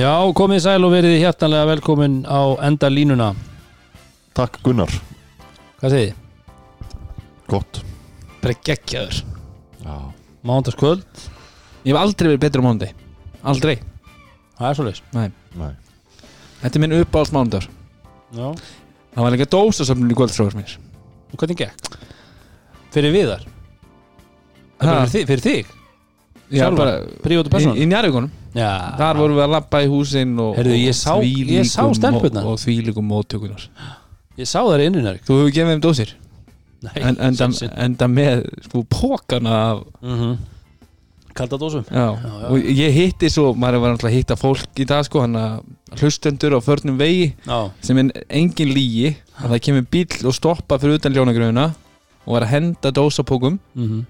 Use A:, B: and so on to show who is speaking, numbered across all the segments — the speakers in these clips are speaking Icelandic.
A: Já, komið sæl og verið hjertanlega velkomin á enda línuna.
B: Takk Gunnar,
A: Hvað segið?
B: gott.
A: Bara geggjaður.
B: Já,
A: Mándaskvöld,
C: Ég hef aldrei verið betur á mánundi Aldrei.
A: Það er svoleiðis.
C: Nei.
B: nei.
C: Þetta er minn uppáhalds mánudagur.
A: Já.
C: Það var líka dósasöfnun í kvöldstráður mínir.
A: Og hvernig gekk? Fyrir viðar?
C: Ha?
A: Fyrir, þig,
C: Já,
A: og
C: Í, í njárvíkunum
A: Já.
C: Þar vorum við að labba í húsin og,
A: Heyrðu, ég
C: og
A: sá-
C: og, og þvílíkum móttökunar
A: Ég sá það inni nær
C: Þú hefur gefið þeim dósir? En, enda, enda með sko pókana af
A: Mhm. Kalda dósum.
C: Já.
A: já.
C: og ég hitti svo maður var náttúrulega að hitta fólk í dag sko hann að hlustendur á förnum vegi
A: Já,
C: sem er engin lígi að það kemur bíl og stoppa fyrir utan ljónagröðuna og var að henda dósapókum
A: mhm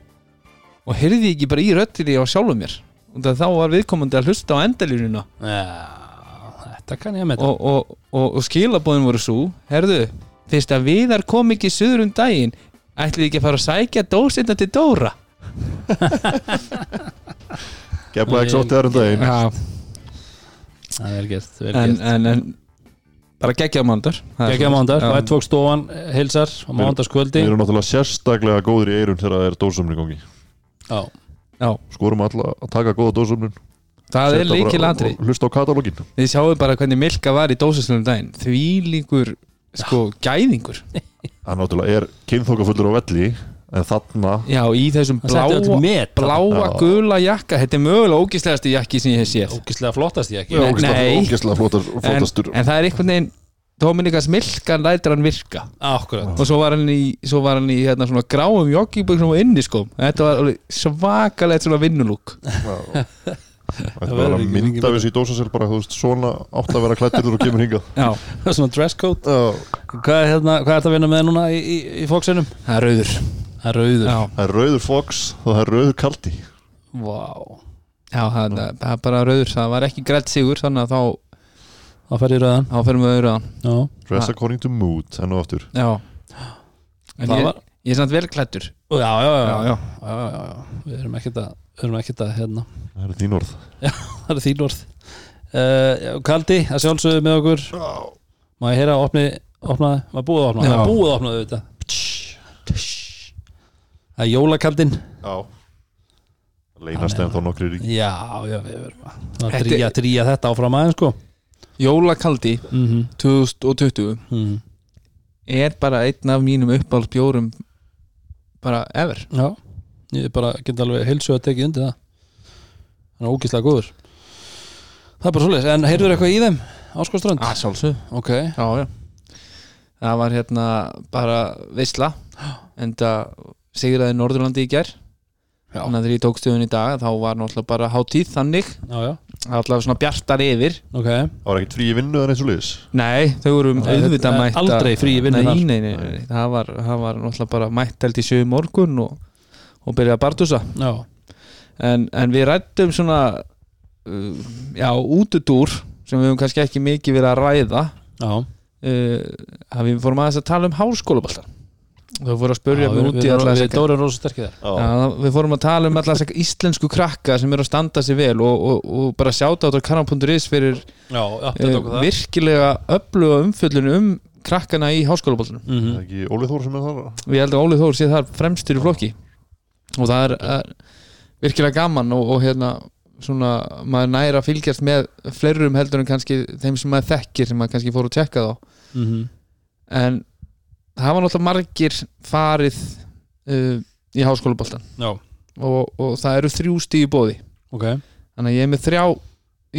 C: og heyrði ekki bara í röttinni á sjálfum mér. Og það þá var viðkomandi að hlusta á endalínuna.
A: Já, þetta kann ég að metta
C: og, og, og, og skilabóðin voru svo herðu, fyrst að viðar kom ekki suður um daginn ætlið ekki að fara að sækja dósinna til Dóra?
B: Gefla ekki sóttið þar um daginn.
C: Já,
A: Það er vel gert,
C: en,
A: gert.
C: en, en bara geggja mándar
A: Gekkja mándar, White Fox stofan hilsar á mándaskvöldi
B: Við erum náttúrulega sérstaklega góður í eirun þegar það er dósumni í gangi
A: Já,
C: Já,
B: Skorum alla að taka góða dósumnin
C: það er líkil andri
B: Hlusta á katalógin.
C: Þið sjáu bara hvernig Milka var í dósaslunum daginn. Því líkur sko gæðingur.
B: Það náttúrulega er kynþókafullur á velli En þarna
C: Já, í þessum bláa,
A: met
C: bláa gula jakka. Þetta er mögulega ógislegasti jakki sem ég hef séð.
A: Ógislega flottast ég ekki
C: Já. Nei.
B: Ógislega flottar,
C: en,
B: flottastur.
C: en það er einhvern veginn Dominikas Milka lætur hann virka.
A: Akkurat.
C: Og svo var hann í, svo var hann í hérna, svona gráum joggingbuxum og inni sko. Þetta var alveg svakalegt svona vinnulúk.
B: Þetta var að mynda við sér í dósasel bara þú veist svona átt að vera klættir og kemur hingað.
C: Já,
A: Svona dresscode
B: Já,
A: Hvað er, hérna, hvað er þetta að vinna með núna í, í, í fóksinum?
C: það er rauður.
A: Það er rauður.
C: Já,
B: Það er rauður fox og það er rauður kaldi.
A: Vá.
C: Já það, það er bara rauður. Það var ekki grætt sigur þannig að þá,
A: Það fer í
C: þá ferum við auðvitað
A: Já.
B: Dress according to mood enn og aftur.
C: Já. En
A: Það
C: ég,
A: var
C: ég er samt vel klættur
A: Já, já, já, já,
C: já, já.
A: já, já, já. Við erum ekkert að Við erum ekkert að hérna.
B: Það er þín orð.
A: Það er þín orð. Uh, Kaldi, að sjálfsögðu með okkur. Má ég heyra að opni Opnaði, maður búið að opna?
C: Já.
A: Það er búið að opna þetta Það er jólakaldin
B: Já. Leynast en þá nokkri rík
A: Já, já, við verum að dríja, dríja þetta áfram aðeins sko
C: jólakaldi
A: mm -hmm.
C: 2020
A: Mm.
C: er bara einn af mínum uppáhaldsbjórum bara ever.
A: Já, ég bara get alveg heilsu að tekið undir það. Hann er ógislega góður. Það er bara svoleiðis, en heyrður eitthvað í þeim Áskoströnd?
C: að sjálfsög
A: Ok,
C: já, já. Það var hérna bara veisla en það sigraði Norðurlandi í
A: já,
C: þannig að þegar ég tók stöðun í dag þá var náttúrulega bara hátíð þannig.
A: Já, já,
C: allavega svona bjartar yfir.
A: Ok.
B: Það var ekkert frí í vinnu en eins og liðis
C: nei, þau voru
A: Nei,
C: auðvitað mætt
A: aldrei frí í vinnu
C: nei, nei, nei, nei, það var, það var náttúrulega bara mætt held í sjö morgun og, og byrjaði að bartusa
A: Já,
C: en, en við rættum svona uh, já, útudúr sem við höfum kannski ekki mikið verið að ræða.
A: Já.
C: Uh, að við fórum aðeins að tala um háskólabalta þau fóru að spurja mig út í alla
B: Já,
C: við fórum að tala um alla þessa íslensku krakka sem eru að standa sig vel og, og, og bara sjáta á kanal.is fyrir
A: Já, já, það.
C: virkilega öfluga umfjöllun um krakkana í háskólaboltunum
A: Mhm.
B: Það er ekki Óli Þór sem er þar
C: og ég held að Óli Þór sé þar fremstur í flokki. Og það er, er virkilega gaman og, og hérna svona maður næra að fylgjast með fleirum heldur en kannski þeim sem maður þekkir sem maður kannski fór að tjekka þá.
A: Mhm.
C: en það var náttúrulega margir farið uh, í háskólaboltan
A: Já,
C: og, og það eru þrjú stíð í bóði
A: ok.
C: Þannig að ég er með þrjá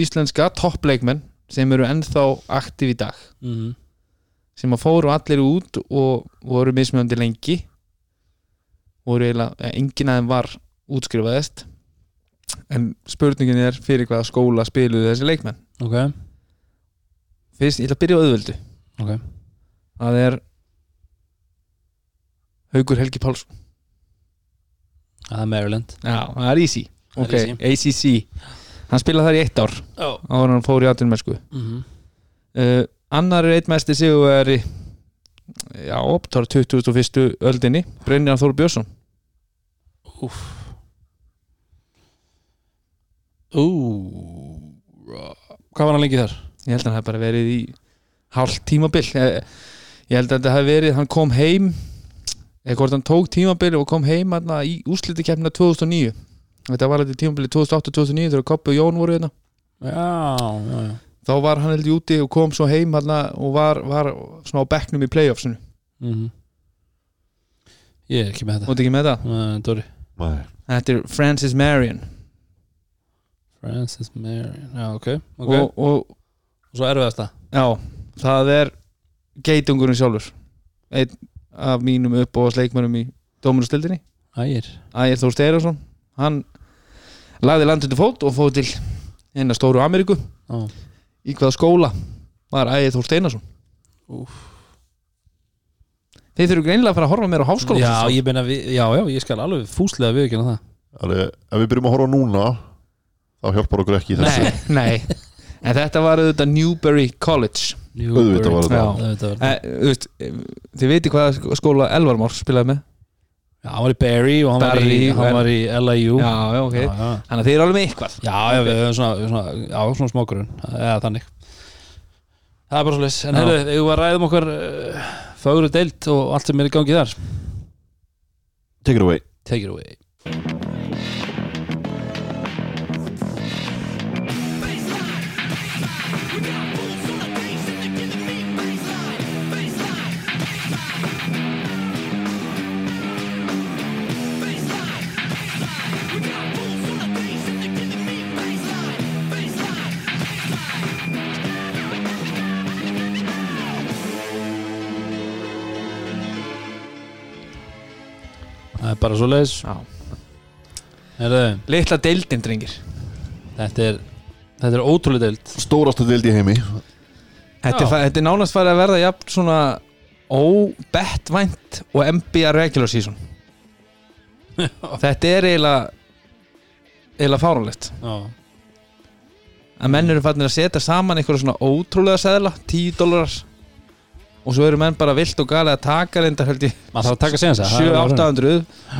C: íslenska toppleikmenn sem eru ennþá aktíf í dag.
A: Mhm.
C: sem að fóru allir út og voru mismjöndi lengi. Voru eiginlega, enginn af þeim var útskrifaðist. En spurningin er fyrir hvaða skóla spiluðu þessi leikmenn.
A: Ok,
C: fyrst, ég ætla að byrja á auðvöldu
A: ok.
C: Það er Haugur Helgi Pálsson.
A: Það er Maryland.
C: Já, það er easy,
A: Það
C: ok,
A: er
C: ACC hann spilaði þar í eitt ár.
A: Já
C: áður hann fór í atvinnmennsku
A: Mhm.
C: uh, annar er eitt mesti sigurveri já, optar 2001. öldinni Brynjar Þór Björnsson.
A: Ú. Hvað var hann lengi þar?
C: ég held að hann hef bara verið í hálft tímabil. Ég, ég held að þetta hef verið, hann kom heim eða hvort hann tók tímabil og kom heim hann í úrslitikefna 2009 þetta var þetta tímabili 2008-2009 þegar Koppi og Jón voru hérna.
A: Já, já, já.
C: Þá var hann held í úti og kom svo heim hann og var, var svona á bekknum í playoffsinu.
A: Mm ég er ekki með þetta.
C: Ekki með það,
A: Dori
B: Nei.
C: þetta er Francis Marion.
A: Francis Marion, já ok, okay.
C: og, og
A: og svo erfiðasta.
C: Já, það er geitungurinn sjálfur. Einn af mínum upp og sleikmönum í dómunustildinni
A: Ægir.
C: Ægir Þór Steirason hann lagði landið til fót og fóð til eina stóru Ameríku.
A: Já.
C: í hvaða skóla var Ægir Þór
A: Úff.
C: þeir þurfu greinilega að fara að horfa meira á háskóla
A: já, ég meina, við, já, já, ég skal alveg fúslega viðkjöna það.
B: Alveg, ef við byrjum að horfa núna þá hjálpar okkur ekki í þessu.
C: Nei, nei. En þetta var auðvitað Newbury College
B: Auðvitað var þetta.
A: Var
C: eh, eh, þið veitir hvaða skóla Elvarmár spilaði með?
A: Já, hann var í Barry og hann, var,
C: Barry,
A: í, hann var í LIU
C: já, já, ok.
A: Já, já.
C: þannig að þið eru alveg með eitthvað.
A: Já, já, við höfum svona, svona, já, svona smákurinn eða þannig. Það er bara svo leys, en heyrðu, við var ræðum okkar uh, fögru deilt og allt sem er í gangi þar?
B: Take it away.
A: Take it away bara svo. Heyrðu,
C: litla deildin drengir.
A: Þetta er þetta er ótrúlega deilt
B: Stórastu dild í heimi.
C: Þetta er, þetta er nánast farið að verða jafn svona óbettvænt og NBA regular season. Þetta er eiginlega eiginlega fáránlegt. Að menn eru fannir að setja saman einhverja svona ótrúlega seðla 10 dólarar og svo eru menn bara vilt og gali að taka reyndar held ég
A: maður þarf að taka séns að
C: 7-800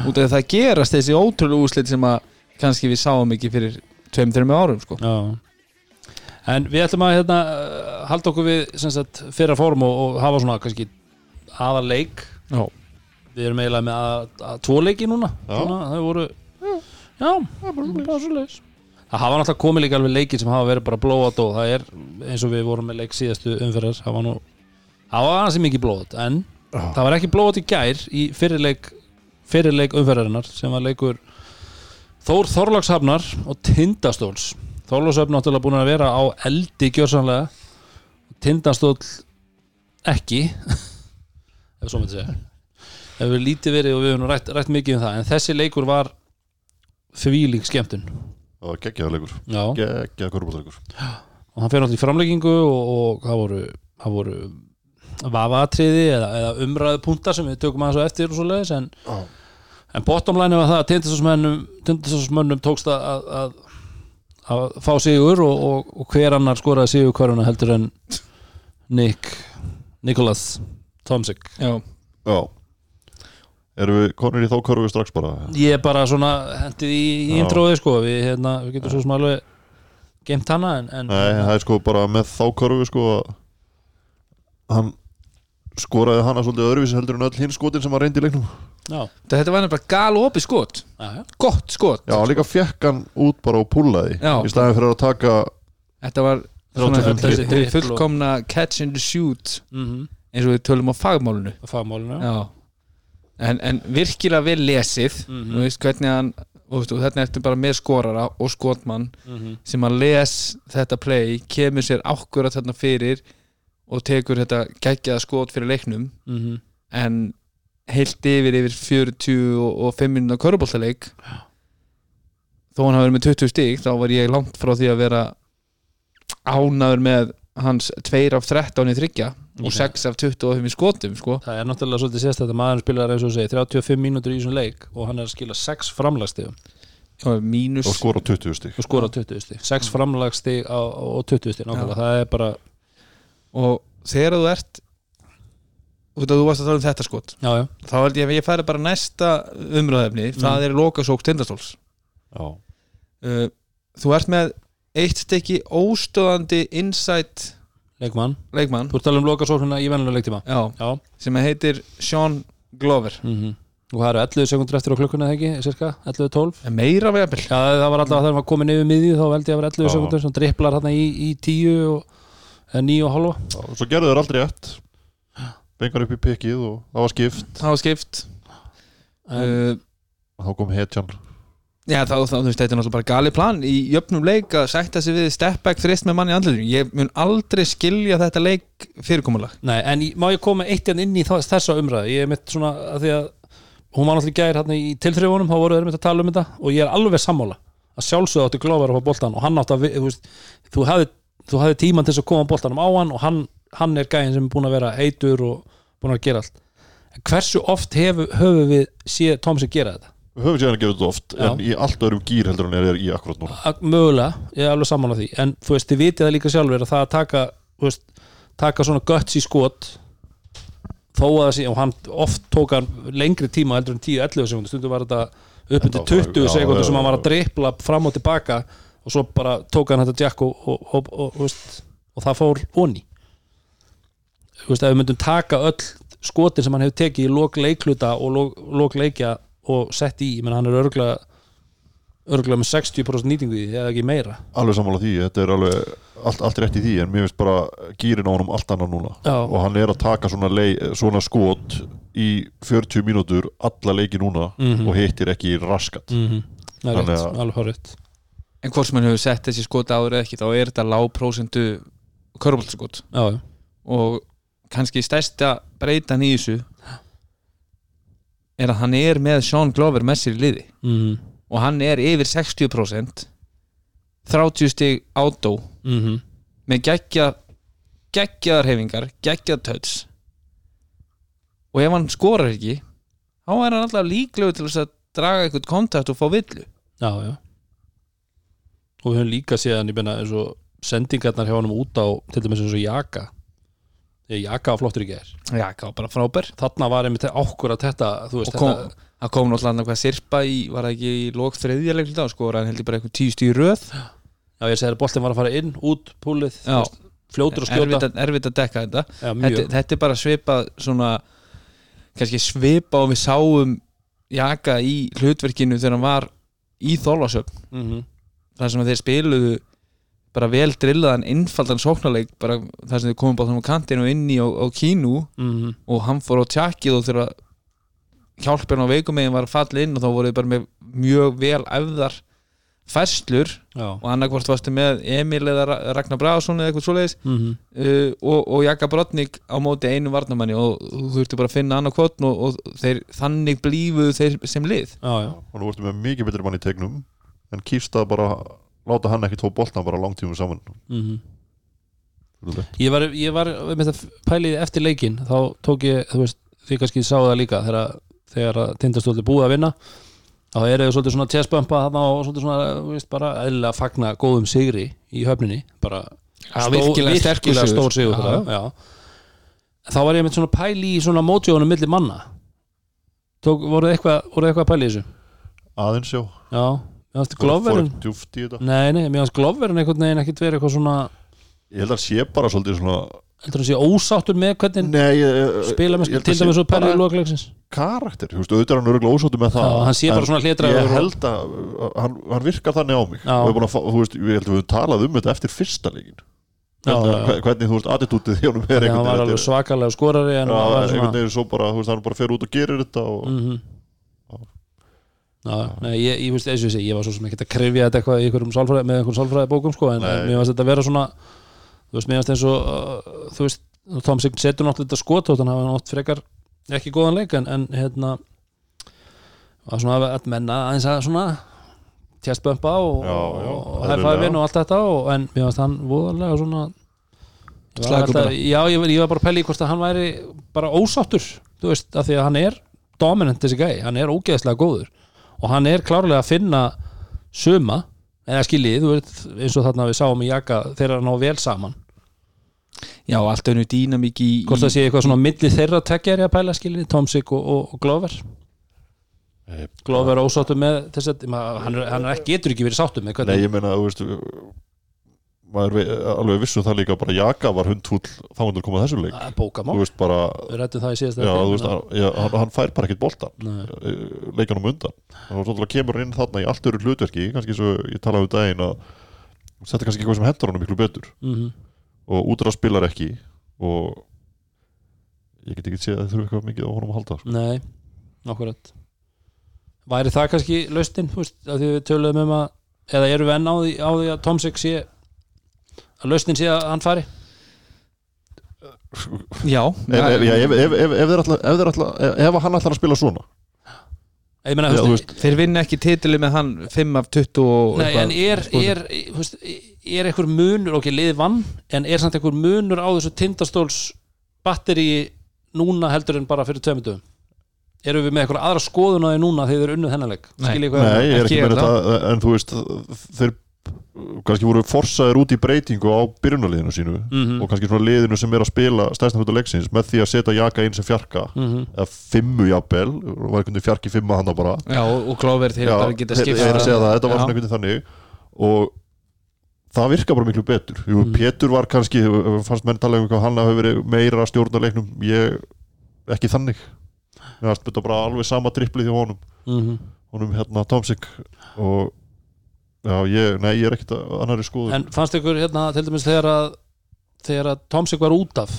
C: út af að það gerast þessi ótrúlega úslit sem að kannski við sáum ekki fyrir 2-3 árum sko.
A: Já. En við ætlum að hérna, halda okkur við sem sagt, fyrra fórum og, og hafa svona kannski aðal leik
C: Já.
A: Við erum eiginlega með að, að tvo leiki núna.
B: Já.
A: svona, Það voru Já, bara svo leis Það hafa náttúrulega komið líka alveg leikir sem hafa verið bara blóat og það er eins og við vorum með leik síðastu umferðar. Það var nú það var aðeins mikið blóat en það var ekki blóat í gær í fyrirleik fyrirleik umferðarinnar sem var leikur Þór Þorlagshafnar og Tindastóls. Þorlagshafn náttúrulega búin að vera á eldi gjörsanlega Tindastóll ekki ef svo myndi segja. Hefur lítið verið og við höfum rætt, rætt mikið um það en þessi leikur var þvílík skemmtun.
B: Það var geggjaða leikur.
A: Já.
B: Geggjaða korfbólleikur
A: og hann fer náttúrulega í framleggingu og, og það voru, það voru vafatriði eða, eða umræðu punta sem við tökum aðeins á eftir og svo leiðis en, en bottomline var það að tindastósmönnum tókst að, að, að, að fá sigur og, og, og hver annar skoraði sigur hverjuna heldur en Nick Nicholas Tomsik
C: Já.
B: Já. Erum við konur í þá körfu strax bara?
A: Ég er bara svona hendið í, í
B: Já.
A: intróði sko. Við, hérna, við getum svo sem alveg geimt hana en, en
B: Nei, það er sko bara með þá körfu sko að Hann skoraði hana svolítið öðruvísi heldur en öll hinn skotin sem var reyndi í leiknum
A: já,
C: þetta var nefnilega gal opið skot
A: já, já.
C: gott skot
B: Já, líka fekk hann út bara og púlaði
C: Já.
B: Í staðin fyrir að taka
C: þetta var svona,
A: fyrir
C: þessi,
A: trippl og-
C: fullkomna catch and shoot
A: Mm -hmm.
C: eins og við tölum á fagmálunu
A: fagmálinu
C: Já. En, en virkilega vel lesið
A: Mhm.
C: þú veist hvernig hann og, veist, og þetta ertu bara með skorara og skotmann
A: mm
C: sem að les þetta play kemur sér ákvörat þarna fyrir og tekur þetta geggjaða skot fyrir leiknum
A: -hmm.
C: en heilt yfir yfir 40 og, og 5 minna köruboltaleik þó hann hafi verið með 20 stík þá var ég langt frá því að vera ánaður með hans 2 af 13 í þryggja og
A: Ok.
C: 6 af 25 í skotum sko.
A: Það er náttúrulega svolítið sérst að maður spilar og segir 35 mínútur í þessum leik og hann er að skila 6 framlagstig
C: Já, mínus
B: og skora 20 stík
A: og skora 20 stig. 6 framlagstig á, á 20 stig nákvæmlega, það er bara
C: og þegar þú ert út að þú varst að tala um þetta skot
A: já, já,
C: þá held ég að ég færi bara næsta umröðefni það er lokasók tindastóls. Uh, þú ert með eitt stykki óstöðandi insight
A: leikmann.
C: leikmann.
A: Þú að tala um lokasóknina í vennulega leiktíma.
C: Já,
A: Já.
C: Sem heitir Sean Glover.
A: Mm Og það eru 11 sekundur eftir á klukkuna þegar ekki, cirka 11-12
C: En meira vefnir
A: Já, það var alltaf þegar maður komin yfir miðju þá veldi ég að vera 11
B: Já.
A: sekundur sem dripplar hérna í 10 og eða 9 og halva
B: og svo gerðu þeir aldrei ett bengar upp í pikkið og það var skipt.
C: Það var skipt. Uh,
B: þá kom hetjan.
C: Já, þá, þá, þú veist, þetta er náttúrulega bara gali plan. Í jöfnum leik að sætta sig við step back þrist með manni andlutinu. Ég mun aldrei skilja þetta leik fyrirkomulag.
A: Nei, en má ég koma eitt hérna inn í þessa umræðu? Ég er mitt svona að því að hún var náttúrulega í gær hérna í tilþrifunum þá voru þeir mitt að tala um þetta og ég er alveg sammála að sjálfsögðu átti glófar á boltan og hann átti að, þú veist, þú hafði, tíman til að koma boltanum á hann og hann, hann er gæðin sem er búin að vera heitur og búin að gera allt. En hversu oft höfum við séð Tómsi gera þetta?
B: við höfum séðan að gera þetta oft
A: Já.
B: en í allt öðrum gýr heldur en er í akkurat núna.
A: Mögulega, ég er alveg saman á því. En þú veist, þið vitið það líka sjálfur að það að taka veist, taka svona guts í skot þó að það sé, og hann oft tók hann lengri tíma heldur en 10-11 sekúndur stundum var þetta upp undir
B: Þetta var-
A: 20
B: já,
A: sekúndur
B: já,
A: sem hann var að drippla fram og tilbaka og svo bara tók hann þetta jack og, og, og, og, og, veist, og það fór onni þú veist, ef við myndum taka öll skotin sem hann hefur tekið í lok leikluta og lok, leikja og sett í, menn hann er örglega örglega með 60% nýtingu í því eða ekki meira
B: alveg sammála því, þetta er alveg allt, allt rétt í því, en mér finnst bara gýrin á honum allt annað núna
A: Já.
B: og hann er að taka svona, lei, svona skot í 40 mínútur alla leiki núna
A: Mhm.
B: og hittir ekki raskat
A: mm -hmm. það er rétt, alveg horrið
C: En hvort sem hann hefur sett þessi skot áður eða ekki, þá er þetta
A: já, já,
C: Og kannski stærsta breytan í þessu er að hann er með Sean Glover með sér í liði.
A: mm
C: Og hann er yfir 60% 30 stig átó
A: -hmm.
C: með geggja geggjaðar hefingar, geggjað töts og ef hann skorar ekki þá er hann alltaf líklegu til að draga eitthvað kontakt og fá villu.
A: Já, já og við höfum líka séðan ég meina eins og sendingarnar hjá honum út á til dæmis eins og Jaka. Jaka var flottur í
C: já, það var bara frábær.
A: Þarna var einmitt ákvörð að þetta veist,
C: og kom, það kom náttúrulega hvað sirpa í, var það ekki í lók þriðja leiklut á sko, hann heldur bara eitthvað tíu stíu röð.
A: Já ég segir að boltin var að fara inn, út, púlið fljótur að skjóta.
C: Erfitt að, dekka þetta.
A: Já,
C: þetta, þetta er bara svipað svona kannski svipa og við sáum Jaka í hlutverkinu þegar hann var í þólasöfn
A: mm -hmm.
C: Þar sem þeir spiluðu bara vel drillaðan innfaldan sóknarleik bara þar sem þeir komum bara á kantinu og inn í á, á kínu
A: Mm
C: og hann fór á tjakkið og þegar hjálpirinn á veikumegin var falla inn og þá voru þið bara með mjög vel efðar færslur
A: já,
C: og annarkvort varstu með Emil eða Ra- Ragnar Brásson eða eitthvað svoleiðis.
A: Mm
C: uh, og, og Jaka Brotnik á móti einu varnamanni og þú þurfti bara að finna annað kvotn og, og þeir, þannig blífuðu þeir sem lið.
A: Já, já.
B: Og nú vortum við mikið betri mann í tegnum en kýrst að bara láta hann ekki tó boltan bara langtímum saman.
A: Mm
B: Fyrir
A: ég var, ég var með það pælið eftir leikin þá tók ég, þú veist, því kannski sáu það líka þegar, þegar að tindastóldi búið að vinna þá er þau svolítið svona tjessbömpa þarna og svolítið svona, þú veist, bara eðlilega fagna góðum sigri í höfninni bara
C: Já, virkilega
A: virkilega stór sigur þá var ég með svona pæli í svona mótjónum milli manna. Tók, voru eitthvað, voru eitthvað að pæli í þessu?
B: Aðeins já.
A: Já, mér fannst Gloverin
B: Fór djúpt í þetta?
A: Nei, nei, mér fannst Gloverin einhvern veginn ekkit verið eitthvað svona
B: ég held að sé bara svolítið svona
A: heldur hann sé ósáttur með hvernig
B: nei, ég,
A: spila með til
B: að
A: dæmis og
B: bara
A: lokleiksins
B: karakter, þú veist, auðvitað er hann örgulega ósóttu með það.
A: Já, hann sé bara svona hlédraður
B: ég held að hann, hann virkar þannig á mig. Að, þú veist, ég held að við höfum talað um þetta eftir fyrsta leikin
A: Já,
B: hvernig, þú veist, attitútið
A: Þegar hann var alveg svakalega skorari hann
B: bara, þú veist, hann bara fer út og gerir þetta og
A: Mhm. Nei, ég, ég veist, ég ég var svo sem ekki að krifja þetta eitthvað í einhverjum sálfræði, með einhverjum sálfræði bókum sko, en
B: Nei.
A: mér varst þetta að vera svona þú veist, mér varst eins og uh, þú veist, Tom Sign setur náttúrulega þetta skot og hann hafa nátt frekar ekki góðan leik en, en hérna var svona að, að menna aðeins að svona tjastbömpa og, og hæfæðin og allt þetta og, en mér varst hann voðalega svona alltaf-. Já, ég, var- ég var bara að pæla í hvort að hann væri bara ósáttur, þú veist, af því að hann er dominant þessi gæi, hann er ógeðslega góður og hann er klárlega að finna suma, eða skiljið eins og þarna við sáum í Jaka þegar hann á vel saman,
C: já, allt önnu dýnamík í,
A: hvort það sé eitthvað svona milli þeirra tekja er ég að pæla skiljið, Tomsik og, og, og Glover.
B: Eh,
A: Glover er ósáttur með þess að hann, er- hann getur ekki verið sáttur með
B: Nei,
A: hvernig
B: ég meina, þú veist maður vei- alveg vissu það líka bara Jaka var hundfúll þá hann koma að þessu leik.
A: Er bókamál, við rættum það í síðasta
B: já, veist, hann, hann, hann fær bara ekkert bolta leikanum undan. Og svo kemur hann inn þarna í allt öru hlutverki kannski svo ég talaði um daginn að þetta er kannski eitthvað sem hendur honum miklu betur.
A: Mhm.
B: og útrá spilar ekki og ég get ekki séð að það þurfi eitthvað mikið á honum að halda sko.
A: Nei, akkurat. Væri það kannski lausnin, þú veist, að því við töluðum um að eða eru við enn á því, á því að Tomsik sé að lausnin sé að hann fari?
C: Já,
B: ef, ef, já, ef, ef, ef, ef, þeir ætla, ef, þeir ætla, ef, ef hann ætlar að spila svona.
A: Ég meina,
B: Já,
A: veist,
C: þeir vinna ekki titili með hann 5 af 20 og
A: Nei,
C: eitthvað
A: en er, er, þú veist, er einhver munur, ok, liðið vann en er samt einhver munur á þessu tindastóls batteri núna heldur en bara fyrir tveimundum Erum við með eitthvað aðra skoðun á því núna þegar þeir eru unnuð þennaleg
C: Nei.
B: Nei, ég er
C: ekki
B: ekki með þetta en þú veist, þeir kannski voru forsaðir út í breytingu á byrjunarliðinu sínu
A: Mhm.
B: og kannski svona liðinu sem er að spila stæðstan hluta leiksins með því að setja Jaka inn sem fjarka.
A: Mhm.
B: eða fimmu jafnvel var einhvern veginn fjarki fimma hann bara.
C: Já, og, og Klóver þeir
B: Já,
C: bara geta
B: þeir-
C: skipt
B: það, þetta var svona einhvern veginn þannig. Og það virka bara miklu betur. Jú,
A: Mm.
B: Pétur var kannski, fannst menn tala um hvað hann hafi verið meira stjórnarleiknum. Ég, ekki þannig. Fannst þetta bara alveg sama triplið í honum.
A: Mhm.
B: honum hérna Tomsik. Og já, ég, nei, ég er að annari skoðu
A: En fannst ykkur hérna til dæmis þegar að þegar að Tomsik var út af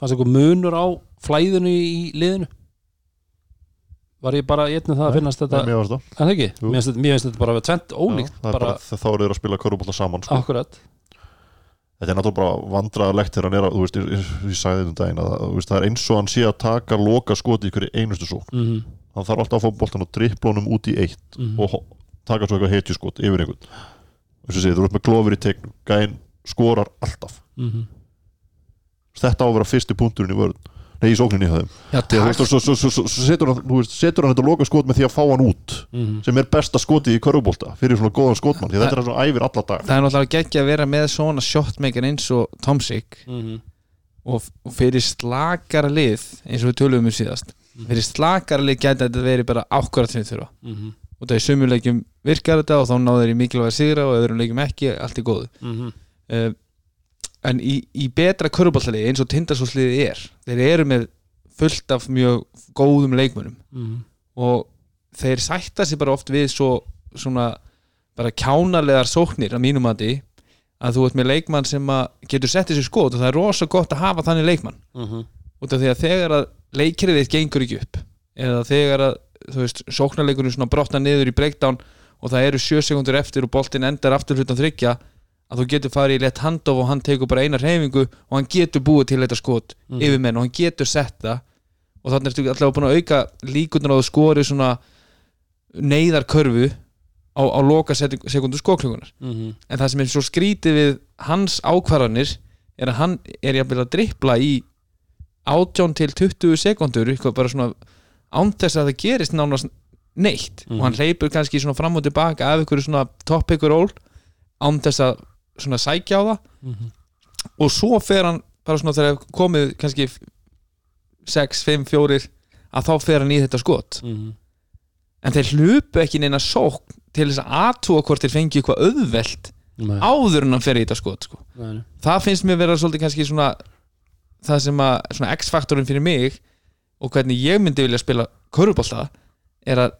A: fannst ykkur munur á flæðinu í liðinu Var ég bara einnig það að finnast þetta
B: Nei, mér varst það
A: En ekki?
B: Jú.
A: Mér finnst þetta- finnst þetta bara að vera tvent ólíkt
B: Já,
A: bara,
B: bara, þá eru þeir að spila körubólta saman sko.
A: akkurat
B: þetta er náttúrulega bara vandraðalegt þegar hann er að, þú veist, ég, ég, sagði þetta um daginn að veist, það er eins og hann sé að taka loka skoti í hverju einustu svo
A: mm -hmm.
B: hann þarf alltaf að fá boltan og dripplónum út í eitt
A: Mhm.
B: og ho- taka svo eitthvað hetjuskot yfir einhvern þess að segja, þú ert með klofur í tegnum gæinn skorar alltaf
A: Mhm.
B: þetta á að vera fyrsti punkturinn í vörð nei, í sókninni hjá þeim og svo, svo, svo, setur, hann, veist, setur hann þetta loka skot með því að fá hann út
A: Mhm.
B: sem er besta skotið í körubólta fyrir svona góðan skotmann því þetta er svona æfir alla dag
C: Það er náttúrulega geggja að vera með svona shotmaker eins og Tomsik
A: Mhm.
C: og, og fyrir slakara lið eins og við tölum um síðast fyrir slakara lið gæti þetta verið bara ákvarðat sem við þurfa
A: Mhm.
C: Og það í sumuleikjum virkar þetta og þá náður í mikilvæga sigra og öðrum leikjum ekki, allt er góðu
A: Mhm.
C: uh, en í, í betra köruballaliði eins og tindasólsliði er þeir eru með fullt af mjög góðum leikmönum
A: Mhm.
C: og þeir sætta sig bara oft við svo svona bara kjánalegar sóknir að mínum að því að þú ert með leikmann sem getur sett þessi skot og það er rosa gott að hafa þannig leikmann af því að þegar að leikirið þitt gengur ekki upp eða þegar að þú veist, sóknarleikurinn svona brotna niður í breakdown og það eru sjö sekundur eftir og boltinn endar aftur hlutan þryggja að þú getur farið í lett handof og hann tekur bara eina reyfingu og hann getur búið til þetta skot
A: Mhm.
C: yfir menn og hann getur sett það og þannig ertu allavega búin að auka líkunar á að skori svona neyðarkörfu á, á loka sekundu skoklugunar
A: Mhm.
C: en það sem er svo skrítið við hans ákvarðanir er að hann er jafnvel að drippla í 18 til 20 sekundur eitthvað bara svona án þess að það gerist nánast neitt
A: Mhm.
C: og hann hleypur kannski svona fram og tilbaka af ykkur svona top ykkur ról án þess að svona sækja á það
A: Mhm.
C: og svo fer hann bara svona þegar komið kannski 6, 5, 4 að þá fer hann í þetta skot
A: Mhm.
C: en þeir hlupu ekki neina sókn til þess að aðtúa hvort þeir fengi eitthvað auðvelt
A: Nei.
C: áður en hann fer í þetta skot sko. Það finnst mér vera svolítið kannski svona það sem að svona X-faktorinn fyrir mig og hvernig ég myndi vilja spila körubólta er að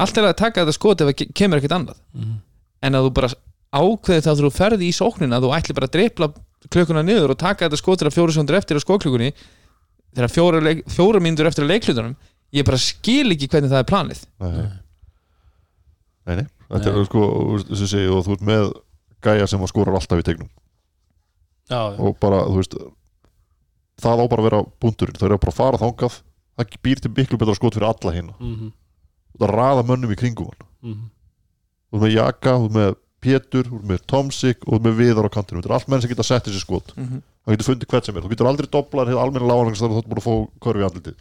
C: allt er að taka þetta skot ef það ke- kemur ekkert annað.
A: Mhm.
C: en að þú bara ákveði það að þú ferði í sóknina að þú ætli bara að dreipla klukkuna niður og taka þetta skot þegar fjóru sekundur eftir á skoklukunni þegar fjóra, leik, fjóra mínútur eftir á leiklutunum ég bara skil ekki hvernig það er planið.
B: Nei,
A: Nei.
B: nei, þetta er sko og þú ert með gæja sem að skorar alltaf í tegnum. Og bara, þú veist það á bara að vera búndurinn, þau eru bara að fara þangað. Það býr til miklu betra skot fyrir alla hérna
A: Mhm.
B: það raða mönnum í kringum hann
A: Mhm.
B: þú ert með Jaka, þú ert með Pétur þú ert með Tomsik og þú ert með Viðar á kantinu þetta er allt menn sem geta sett þessi skot.
C: Mm -hmm.
B: það getur fundið hvert sem er, þú getur aldrei doblar hefur almenna láganlega þú ert búin að fá körfi andliti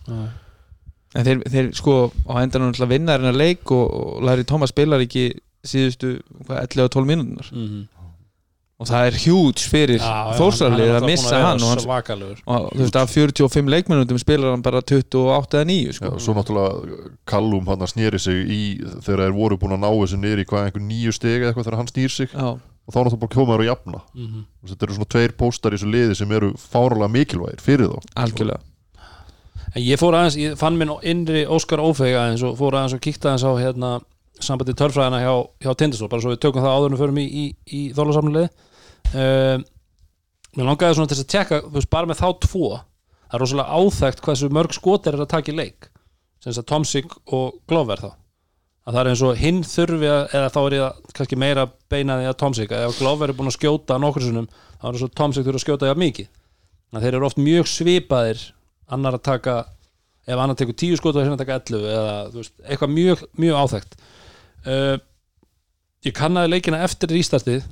C: en þeir, þeir sko á endanum náttúrulega vinna þennan leik og, og Larry Thomas spilar ekki síðustu hvað, 11 og 12 mínútunar
A: Mhm.
C: Og það er hjúts fyrir
A: Já, já,
C: þórsarlið að missa
A: hann er
C: og,
A: svakalegur.
C: og þú veist af 45 leikminutum spilar hann bara 28 eða 9
B: Já,
C: sko.
B: svo náttúrulega Kallum hann snýri sig í þegar þeir voru búin að ná þessu niður í hvað einhver nýju steg eða eitthvað þegar hann snýr sig.
C: Já.
B: og þá er náttúrulega bara kjómaður og jafna.
A: Mm
B: Þú veist, þetta eru svona tveir póstar í þessu liði sem eru fáralega mikilvægir fyrir þá.
C: Algjörlega.
A: En ég fór aðeins, ég fann minn innri Óskar Ófeg aðeins og fór aðeins og kíkta aðeins á hérna sambandi tölfræðina hjá, hjá Tindastól bara svo við tökum það áður en við förum í, í, í þólasamlið um, Mér langaði svona til að tjekka veist, bara með þá tvo. Það er rosalega áþægt hversu mörg skotir er að taka í leik. Sem þess að Tomsik og Glover þá. Að það er eins og hinn þurfi að, eða þá er ég að kannski meira beina því að Tomsik. Ef Glover er búin að skjóta nokkur sinnum þá er þess að Tomsik þurfi að skjóta jafn mikið. Að þeir eru oft mjög svipaðir annar að taka ef annar tekur tíu skot og að taka 11 eða veist, eitthvað mjög, mjög áþægt uh, ég kannaði leikina eftir rístartið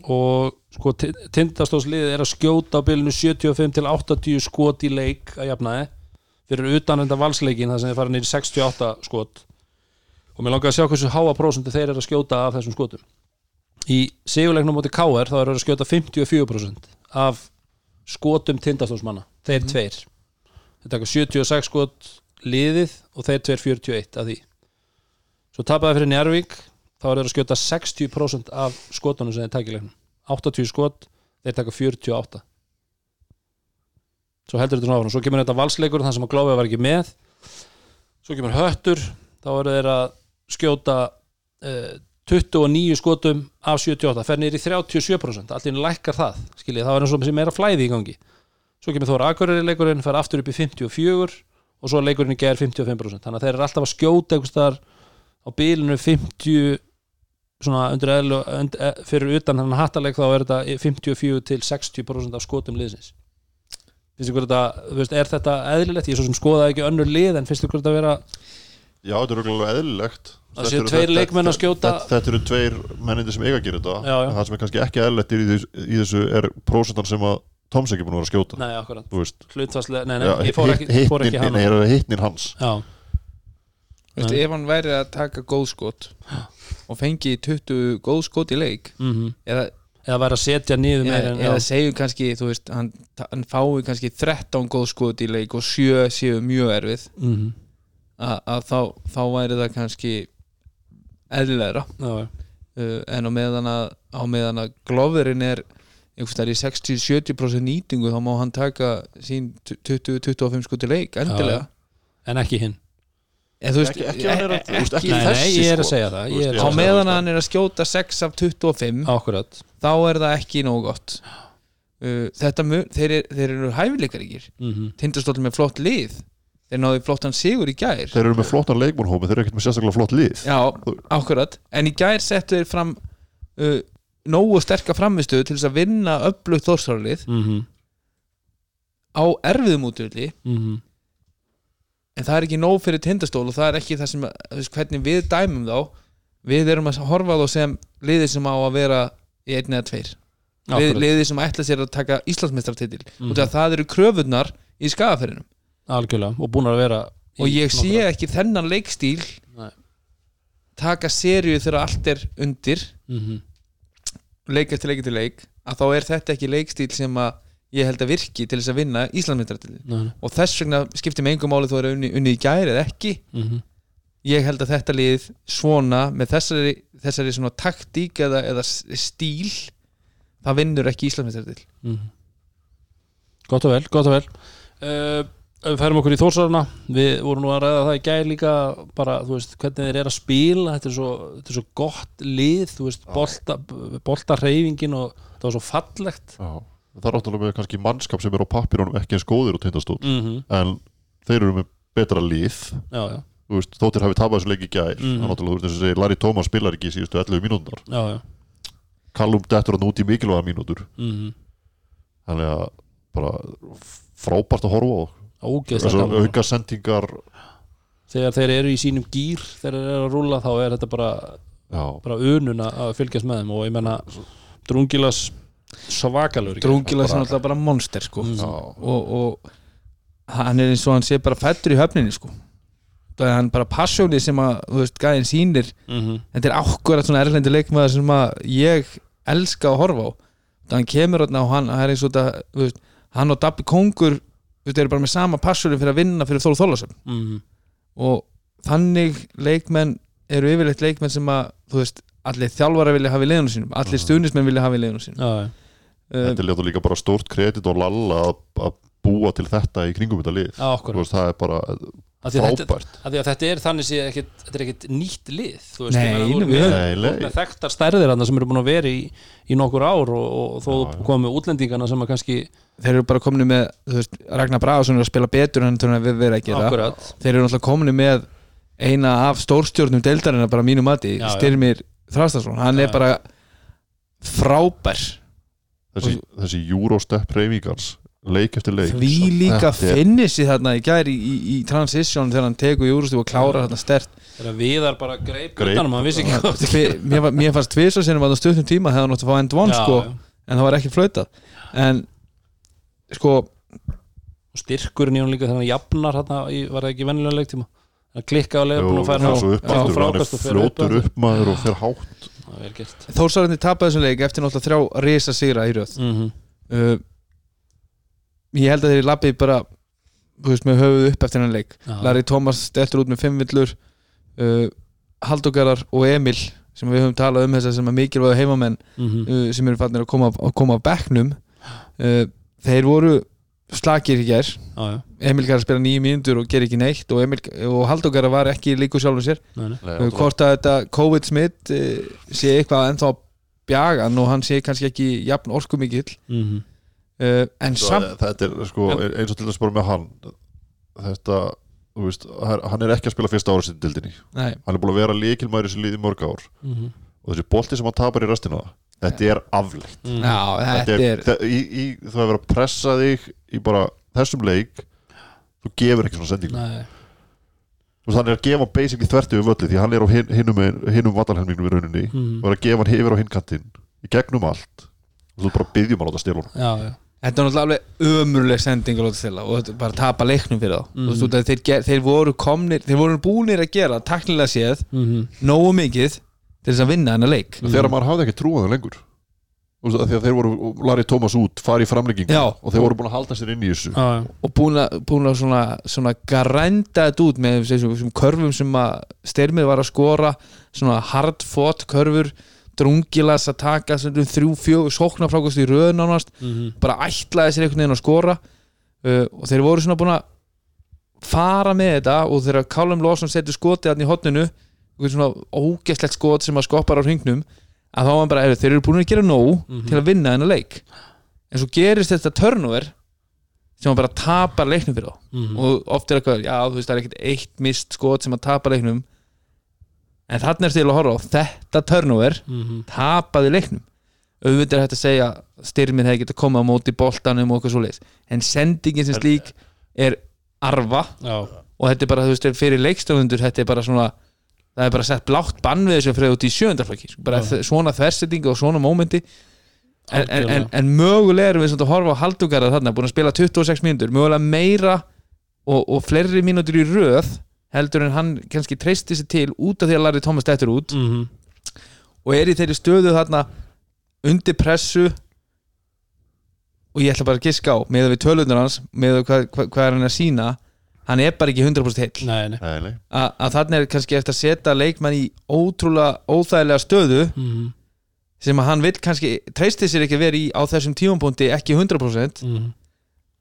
A: og sko tindastóðsliðið er að skjóta á bylunu 75 til 80 skot í leik að jafnaði. Fyrir utan enda valsleikin þar sem þeir fara nýri 68 skot. Og mér langaði að sjá hversu háa prósentu þeir eru að skjóta af þessum skotum. Í sigurleiknum móti KR þá eru að skjóta 54% af skotum tindastóðsmanna þeir tveir. Þeir taka 76 skot liðið og þeir tveir 41 af því. Svo tapaði fyrir Njarvík þá er þeir að skjóta 60% af skotunum sem þeir taka í leiknum. 80 skot, þeir taka 48 svo heldur þetta svona áfram. Svo kemur þetta valsleikur þann sem að Glófið var ekki með. Svo kemur höttur þá eru þeir að skjóta uh, 29 skotum af 78, fer í 37% allt í henni lækkar það, skiljið, það var eins og meira flæði í gangi. Svo kemur Þóra Akureyri leikurinn, fer aftur upp í 54 og svo leikurinn í ger 55% þannig að þeir eru alltaf að skjóta þar á bílinu 50 svona undir eðlu und, e, fyrir utan hann hattaleg þá er þetta 54 til 60% af skotum liðsins finnst ykkur þetta, þú veist, er þetta eðlilegt ég er svo sem skoðaði ekki önnur lið en finnst ykkur þetta að vera
B: Já, þetta er röglega eðlilegt
A: Það séu tveir leikmenn að skjóta-
B: þetta, þetta eru tveir mennindi sem eiga að gera þetta
A: Já, já.
B: en það sem er kannski ekki eðlilegt í, í þessu er prósentan sem að Toms ekki búin að vera að skjóta
A: nei, akkurat,
B: Þú veist
A: hlutfarslega nei, nei,
B: Já,
A: ég fór ekki, fór ekki
B: hitnin-
A: hann
B: er hittnin hans
C: Veistu,
A: Nei.
C: ef hann væri að taka góð skot og fengi 20 góð skot í leik.
A: Mm
C: eða,
A: eða væri að setja niður meir
C: eða, eða
A: já,
C: segjum kannski þú veist, hann, hann fái kannski 13 góð skot í leik og 7 séu mjög erfið.
A: Mm
C: að, að þá, þá væri það kannski eðlilegra.
A: Já, já.
C: uh, en á meðan að, á meðan að glofurinn er í 60-70% nýtingu þá má hann taka sín 20-25 skot í leik endilega.
A: En ekki hinn
C: en veist,
B: Ekki- ekki er þú veist, ekki þessi
A: ég er að segja það
B: veist,
C: á meðan hann er að skjóta 6 af 25
A: það akkurat.
C: þá er það ekki nógu gott. Uh, þetta þeir, er, þeir eru hæfileikaríkir
A: mm
C: tindastóll með flott lið. Þeir náðu flottan sigur í gær.
B: Þeir eru með flottan leikmannhómi, þeir eru ekkert með sérstaklega flott lið.
C: Já, akkurat. En í gær settu þeir fram uh, nógu sterka framistuðu til þess að vinna upplugt þórstárlið
A: -hmm.
C: á erfiðum útvöldi
A: Mm
C: en það er ekki nóg fyrir tindastól og það er ekki það sem, veist, hvernig við dæmum þá við erum að horfa þá sem liðið sem á að vera í einn eða tveir Lið, liðið sem ætla sér að taka Íslandsmeistartitil mm.
A: Mhm.
C: og það eru kröfunnar í skagaferinum
A: algjörlega og búin að vera
C: og ég sé
A: nokkra-
C: ekki þennan leikstíl
A: Nei.
C: taka serju þegar allt er undir
A: Mhm.
C: leik eftir leik eftir leik að þá er þetta ekki leikstíl sem að ég held að virki til þess að vinna
A: nei.
C: og þess vegna skiptir með engum máli þó er unni, unni í gæri eða ekki
A: Mhm.
C: ég held að þetta lið svona með þessari, þessari svona taktík eða, eða stíl það vinnur ekki Íslandsmeistartitil
A: Mhm. Gott og vel, gott og vel uh, Við færum okkur í Þórsarana Við vorum nú að ræða það í gæð líka bara, þú veist, hvernig þeir eru að spila þetta er svo, þetta er svo gott lið þú veist, bolta, bolta reyfingin og það var svo fallegt
B: Já. Það er áttalega með kannski mannskap sem er á pappirunum ekki eins góðir og tindastól.
A: Mm -hmm.
B: en þeir eru með betra veist, þóttir hafi tapað þessu leik í
A: Mhm.
B: mm. að segir, Larry Thomas spilar ekki í síðustu 11 mínúndar. Callum dettur hann út í mikilvæga mínútur.
A: Mm
B: þannig að bara frábært að horfa á. Auka sendingar
A: Þegar þeir eru í sínum gýr þegar þeir eru að rúlla þá er þetta bara, bara unun að fylgjast með þeim. Og ég menna Drungilas svakalur
C: er
B: bara-
C: náttúrulega bara monster sko.
A: Mm.
C: og, og hann er eins og hann sé bara fættur í höfninni sko. það er hann bara passjónið sem að þú veist, gæðin sýnir
A: mm -hmm.
C: þetta er ákvarðat svona erlendi leikmaður sem að ég elska að horfa á það hann kemur og hann það er eins og þú veist, hann og Dabbi Kongur þú veist, eru bara með sama passjónið fyrir að vinna fyrir Þóru Þólasöfn
A: Mm -hmm.
C: og þannig leikmenn eru yfirleitt leikmenn sem að þú veist, allir þjálfara vilja hafa í leiðunum sínum allir stuðnismenn vilja hafa í leiðunum sínum
A: já, já.
B: Þetta er líka líka bara stórt kredit og lalla að, að búa til þetta í kringum þetta lið. Veist, það er bara
A: að þetta-
B: frábært.
A: af því að þetta er þannig sé ekkit, þetta er ekkit nýtt lið þú veist,
C: Nei,
A: þú ert
C: við-
A: með þekktar stærðir sem eru búin að vera í, í nokkur ár og, og þó með útlendingana sem að kannski
C: þeir eru bara komin með þú veist, Ragnar Bragason er að spila betur en við verið að gera.
A: Akkurat.
C: Þeir eru náttúrulega komin með eina af stórstjórnum deildarina bara mínu mati. Styrmir Þrastarsson, hann
A: Já,
C: er
A: já.
C: bara frábær
B: Þessi, þessi Eurostep reyfingars leik eftir leik.
C: Því líka
B: er-
C: finnissi þarna í gæri í, í, í transition þegar hann tekur júrustu og klárar þarna stert.
A: Þegar viðar bara greip utanum, hann vissi ekki hvað
C: mér, mér fannst tvisa sinni að stöðnum tíma hefði hann átt að fá end one
A: Já,
C: sko,
A: já.
C: en það var ekki flautað. En sko
A: og styrkurinn í hún líka þegar hann jafnar þarna, í, var það ekki vennilega leiktíma? Hann klikkaði á
B: Jú,
A: leifbúin og fær
B: það er hann
A: frákast
B: er
A: og
B: fljótur
A: upp
B: upp maður og fer hátt
C: Þórsarandi tapaði þessum leik eftir náttúrulega þrjá risa sigra í röð.
A: Mm
C: uh, ég held að þeir lappið bara veist, með höfuð upp eftir hann leik.
A: Já.
C: Larry Thomas steltur út með fimm villur. Uh, Haldogarar og Emil sem við höfum talað um þess að sem er mikilvæg heimamenn
A: -hmm.
C: uh, sem eru fannir að koma, að koma af bekknum. Uh, þeir voru slakir í
A: já,
C: Emil gæri að spila nýju mínútur og ger ekki neitt og, Emil, og Halldókara var ekki líku sjálfum sér.
A: Nei, nei.
B: Nei,
C: hvort að þetta COVID-smitt uh, sé eitthvað ennþá bjagan og hann sé kannski ekki jafn orku mikill
A: Mm
C: uh, en
B: Svo,
C: samt
B: þetta er sko eins og til þess bara með hann þetta, þú veist, hann er ekki að spila fyrsta ára sinni dildinni,
C: nei,
B: hann er búin að vera líkilmæri sem líði mörg ár.
A: -hmm.
B: og þessi bolti sem hann tapar í restina þetta er afleitt
A: Mm.
C: já, þetta er
B: þe- í, í, þú hefur verið að pressa þig í bara þessum leik þú gefur ekki svona sendingu
A: Nei.
B: þú veist, hann er að gefa basically þverti um völli því hann er á hin, hinum, hinum vatalhelmingnum í rauninni
A: Mhm.
B: og er að gefa hann yfir á hinnkantinn í gegnum allt og þú bara byggjum að láta stila
A: já
C: Þetta er náttúrulega alveg ömurleg sending að láta stila og þetta er bara tapa leiknum fyrir þá mm. af þeir, þeir voru komnir þeir voru búnir að gera taknilega séð
A: mm
C: nógu mikið til þess að vinna hennar leik.
B: Þegar maður hafði ekki trúið það lengur. Að þeir voru Larry Thomas út, fari í framleggingu
C: Já.
B: og þeir voru búin að halda sér inn í þessu.
A: Já, já.
C: og búin að, búin að svona, svona grænda þetta út með þessum, þessum körfum sem að styrmið var að skora svona hard fought körfur drungilas að taka svona þrjú, fjög, sóknarfrákast í röðun ánast
A: Mm
C: bara ætlaði sér einhvern veginn að skora. Uh, og þeir voru svona búin að fara með þetta og þegar Callum Lawson setur skotið hann í hotninu svona ógeðslegt skot sem að skoppar á hringnum að þá var hann bara, "Heyrðu, þeir eru búin að gera nóg
A: Mhm.
C: til að vinna þennan leik. En svo gerist þetta turnover sem hann bara tapar leiknum fyrir þá.
A: Mhm.
C: og oft er eitthvað, já þú veist það er ekkert eitt mist skot sem að tapa leiknum. En þarna er til að horfa á þetta turnover
A: Mhm.
C: tapaði leiknum. Auðvitað er hægt að segja styrmið hefði getað komið á móti boltanum og eitthvað svo leiðis en sendingin sem slík er arfa.
A: Já,
C: og þetta er bara, þú veist, fyrir leikstofnundur þetta er bara svona, það er bara sett blátt bann við þessu freyð út í
A: Já.
C: þ- svona þversetting og svona mómenti. En, en, en, en mögulega erum við svona að horfa á haldugara þarna, búin að spila 26 mínútur. Mögulega meira og, og fleiri mínútur í röð heldur en hann kannski treysti sér til út af því að Larry Thomas dettur út.
A: Mhm.
C: og er í þeirri stöðu þarna undir pressu. Og ég ætla bara að giska á með við tölunar hans, með hvað, hvað, hvað er hann að sína hann er bara ekki 100% heill
A: nei, nei
B: Nei, nei.
C: A, að þarna er kannski eftir að setja leikmann í ótrúlega óþægilega stöðu
A: Mhm.
C: sem að hann vil kannski treysti sér ekki vera í á þessum tímapunkti ekki 100%
A: Mhm.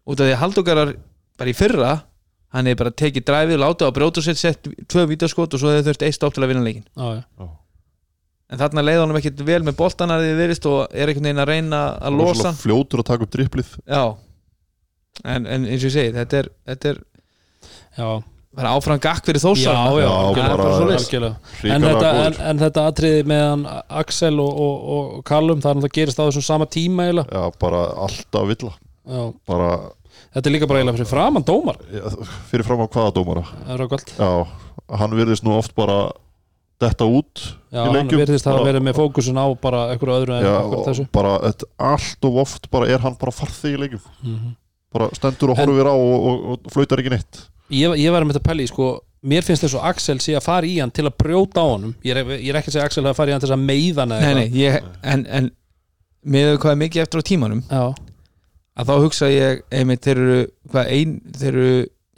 C: út af því að haldogarar bara í fyrra hann er bara tekið dræfið, látið á brjóta og sett, tvö vítaskot og svo hefur þurft eitt stopp til að vinna leikin
A: já, já.
C: en þarna leiði honum ekkert vel með boltanar því þið virðist og er einhvern veginn að reyna að
B: Hann
C: losa hann
B: fljótur að taka upp driplið
C: já en, en eins og ég segi, þetta er, þetta er
A: já,
C: bara áfram gakk fyrir þósar
A: já, já,
B: Já,
A: en, þetta, en, en þetta atriði meðan Axel og, og, og Callum það er náttúrulega gerist á þessum sama tíma eiginlega.
B: Já, bara alltaf villa.
A: Já,
B: bara
A: þetta er líka bara eiginlega fyrir framann dómar
B: já, fyrir fram á hvaða dómara?
A: Það er
B: Já, hann virðist nú oft bara detta út
A: Já, hann virðist
B: Bara-
A: verið með fókusun á bara einhverju öðru en
B: Já,
A: okkur þessu.
B: bara þetta, allt og oft bara er hann bara farþið í leikjum.
A: Mhm.
B: Bara stendur og horfir á og, og, og flautar ekki neitt.
A: Ég, ég var með þetta pæli sko, mér finnst þess að Axel sé að fara í hann til að brjóta á honum. Ég er, ég er ekki að segja að Axel að fara í hann til að meiða hann eða
C: nei, nei, ég, en, en með hvað er mikið eftir á tímanum
A: Já,
C: að þá hugsa ég einmitt þeir eru, hvað, ein, þeir eru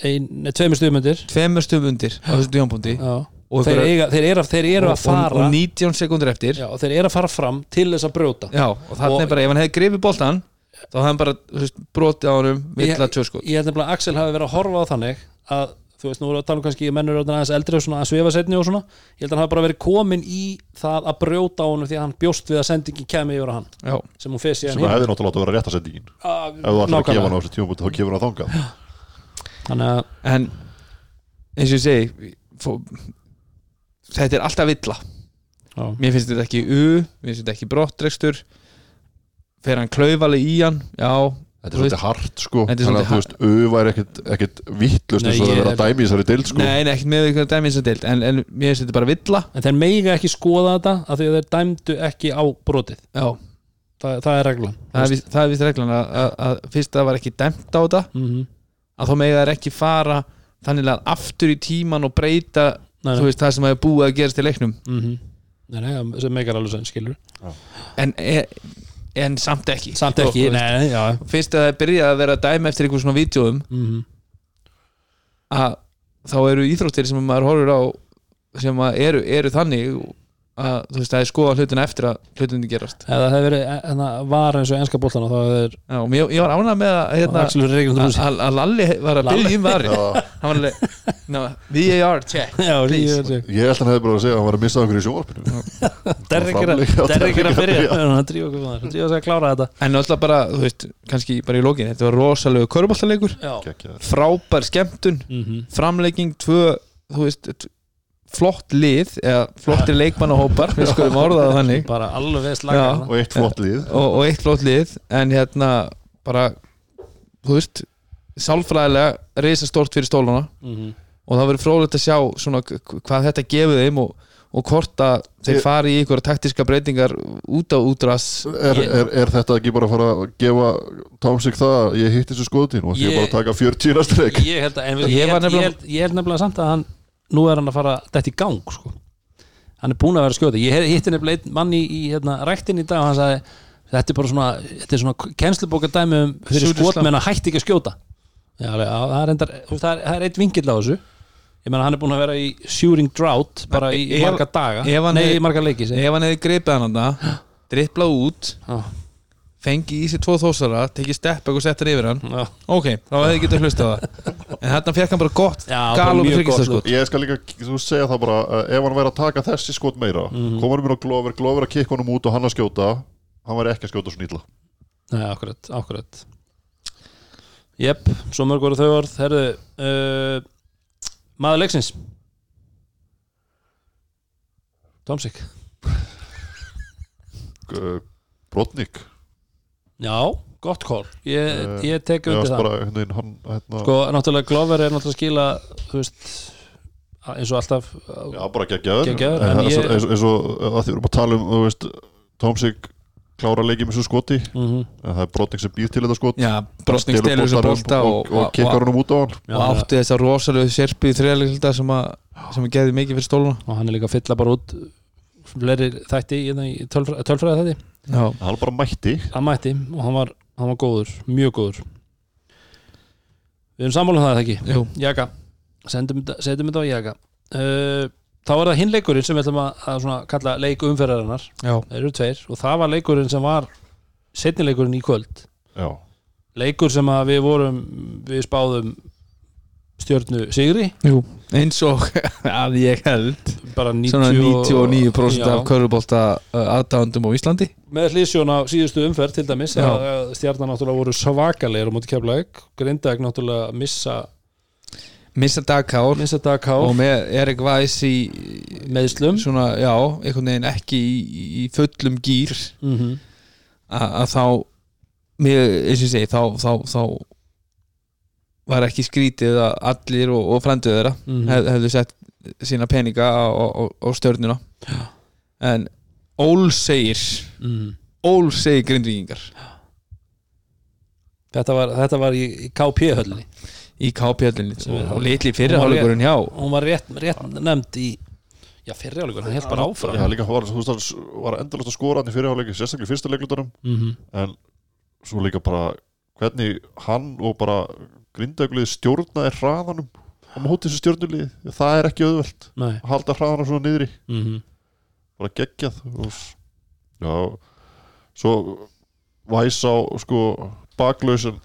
A: ein, tveimur stuðmyndir
C: tveimur stöðum undir á þessu og,
A: þeir,
C: einhverjar-
A: eiga, þeir, eru, þeir eru
C: og,
A: að fara
C: og, og 19 sekundur eftir.
A: Já, og þeir eru að fara fram til þess að brjóta.
C: Já, og þannig
A: Og-
C: er bara, ef hann hefði grifið boltan þá hefði hann bara þú veist, brotið á að tvö sko
A: ég held nefnilega að Axel hafi verið að horfa á þannig að þú veist, nú erum við að tala um kannski mennur aðeins eldri og svona að svefa setni og svona. Ég held að hann hafi bara verið komin í það að brjóta á honum því að hann bjóst við að sendingin kemi yfir á hann
C: Já,
A: sem hún fer síðan
B: sem hefði náttúrulega átt að vera réttasendingin
A: Ah,
B: ef þú ætlar að gefa hann á þessu tímabúti þá gefur hann þangað.
A: Þannig að
C: en eins og ég segi fó, þetta er alltaf villa
A: já,
C: mér finnst þetta ekki u, mér finnst þetta ekki brottrekstur fer hann klaufaleg í hann? Já,
B: Þetta er svolítið hart sko.
C: Þetta er
B: Þannig að þú
C: svolítið
B: veist, au væri ekkit, ekkit vittlust
A: Nei,
B: eins og það
A: ég
B: vera
A: er-
B: að dæmi í þessari deild sko.
C: Nei, nei, ekkert með eitthvað dæmis að deild en, en mér finnst þetta bara villa.
A: En þeir meiga ekki skoða þetta af því að þeir dæmdu ekki á brotið.
C: Já,
A: það, það er reglan.
C: Það er víst- það er vist reglan að, að, að fyrst það var ekki dæmt á þetta
A: mm -hmm.
C: að þá mega þær ekki fara þannig að aftur í tíman og breyta
A: nei,
C: þú veist það sem hefur búið að gerast í leiknum.
A: Mm -hmm. nei, nei, sem meikar alveg sem skilur
C: en, en, en samt ekki.
A: Samt ekki,
C: veist,
A: nei, já.
C: Fyrst að það byrjað að vera að dæma eftir einhver svona vídjóum
A: mm -hmm.
C: að þá eru íþróttir sem maður horfir á sem eru, eru þannig að þú veist það er skoða hlutina eftir að hlutinni gerast.
A: Eða það hefur verið en það var eins og enska boltan og þá er
C: Já, og mér, ég var ánað með að hérna, að að- Lalli var að
A: Lalli?
C: byrja um
B: Já,
C: hann var alveg no, VAR check
A: já,
C: Please.
A: ég veit
B: Ég held að hann hefði bara að segja að hann var að missa okkur í sjónvarpinu.
A: Derrik er að
B: Framleik-
A: Derrik er að byrja. hann drífa okkur maður, drífa sig að klára þetta.
C: En alltaf bara, þú veist, kannski bara í lokin þetta var rosalegu köruboltaleikur
A: já.
C: Frábær skemmtun
A: mm
C: framlegging, tvö, þú veist flott lið, eða flottir leikmannahópar, við skulum orða það þannig.
A: Bara alveg
C: Já.
A: slaga
B: Og eitt flott lið.
C: Og, og eitt flott lið en hérna bara þú veist sálfræðilega reysa stort fyrir stólana.
A: Mhm.
C: og það verður frólægt að sjá svona hvað þetta gefur þeim og, og hvort að þeir fari í ykkur taktiska breytingar út á útras.
B: Er, er, er þetta ekki bara að fara að gefa Tómsik það að ég hitt þessu skoðutín og ég
A: Ég-
B: bara að taka 40 næstu leik?
A: ég held að en,
C: Ég
A: ég,
C: var
A: held, ég,
C: nefnilega-
A: held, ég held nefnilega samt að hann nú er hann að fara þetta í gang sko. hann er búin að vera skjóta. Ég hitti nefnilega einn mann í, í hérna, ræktin í dag og hann sagði þetta er bara svona, þetta er svona kennslubóka dæmi um fyrir skotmenn að hætti ekki að skjóta. Já, það, er endar, það, er, er eitt vingill á þessu. Ég meina hann er búin að vera í shooting drought bara í, í marga daga.
C: hann
A: nei, í marga leiki segi ég.
C: ef hann hefði greipið hann þarna driplað út,
A: Já,
C: fengi í sig tvo þósara tekið stepp og settar yfir hann.
A: Já.
C: ok, þá hefði getað hlustað það. En þarna fekk hann bara gott
A: Já, bara
C: galum
A: mjög gott.
C: skot
B: Ég skal líka, þú segja það bara að ef hann væri að taka þessi skot meira
A: Mhm.
B: komur mér á Glover, Glover að kikka honum út og hann að skjóta hann væri ekki að skjóta svo nýtla
A: Nei, akkurat, akkurat. Jepp, svo mörg voru þau orð. Herðu, uh, maður leiksins. Tomsik.
B: Brotnik
A: Já, gott kól Ég,
B: Eh,
A: ég tek undir það.
B: bara, veginn, hann, hérna,
A: Sko, náttúrulega Glover er náttúrulega skila Þú veist, eins og alltaf
B: Já, bara geggjaður. En eins og-
A: ég-
B: eins og- eins og að því við erum að tala um þú veist, Tómsik klára leikið með svo skoti.
A: Mm
B: en það er Brotnik sem býr til þetta skot.
C: Já, brostning
B: Stelur
C: þessu bolta
B: og, og, og kikkar honum út á hann.
C: Og átti þess að rosalegu sérpi í þriðarleikilda sem að sem að geði mikið fyrir stóluna.
A: Og hann er líka að fylla bara út fleiri þætti í, í tölfræði, þætti
C: já,
B: hann bara mætti.
A: Hann mætti og hann var, hann var góður, mjög góður. Við erum sammálum það eða ekki?
C: Jú,
A: Jaka, Sendum þetta- á Jaka. Uh, þá er það hinn leikurinn sem við ætlum að, að kalla leik umferðarinnar.
C: Já,
A: þeir eru tveir og það var leikurinn sem var setni leikurinn í kvöld.
B: Já,
A: leikur sem við vorum við spáðum stjörnu Sigri.
C: Jú. Eins og að ég held.
A: Bara 90
C: svona 99%
A: Já.
C: af körubólta aðdáðandum á Íslandi.
A: Með hlýsjón á síðustu umferð til dæmis að stjarnan náttúrulega voru svakalegir á móti keflaug Grindag náttúrulega missa
C: missa dagkár og með Erik Weiss í
A: meðslum
C: svona, já, einhvern veginn ekki í, í fullum gýr
A: mm -hmm.
C: að þá mér, eins og ég segi, þá, þá, þá var ekki skrítið að allir og, og frænduð þeirra
A: Mhm.
C: hef, hefðu sett sína peninga á, á, á stjörnuna. En Ól segir
A: mm.
C: Ól segir grindvíkingar.
A: Þetta var, þetta var í, í KP höllinni.
C: Í KP-höllinni og, og litli fyrirháleikurinn hjá.
A: hún var rétt, rétt nefnd í já fyrirjáleikur, hann held bara áfram.
B: Já, líka var, þú veist, hann var endalast að skora hann í fyrirháleiki, sérstaklega í fyrsta leiklutunum.
A: Mm -hmm.
B: en svo líka bara hvernig hann og bara grindaglið stjórnaði hraðanum á móti þessu stjórnulíði. Það er ekki auðvelt
A: nei.
B: að halda hraðana svona niðri.
A: Mm
B: bara geggjað og, já, svo væs á sko baklausin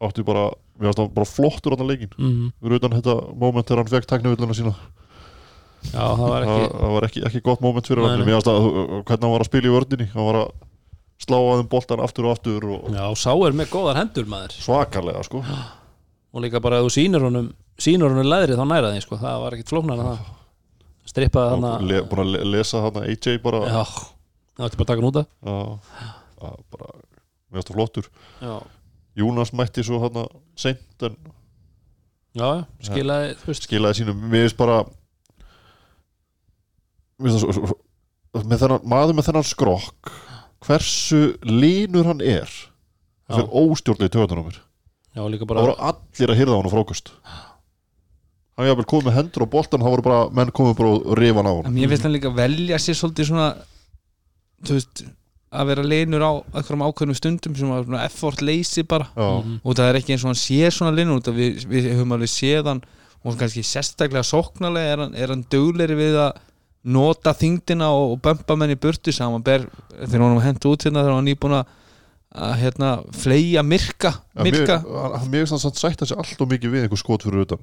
B: átti bara, mér finnst það bara flottur á leikin,
A: -hmm.
B: við utan þetta moment þegar hann fekk tæknivilluna sína.
A: Já, það var
B: það,
A: ekki
B: það var ekki, ekki gott moment fyrir hann. mér finnst að uh, hvernig hann var að spila í vördinni hann var að slá að þeim boltan aftur og aftur og
A: Já, sá er með góðar hendur maður.
B: Svakalega sko.
A: Og líka bara ef þú sýnir honum sýnir honum leðri þá næra því sko. það var ekkit flóknar en það. Strippaði
B: og
A: hann
B: le, búin að le- lesa hann AJ bara.
A: Já, það til bara að taka hann út af
B: Já, að bara mér finnst það flottur.
A: Já,
B: Jónas mætti svo hann seint en
A: já, skilaði þú veist.
B: Skilaði sínum mér finnst bara mér finnst það svo, svo með þennan, maður með þennan skrokk hversu línur hann er? Það fyrir óstjórnlega töðan á mér.
A: Já, líka
B: það voru allir að hýrða hann á frókust hann hefði komið með hendur á boltan það voru bara, menn komið bara og rifa hann á hann
C: En mér finnst hann líka velja sér svolítið svona þú veist að vera leinur á einhverjum ákveðnum stundum sem svona effort leysi bara.
B: Já,
A: Mhm.
C: og það er ekki eins og hann sé svona leinur við, við höfum alveg séð hann og kannski sérstaklega sóknarlega er hann, hann dugleiri við að nota þingdina og, bömpa menn í burtu saman ber þegar hann var hent út hérna þegar hann var nýbúin að að, hérna fleia myrka
B: Já,
C: myrka,
B: hann- mér finnst hann samt sætta sig allt og mikið við einhver skot fyrir utan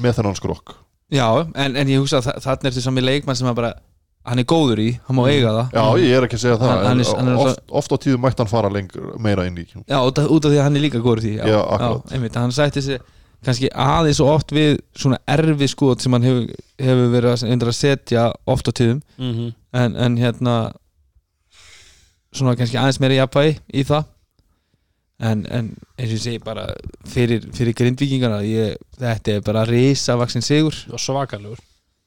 B: með þennan skrokk.
C: Já, en, en ég hugsa að þa- þarna er þetta sami leikmann sem að bara hann er góður í, hann má eiga það.
B: Já, ég er ekki að segja það.
C: Hann- hann er- hann er
B: oft, oft á tíðu mætti hann fara lengur meira inn í.
C: Já, út af, út af því að hann er líka góður í því
B: Já, akkurat.
C: einmitt, hann sætti sig kannski aðeins og oft við svona erfi skot sem hann hefur, hefur verið að, setja oft á tíðum.
A: Mm
C: en, en hérna svona kannski aðeins meira jafnvægi í það. En, en eins og ég segi bara fyrir, fyrir grindvíkingana ég, þetta er bara risavaksin sigur.
A: Og svakalegur.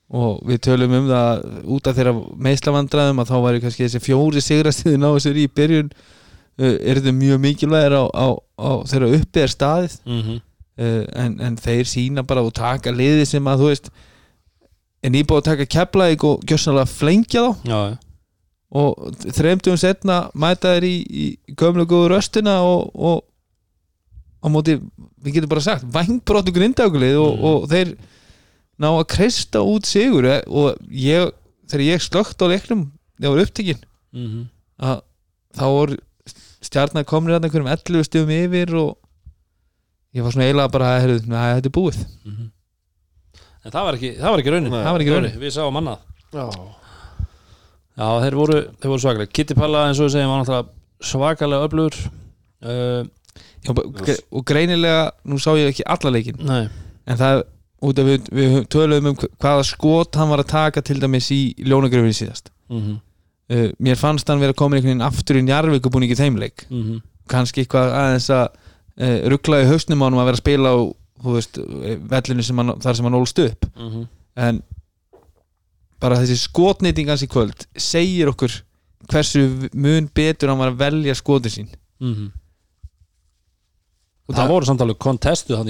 C: Og við tölum um það út af þeirra meðslavandræðum að þá væri kannski þessi fjóri sigrastiði náðu sér í byrjun uh, er þetta mjög mikilvægir á, á, á þeirra uppi er staðið.
A: Mm -hmm.
C: Uh, en, en þeir sína bara og taka liði sem að þú veist er nýbúið að taka keflaðik og gjössanlega flengja þá.
A: Já,
C: og þreymtugum setna mæta þeir í, í gömlu góðu röstina og, og á móti, við getum bara sagt vangbróttu grindaglið og,
A: Mm.
C: og þeir ná að kreista út sigur. Eh, og ég, þegar ég slögt á leiknum þegar var upptekinn.
A: Mm
C: að þá voru stjarnar komnir að einhverjum 11 stöðum yfir og ég var svona eiginlega bara að þetta er búið.
A: Mhm. En það var ekki, það var ekki raunin.
B: Nei.
C: það var ekki raunin.
A: Við sáum annað.
B: Já,
A: Já, þeir voru, þeir voru svakalega Kitty Palla eins og við segjum var náttúrulega svakalega öflugur. Uh,
C: Já, og- og greinilega, nú sá ég ekki alla leikin
A: Nei,
C: en það, út af við, við töluðum um hvaða skot hann var að taka til dæmis í ljónagröfinni síðast.
A: Mm
C: uh, mér fannst hann vera komin einhvern veginn aftur í Njarvík og búin ekki þeimleik
A: -hmm.
C: kannski eitthvað aðeins að uh, ruggla í hausnum á hann að vera að spila á veist, eh, vellinu sem hann, þar sem hann ólst upp
A: Mhm.
C: en bara þessi skotnýting hans í kvöld segir okkur hversu mun betur hann var að velja skotin sín
A: Mhm.
C: og
A: Það voru samt alveg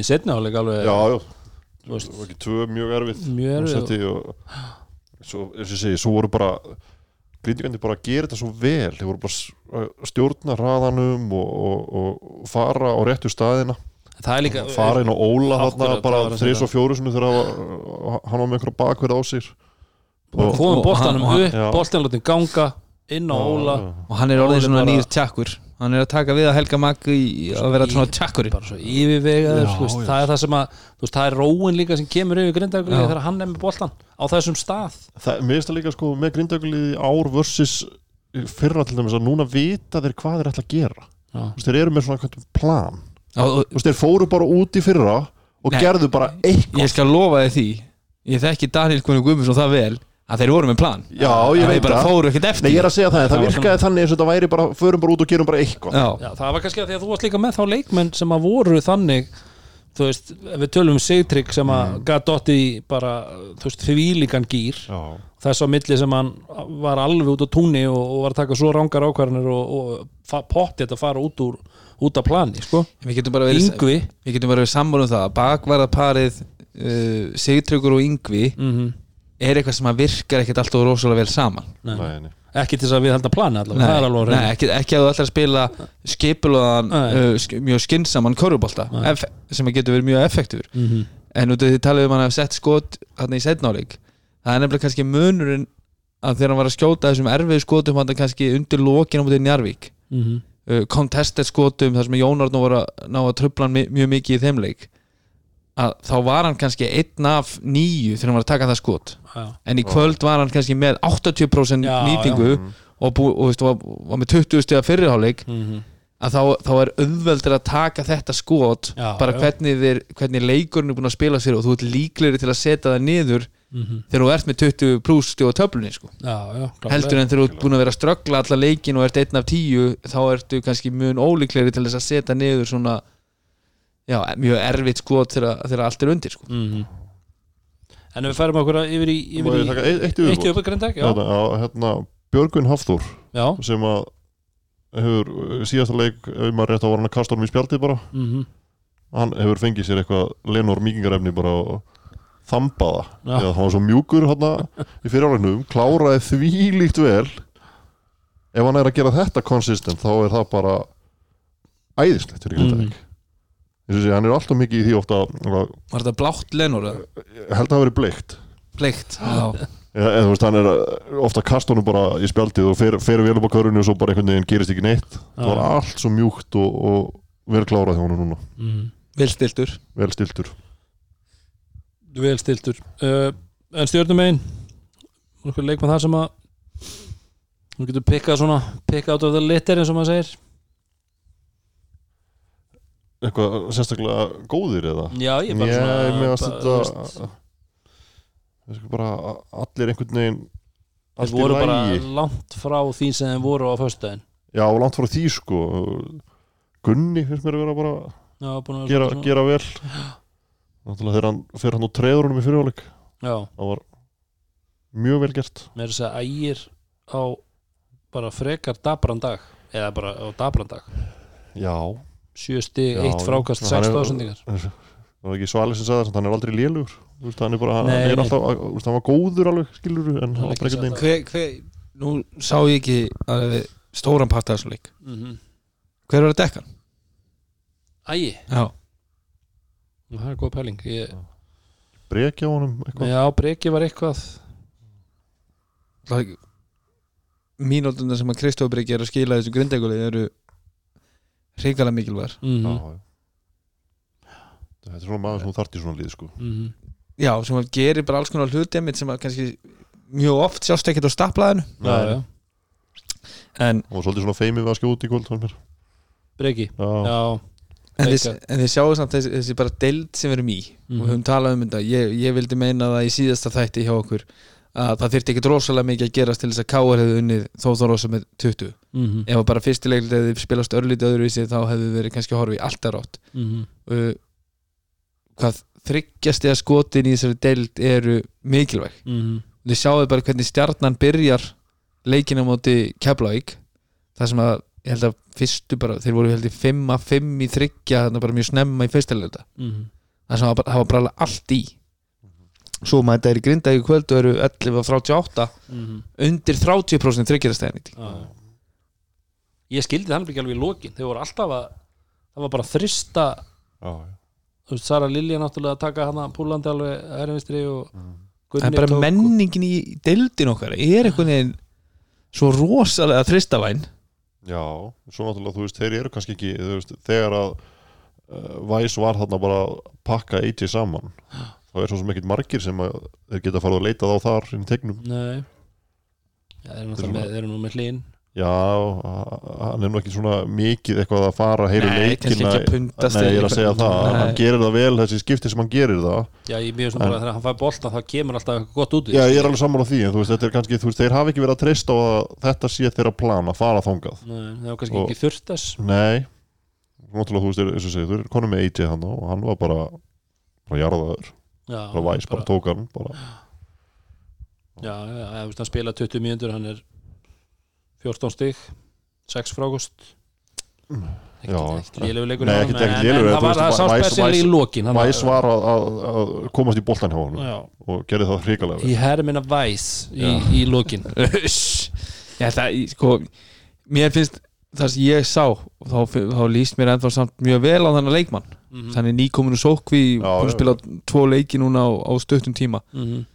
A: í setni áleik alveg
B: já, já
A: þú veist,
B: það var ekki tvö mjög erfið
A: mjög erfið
B: Seti, og, svo, eins og segi, svo voru bara grindjandi bara að gera þetta svo vel. Þeir voru bara að stjórna raðanum og, og, og fara á réttu staðina.
A: Er líka
B: fara inn á Óla
A: það
B: bara þrís og fjóru sinni þegar hann- hann var með einhverja bakverð á sér.
A: Og
C: hann- og hann-
A: upp, látin ganga inn á Óla.
C: og hann er orðin
A: hann
C: svona nýr tjakkur hann er að taka við að Helga Maggi í að vera svona tjakkur
A: bara svo yfirvegaður
B: Já, já.
A: það er það sem að veist, það er róin líka sem kemur yfir grindagulíði
C: Já.
A: þegar hann er með boltan á þessum stað
B: það, mér finnst það líka sko með grindagulið ár versus fyrra til dæmis að núna vita þeir hvað þeir ætla að gera
A: Já.
B: Veist, þeir eru með svona einhvern plan
C: og,
B: Þú veist, þeir fóru bara út í fyrra og
C: Nei.
B: gerðu bara eitthvað
C: ég skal lofa þið því ég þekki Daniel Guðmundsson það vel að þeir voru með plan.
B: Já, ég
C: En
B: veit það.
C: fóru ekkert eftir.
B: Nei, ég er að segja það, það virkaði þannig eins og þetta væri bara, förum bara út og gerum bara eitthvað.
C: Já,
A: Já, það var kannski að því að þú varst líka með þá leikmenn sem að voru þannig þú veist, ef við tölum um Sigtrygg sem að mm. gat dotti í bara þú veist, þvílíkan gýr
B: Já,
A: þess á milli sem hann var alveg út á túnni og, og var að taka svo rángar ákvarðanir og, og pottið að fara út úr út af plani, sko.
C: Við getum bara verið
A: Yngvi.
C: við getum bara verið sammála um það að bakvarðarparið uh, Sigtryggur og Yngvi
A: mm
C: er eitthvað sem að virkar ekkert alltaf rosalega vel saman
A: nei.
B: nei, nei
A: ekki til þess að við held að plani allavega, það er alveg á
C: nei, ekki, ekki að þú ætlar að spila skipulaðan uh, mjög
A: Nei.
C: eff- sem að getur verið mjög effektífur
A: Mhm.
C: en út af því talaðum hann að sett skot hann í setnáleik það er nefnilega kannski munurinn að þegar hann var að skjóta þessum erfið skotum hann kannski undir lokin á mútið Njarvík
A: mm -hmm.
C: uh, contested skotum þar sem Jón Arnó var að ná að mi- mjög mikið í þeim leik að þá var hann kannski einn af nýju þegar hann var að taka það skot
A: já,
C: en í kvöld var hann kannski með 80%
A: Já,
C: nýtingu og, bú, og, veist, var, var með 20 stiga fyrirháleik
A: mm
C: að þá, þá er auðveldur að taka þetta skot
A: Já,
C: bara
A: já.
C: hvernig, þeir, hvernig leikurinn er búin að spila sér og þú ert líklegri til að setja það niður
A: Mhm.
C: þegar þú ert með 20 pluss stjóð töflunni sko.
A: já, já klárlega.
C: heldur en þegar þú ert búin að vera að ströggla alla leikin og ert einn af tíu þá ertu kannski mjög ólíklegri til þess að setja niður svona já, mjög erfitt skot þegar, allt er undir sko.
A: Mhm. en ef við færum okkur yfir í, yfir í
B: taka eitt, eitt
A: eitt
B: yfirbútt hérna, á, hérna, Björgun Hafþór
A: já.
B: sem að hefur uh, síðasta leik ef maður rétt á var hann að kasta honum í spjaldið bara
A: Mm
B: hann hefur fengið sér eitthvað Lenor Míkingarefni bara og þambaða hann var svo mjúkur hérna í fyrirálegnum, kláraði þvílíkt vel ef hann er að gera þetta konsistent þá er það bara æðislegt fyrir Grindavík
A: Mm.
B: mm. Sé, hann er alltaf mikið í því ofta
C: var þetta blátt lenur
B: held að það verið bleikt.
C: Bleikt já.
B: eða, eða þú veist, hann er uh, ofta honum bara í spjaldið og fer, fer vel upp á körunni og svo bara einhvern veginn gerist ekki neitt. Það var allt svo mjúkt og, og vel klárað hjá honum núna,
A: mm.
C: vel stiltur
B: vel stiltur
A: vel stiltur uh, en stjórnum einn okkur leikmann þar sem að þú getur pikkað svona pikkað át af það litter eins og maður segir
B: eitthvað sérstaklega góðir eða?
A: Já, ég er bara
B: Ég
A: svona
B: meðast
A: bara,
B: þetta
A: veist,
B: það sko bara allir einhvern veginn
A: þeir voru bara langt frá því sem þeir voru á föstudaginn.
B: Já, langt frá því sko. Gunni finnst mér að vera bara
A: já, að
B: gera,
A: svona-
B: gera vel. Náttúrulega þegar hann fer hann og treður honum í fyrirháleik
A: já,
B: það var mjög vel gert.
A: Með þess að ægir á bara frekar dabran dag eða bara á dabran dag.
B: Já,
A: sjö stig,
B: Já,
A: eitt frákast, sex
B: hann er-
A: stóðsendingar
B: það var ekki Svali sem sagði þess hann er aldrei lélugur. Þú veist, hann er bara, hann
A: Nei,
B: er
A: nei.
B: alltaf þú veist, hann var góður alveg skilur en
A: Hann
B: hann
A: er
B: var
A: ekki
C: hver, nú sá ég ekki að við stóran part af þessum leik.
A: Mm -hmm.
C: hver var að dekka hann?
A: ægi,
C: já,
A: það er góð pæling. Ég,
B: brekja á honum eitthvað?
A: Já, breki var eitthvað.
C: Mínútundar sem að Kristof Breki er að skila þessu grindækuleg eru hrikalega mikilvægar
A: mm -hmm.
B: þetta er svona maður sem þú þart í svona líð sko.
A: Mm
C: já, sem að gerir bara alls konar hluti einmitt sem að kannski mjög oft sjást ekkert á staplaðinu
A: já, já.
C: en,
B: og svolítið svona feimið við að skjóta í kvöld
A: breki,
B: já,
C: en, þið, en þið sjáu samt þessi, þessi bara deild sem við erum í.
A: Mhm.
C: og við höfum talað um þetta. Ég, ég vildi meina það í síðasta þætti hjá okkur að það þyrfti ekkert rosalega mikið að gerast til þess að Káar hefði unnið þó þá rosa með 20
A: mm -hmm.
C: ef að bara fyrstileglið hefði spilast örlítið öðruvísi þá hefði verið kannski að horfa í alltaf rátt
A: Mm
C: uh, hvað þryggjast eða skotin í þessari deild eru mikilvæg.
A: -hmm.
C: þið sjáðu bara hvernig stjarnan byrjar leikina móti Keflavík. Það sem að ég held að fyrstu bara, þeir voru held í 5 að 5 í þryggja þarna bara mjög snemma í fyrstilegta
A: Mm
C: það sem það var bara allt í svo maður þetta er í grinda í kvöld og eru 11 af 38
A: -hmm.
C: undir 30% þryggjastæðnýtt
A: ég skildi það ekki alveg í lokin. Þeir voru alltaf að það var bara þrista
B: já, já.
A: þú veist, Sara Lilja náttúrulega að taka hana púlandi alveg erfinstri og Gunni
C: en bara
A: tók-
C: menningin í deildin okkar er einhvern veginn svo rosalega þristavæn
B: já, svo náttúrulega þú veist þeir eru kannski ekki þú veist, þegar að uh, Væs var þarna bara að pakka AJ saman þá er svo sem ekkit margir sem að þeir geta farið að leita þá þar í tegnum.
A: Nei. Já, þeir, eru með, þeir eru nú með hlýn.
B: Já, hann er nú ekki svona mikið eitthvað að fara
C: Nei, kannski
B: leikina.
C: að
B: nei, ég er að segja það,
C: Nei.
B: hann gerir það vel þessi skipti sem hann gerir það.
A: Já, ég mjög svona bara þegar hann fær bolta þá kemur alltaf eitthvað gott út í
B: Já, ég er alveg sammála því, en þú veist, þetta er kannski, þú veist, þeir hafa ekki verið að treysta á að þetta sé þeirra plan að fara þangað.
A: Nei, það var kannski
B: Og-
A: ekki þurft þess.
B: Nei, náttúrulega, þú veist, þú er konum með AJ hann og hann var bara, bara jarðaður,
A: já,
B: bara væs, bara tók hann, bara,
A: já, já, já, veist, hann spila 20 mínútur hann er 14 stig 6 frákost.
B: Já.
A: ekkert lélegu leikur.
B: Nei,
A: hjá
B: ekkert-
A: honum,
B: ekkert
A: en- það var það sá
B: Væs-
A: spesial í hann
B: væs var að, að, að komast í boltan hjá hann og gerði það hrikalega vel.
A: í hermina væs í, í-
C: sko, mér finnst það sem ég sá þá, þá líst mér ennþá samt mjög vel á þennan leikmann
A: Mhm.
C: þannig nýkominu sókvi
B: já.
C: spila tvo leiki núna á, á stöttum tíma.
A: Mhm.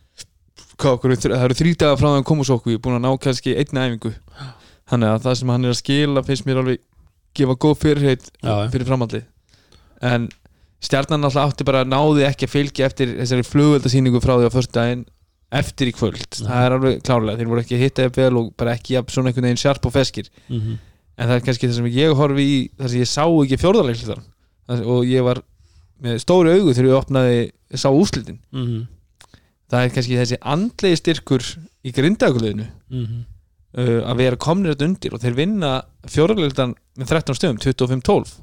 C: Hvað, okkur, það eru þrý dagar frá það að koma sókvi búin að ná kannski einni æfingu. Þannig að það sem hann er að skila finnst mér alveg gefa góð fyrirheit
A: Já,
C: fyrir framhaldið. En stjarnan alltaf átti bara náði ekki að fylgja eftir þessari flugveldasýningu frá því á förstu daginn eftir í kvöld, það er alveg klárlega þeir voru ekki að hitta ef vel og bara ekki jafn svona einhvern veginn sjarp og feskir.
A: Mhm.
C: en það er kannski það sem ég horfi í þar sem ég sá ekki fjórðarleiklistan og ég var með stóru augu þegar ég opnaði sá úslitin
A: Mhm.
C: það er kannski þessi andlegi styrkur í grindaguleginu
A: Mhm.
C: uh, að vera komnir þetta undir og þeir vinna fjórðarleiklistan með 13 stöðum 25-12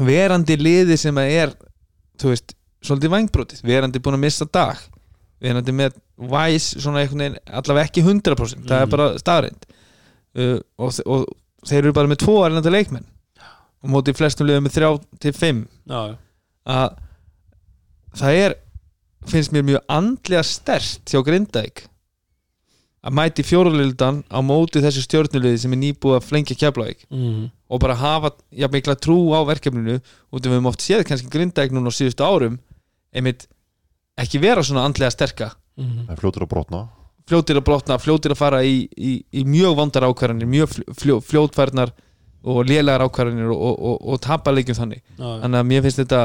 C: verandi liði sem að er þú veist, svolítið vangbrótið verandi búin að missa dag verandi með væs allavega ekki 100% það er
A: Mhm.
C: bara staðreind uh, og, og þeir eru bara með tvo erlenda leikmenn og mótið flestum liðum með 3 til 5
A: Já, já.
C: að það er finnst mér mjög andlega stert hjá Grindavík að mæti fjórulildan á móti þessu stjórnuliði sem er nýbúið að flengja Keflavík
A: Mhm.
C: og bara hafa jafn mikla trú á verkefninu út af við höfum oft séð kannski Grindavík núna á síðustu árum einmitt ekki vera svona andlega sterka
A: Mhm.
B: það er fljótur að brotna
C: fljótir að brotna, fljótir að fara í, í, í mjög vondar ákvarðanir mjög fl- fljó, fljótfærnar og lélegar ákvarðanir og, og, og, og tapa leikjum þannig.
A: Já, já.
C: þannig að mér finnst þetta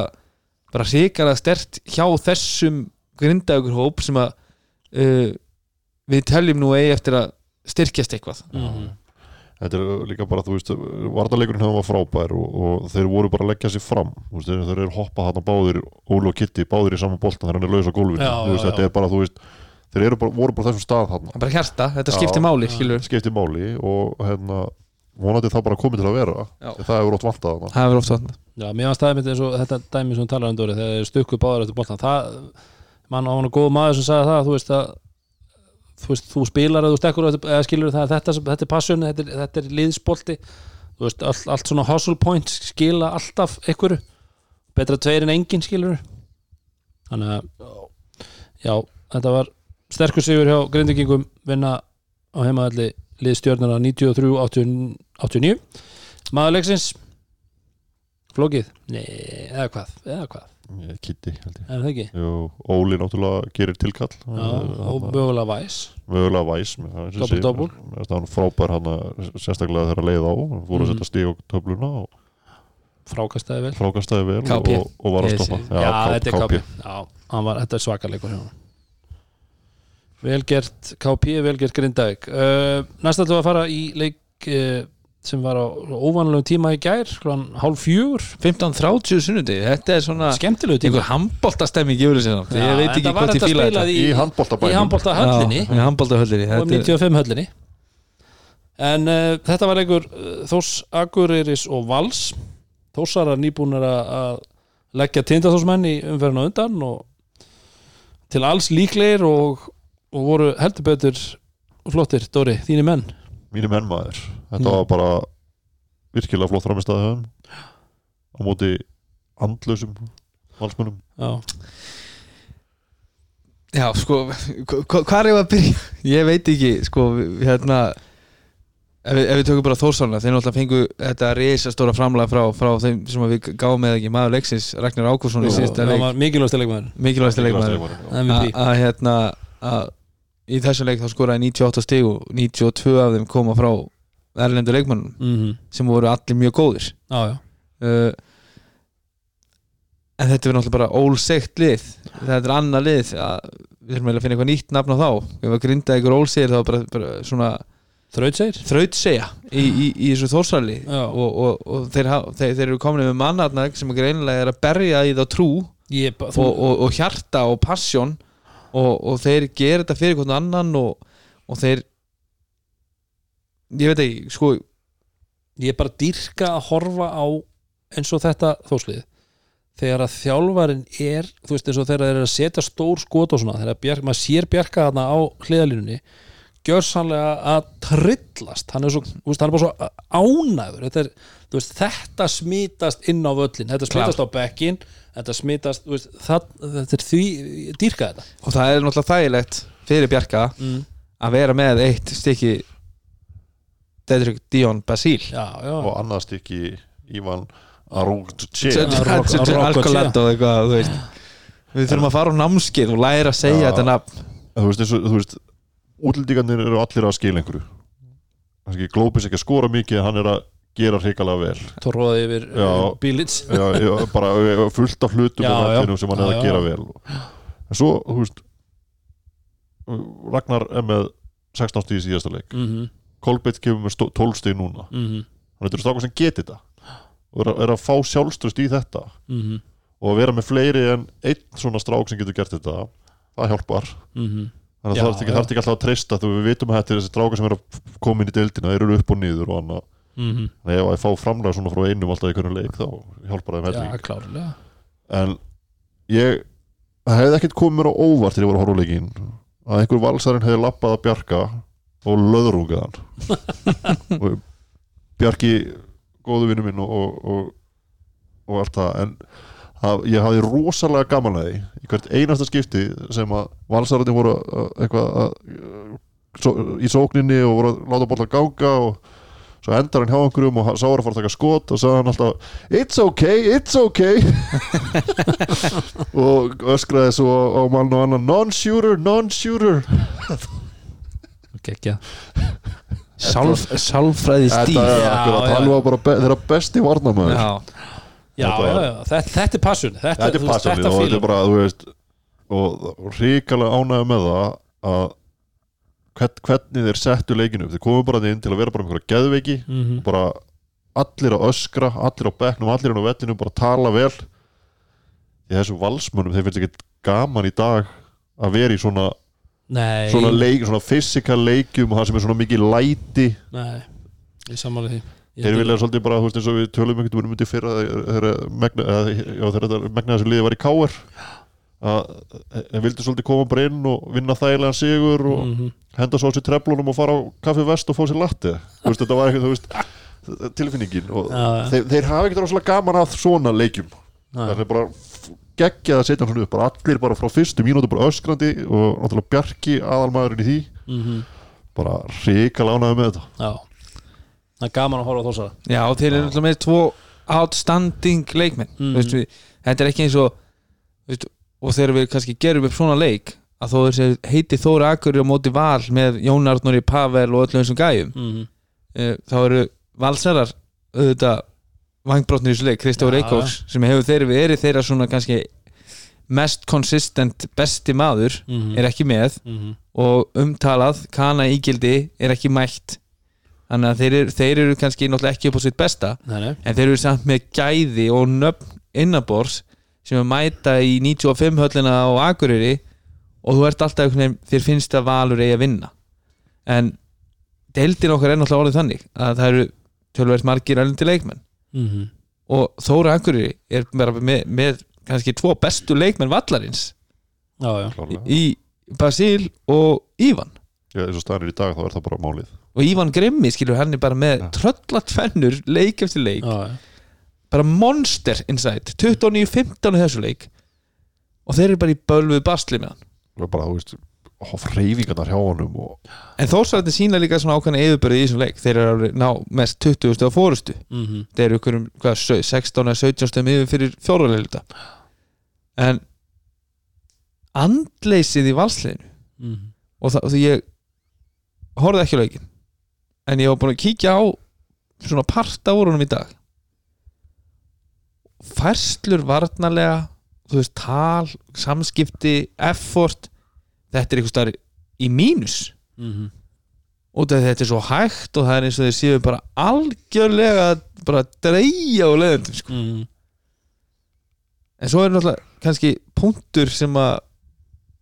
C: bara hrikalega stert hjá þessum grindaðugur hóp sem að uh, við teljum nú eigi eftir að styrkjast eitthvað.
A: Mhm.
B: þetta er líka bara, þú veist vartaleikurinn hefur var frábær og, og þeir voru bara að leggja sér fram. Þú veist, þeir, þeir eru hoppa þarna báðir Óli og Kitty, báðir í saman boltan þegar hann er laus á gólfinu. Þú veist, þetta er bara, þú veist þeir eru bara, voru bara á þessum stað þarna.
C: Bara hjarta, þetta
B: Já,
C: skiptir máli skilur,
B: skipti máli og hérna vonandi það bara komið til að vera það hefur ótt vantað þarna.
C: Það oft
A: Já, mér varst það einmitt eins og þetta dæmi sem talar um Dóri, þegar þeir stukku báðar eftir boltan það, mann á hann góð maður sem sagði það, þú veist að þú veist, þú spilar eða þú stekkur eftir- eða skilur það, þetta, þetta er passion þetta er, þetta er liðsbolti þú veist, all, allt svona hustle points skila alltaf einhverju betra tveir en engin skilur þannig að já, þetta var sterkur sigur hjá grindvikingum vinna á heimaðalli liðstjörnuna 93-89 maður leiksins. Flókið, nei, eða hvað? Eða hvað,
B: Kitty, held ég.
A: Er það ekki?
B: Jú, Óli náttúrulega gerir tilkall.
A: Já, og mögulega væs
B: mögulega væs það, og
A: double.
B: Mér finnst hann frábær hann sérstaklega þegar að leið á. Fóru að
A: Mhm.
B: setja stíg á töfluna og
A: frákastaði vel.
B: frákastaði vel og, og var að stoppa.
A: Já,
B: K-
A: þetta er KP já, var, þetta er svakalegur hann velgert KP, velgert Grindavík. Uh, næst ætlum við að fara í leik uh, sem var á óvanlegum tíma í gær klokkan hálf fjögur
C: 15.30 sunnundi, þetta er svona
A: skemmtilegu tíma
C: einhver.
A: Já,
C: ég veit ekki ég
A: þetta
C: fíla þetta.
A: í,
B: í handboltabænum.
A: í handbolta höllinni
C: Já, í handboltahöllinni.
A: Og
C: þetta er-
A: 95 höllinni. En uh, þetta var einhver uh, Þós Akureyris og Vals. Þósarar nýbúnir að að leggja tindaþósmenn í umferðin á undan og til alls líklegir og, og voru heldur betur flottir, Dóri, þínir menn?
B: Mínu menn maður. Þetta
A: Mm.
B: var bara virkilega flott framistæði höfum á móti andlausum valsmunum
A: Já,
C: Já, sko, hva- hvað er ég að byrja? Ég veit ekki, sko, hérna ef við, ef við tökum bara Þórsána þeir náttúrulega fengu þetta reisastóra framlega frá, frá þeim sem við gáum með ekki maður leiksins, Ragnar Ákursson í
A: það
C: leik.
A: var mikilvægsta leikmaður.
C: Mikilvægsta leikmaður
A: MVP
C: að hérna að í þessum leik þá skoraði 98 stig og 92 af þeim koma frá erlendu leikmannum
A: mm
C: sem voru allir mjög góðir.
A: Já, já,
C: uh, en þetta er náttúrulega bara ólsegt lið. Þetta er annað lið. Að, við þurfum að finna eitthvað nýtt nafn á þá. Við grinda ykkur ólsegir þá bara, bara svona
A: þraut segir
C: þraut segja í, í, í þessu þórsali
A: Já.
C: og, og, og þeir, þeir, þeir eru komin með mannarna sem er greinilega er að berja í þá trú
A: Ég,
C: og, og, og hjarta og passion og, og þeir gera þetta fyrir hvern annan og, og þeir ég veit ekki, sko
A: ég er bara dýrka að horfa á eins og þetta þóslið þegar að þjálfarin er þú veist eins og þegar þeir eru að setja stór skot og svona þegar bjark, maður sér bjarka þarna á hliðalínunni gjörsanlega að trillast. Hann er, svo, veist, hann er bara svo ánæður þetta, er, veist, þetta smítast inn á völlin, þetta smítast á bekkin þetta smítast, þú veist, það, þetta er því dýrka þetta.
C: Og það er náttúrulega þægilegt fyrir Bjarka
A: mm.
C: að vera með eitt stykki Dedrick Dion Basíl
A: já, já,
B: og annað stykki
A: Rok- Rok-
C: Alcolando eitthvað við þurfum að fara á námskeið og læra að segja þetta nafn.
B: Þú veist, þú veist útlendingarnir eru allir að skila einhverju. Kannski Glóbis ekki að skora mikið hann er að gera hrikalega vel.
A: Tróði yfir
B: Já.
A: uh, bílits
B: já, já, bara uh, fullt af hlutum
A: já.
B: vellinu sem hann er að gera vel. En svo, þú veist Ragnar er með 16 stíð í síðasta leik.
A: Mm -hmm,
B: Kolbeitt kemur með stó- 12 stíð núna.
A: Mm
B: hann er stáka sem geti þetta. Og er að, er að fá sjálfströst í þetta.
A: -hmm,
B: og að vera með fleiri en einn svona strák sem getur gert þetta það hjálpar.
A: Mm
B: þannig að það er ekki, er alltaf að treysta þú við vitum að þetta er þessi strákar sem eru að koma inn í deildina þeir eru upp og niður og annað
A: -hmm.
B: Þannig að ef að fá framlega svona frá einum alltaf í hvernig leik þá hjálpar það með helling
A: klárlega.
B: En ég það hefði ekkert komið mér á óvart þegar ég voru að horfa á leikinn að einhver valsarinn hefði lappað að Bjarka og löðrungað hann. Og Bjarki góðu vinnu minn og, og, og, og allt það en það, ég hafði rosalega gaman að því í hvert einasta skipti sem að valsarinn voru að, eitthvað að, svo, í sókninni og voru að láta bólla ganga og svo endar hann hjá einhverjum og hann sá að fara að taka skot og sagði hann alltaf it's okay, it's okay. Og öskraði svo á mann og annan non-shooter, non-shooter.
C: Sálf, Sálfræði stíl.
B: er hann var bara be þeirra besti varnamöður
C: Já,
A: já,
B: Þetta
A: já, já, þetta, þetta er passun þetta,
B: þetta er
A: þetta
B: og þetta er bara, þú veist og, ríkalega ánægða með það að hvernig þeir settu leikinu upp. Þeir komu bara inn til að vera bara með einhverja geðveiki
A: Mhm.
B: bara allir að öskra allir á bekknum, allir á vellinu bara tala vel. Í þessu valsmönnum þeir finnst ekki gaman í dag að vera í svona,
A: Nei,
B: svona, leik, svona physical leikjum og það sem er svona mikið læti.
A: Nei Ég sammála því.
B: Þeir vilja svolítið bara, þú veist eins og við tölum veginn um fyrra þegar megna- eða, já, þegar þetta megnaði þessu liði var í káir að þeir vildu svolítið koma bara inn og vinna þægilegan sigur og
A: Mhm.
B: henda svo á sér treflunum og fara á kaffi vest og fá sér latti þú veist, þetta var eitthvað, þú veist tilfinningin og
A: Já, já.
B: þeir, þeir hafa ekkert rosalega gaman að svona leikjum. Það er bara geggjað að setja hann upp. Bara allir bara frá fyrstu mínútu bara öskrandi og náttúrulega Bjarki aðalmaðurinn í því.
A: Mhm.
B: bara ríka lánaði með þetta.
A: Já. Það er gaman að horfa á þósara
C: já og þeir eru alltaf með tvo outstanding leikmenn. Veist, við, Þetta er ekki eins og og þegar við kannski gerum upp svona leik að þó þessi heiti Þóra Akurri á móti val með Jón Arnóri Pavel og öllum þessum gæjum
A: mm
C: eh, þá eru valsarar auðvitað vangbrotnir í þessu leik. Kristóf
A: Já,
C: Reykjóks sem hefur þeir verið þeirra svona kannski mest konsistent besti maður
A: -hmm.
C: er ekki með. Og umtalað Kana Ígildi er ekki mætt. Þannig að þeir eru, þeir eru kannski náttúrulega ekki upp á sitt besta.
A: Nei, nei.
C: En þeir eru samt með gæði og nöfn innabors sem er mæta í 95 höllina á Akureyri og þú ert alltaf einhvern veginn, þér finnst að Valur eigi að vinna. En deildin okkar er náttúrulega orðið þannig að það eru tölverð margir erlendi leikmenn.
A: Mm -hmm.
C: og Þóra Akureyri er bara með, með kannski tvo bestu leikmenn vallarins
A: Já, já.
C: Í Basil og Ívan.
B: Já, eins og staðanir í dag þá er það bara málið.
C: Og Ívan Grimmi skilur hann er bara með
B: Ja.
C: tröllatvennur leik eftir leik.
A: Já, já
C: bara monster inside. 29-15 í þessu leik. Og þeir eru bara í bölvuð bastli með hann.
B: Og bara, þú veist, reyfingarnar hjá honum og
C: en þórsarðin sína líka svona ákveðna yfirbörði í þessum leik. Þeir eru að ná mest 20 stöð á fórustu
A: mm -hmm.
C: þeir eru ykkur um hvað, 16 eða 17 stöðum yfir fyrir fjóralegluta en andleysið í valsliðinu.
A: Mm -hmm.
C: og það, ég horfði ekki á leikin en ég var búin að kíkja á svona part af úrunum í dag færslur varnarlega þú veist, tal, samskipti effort þetta er eitthvað starf í mínus
A: Mm -hmm.
C: því þetta er svo hægt og það er eins og þeir séu bara algjörlega bara að dreigja á leiðendum sko.
A: Mm -hmm.
C: en svo er náttúrulega kannski punktur sem að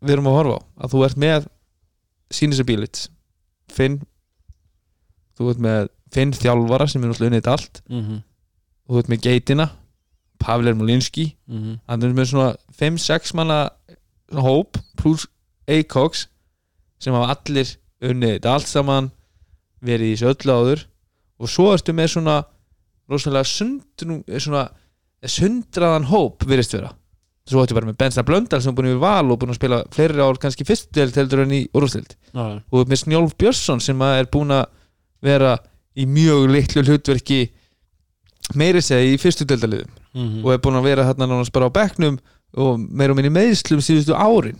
C: við erum að horfa á að þú ert með Sinisa Finn þú ert með Finn þjálfara sem er náttúrulega unnið allt
A: Mm -hmm.
C: þú ert með Geitina Pavler Molinski
A: Mm -hmm.
C: hann er með svona 5-6 manna hóp pluss Acox sem hafa allir unnið þetta allt saman verið í þessu öllu áður. Og svo ertu með svona rosalega sundnum, svona sundraðan hóp virðist vera. Svo ertu bara með Bensa Blöndal sem er búin yfir val og búin að spila fleiri ár kannski fyrstdelt heldur en í
A: já.
C: Og með Snjólf Björnsson sem er búin að vera í mjög litlu hlutverki meiri segja í fyrstu deildaliðum
A: Mhm.
C: og er búin að vera þarna nánast bara á bekknum og meira og minni meðslum síðustu árin.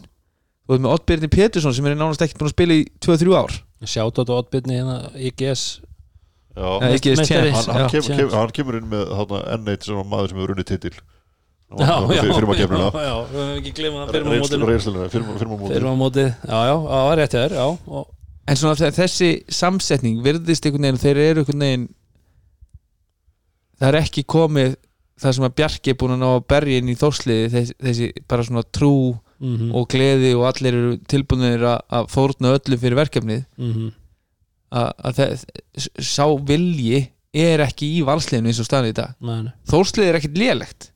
C: Og með Oddbjörni Pétursson sem er nánast ekkert búin að spila í 2-3 ár.
A: Sjátt á Oddbyrni hérna IGS
B: Já,
C: Nei, ekki
A: meistari.
C: Chance,
B: hann, hann, kemur, kemur, hann kemur inn með þarna, enn eitt sem var maður sem hefur runnið titil.
A: Já, já,
B: fyrir maður kemurina
A: já, já, við höfum ekki glemað það fyrir maður mótið, já, já, já, það er rétt þér, já og,
C: en svona þe- þessi samsetning virðist einhvern veginn, þeir eru einhvern veginn það er ekki komið það sem að Bjarki er búin að ná að berja inn í þórsliði þessi, þessi bara svona trú
A: mm
C: og gleði og allir eru tilbúinir að, að fórna öllu fyrir verkefnið.
A: -hmm.
C: að, að það, sá vilji er ekki í valsliðinu eins og staðan í dag.
A: Nei, nei.
C: Þórsliði er ekkert lélegt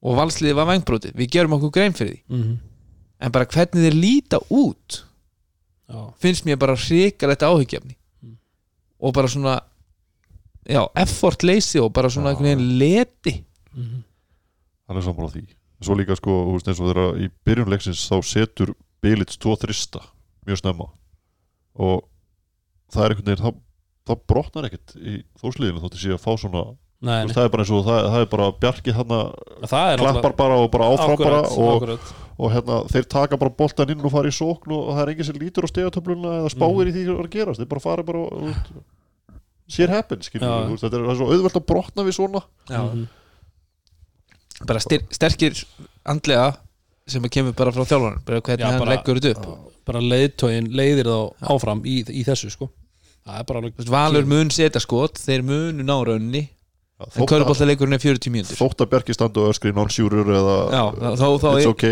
C: og valsliði var vangbróti, við gerum okkur grein fyrir því.
A: Mm
C: en bara hvernig þeir líta út
A: Já,
C: finnst mér bara hrikalegt áhyggjefni
A: Mm.
C: og bara svona já, effort leysi og bara svona einhvern veginn leti.
A: Mm
B: hann er sammála því. Svo líka sko, þú veist eins og þeirra í byrjunleiksins þá setur Bilits tvo þrista mjög snemma. Og það er einhvern veginn það, það brotnar ekkert í þórsliðinu þótti sé að fá svona
A: Nei,
B: veist, það er bara eins og það, það er bara
A: Það er
B: klappar bara og bara áfram bara og,
A: akkurat.
B: og hérna, þeir taka bara boltan inn og fara í sókn og það er enginn sem lítur á stegatöfluna eða spáir í því hvað er að gerast þeir bara fara bara og, sér heppin skilur, þetta er, svo auðvelt að brotna við svona.
C: Já.
A: Mhm.
C: bara styr, sterkir andlega sem kemur bara frá þjálfarn bara hvernig
A: Já,
C: hann
A: bara-
C: leggur þetta upp.
A: Bara leiðtóin leiðir þá áfram í, í þessu sko. Það er bara alveg
C: Þú veist, Valur mun setja skot, þeir munu ná raunni en kauruboltaleikurinn er 40 mínútur.
B: þótt að Bjarki standa og öskri non-sjúrur eða
C: Já, þá, þá
B: it's
C: er
B: ok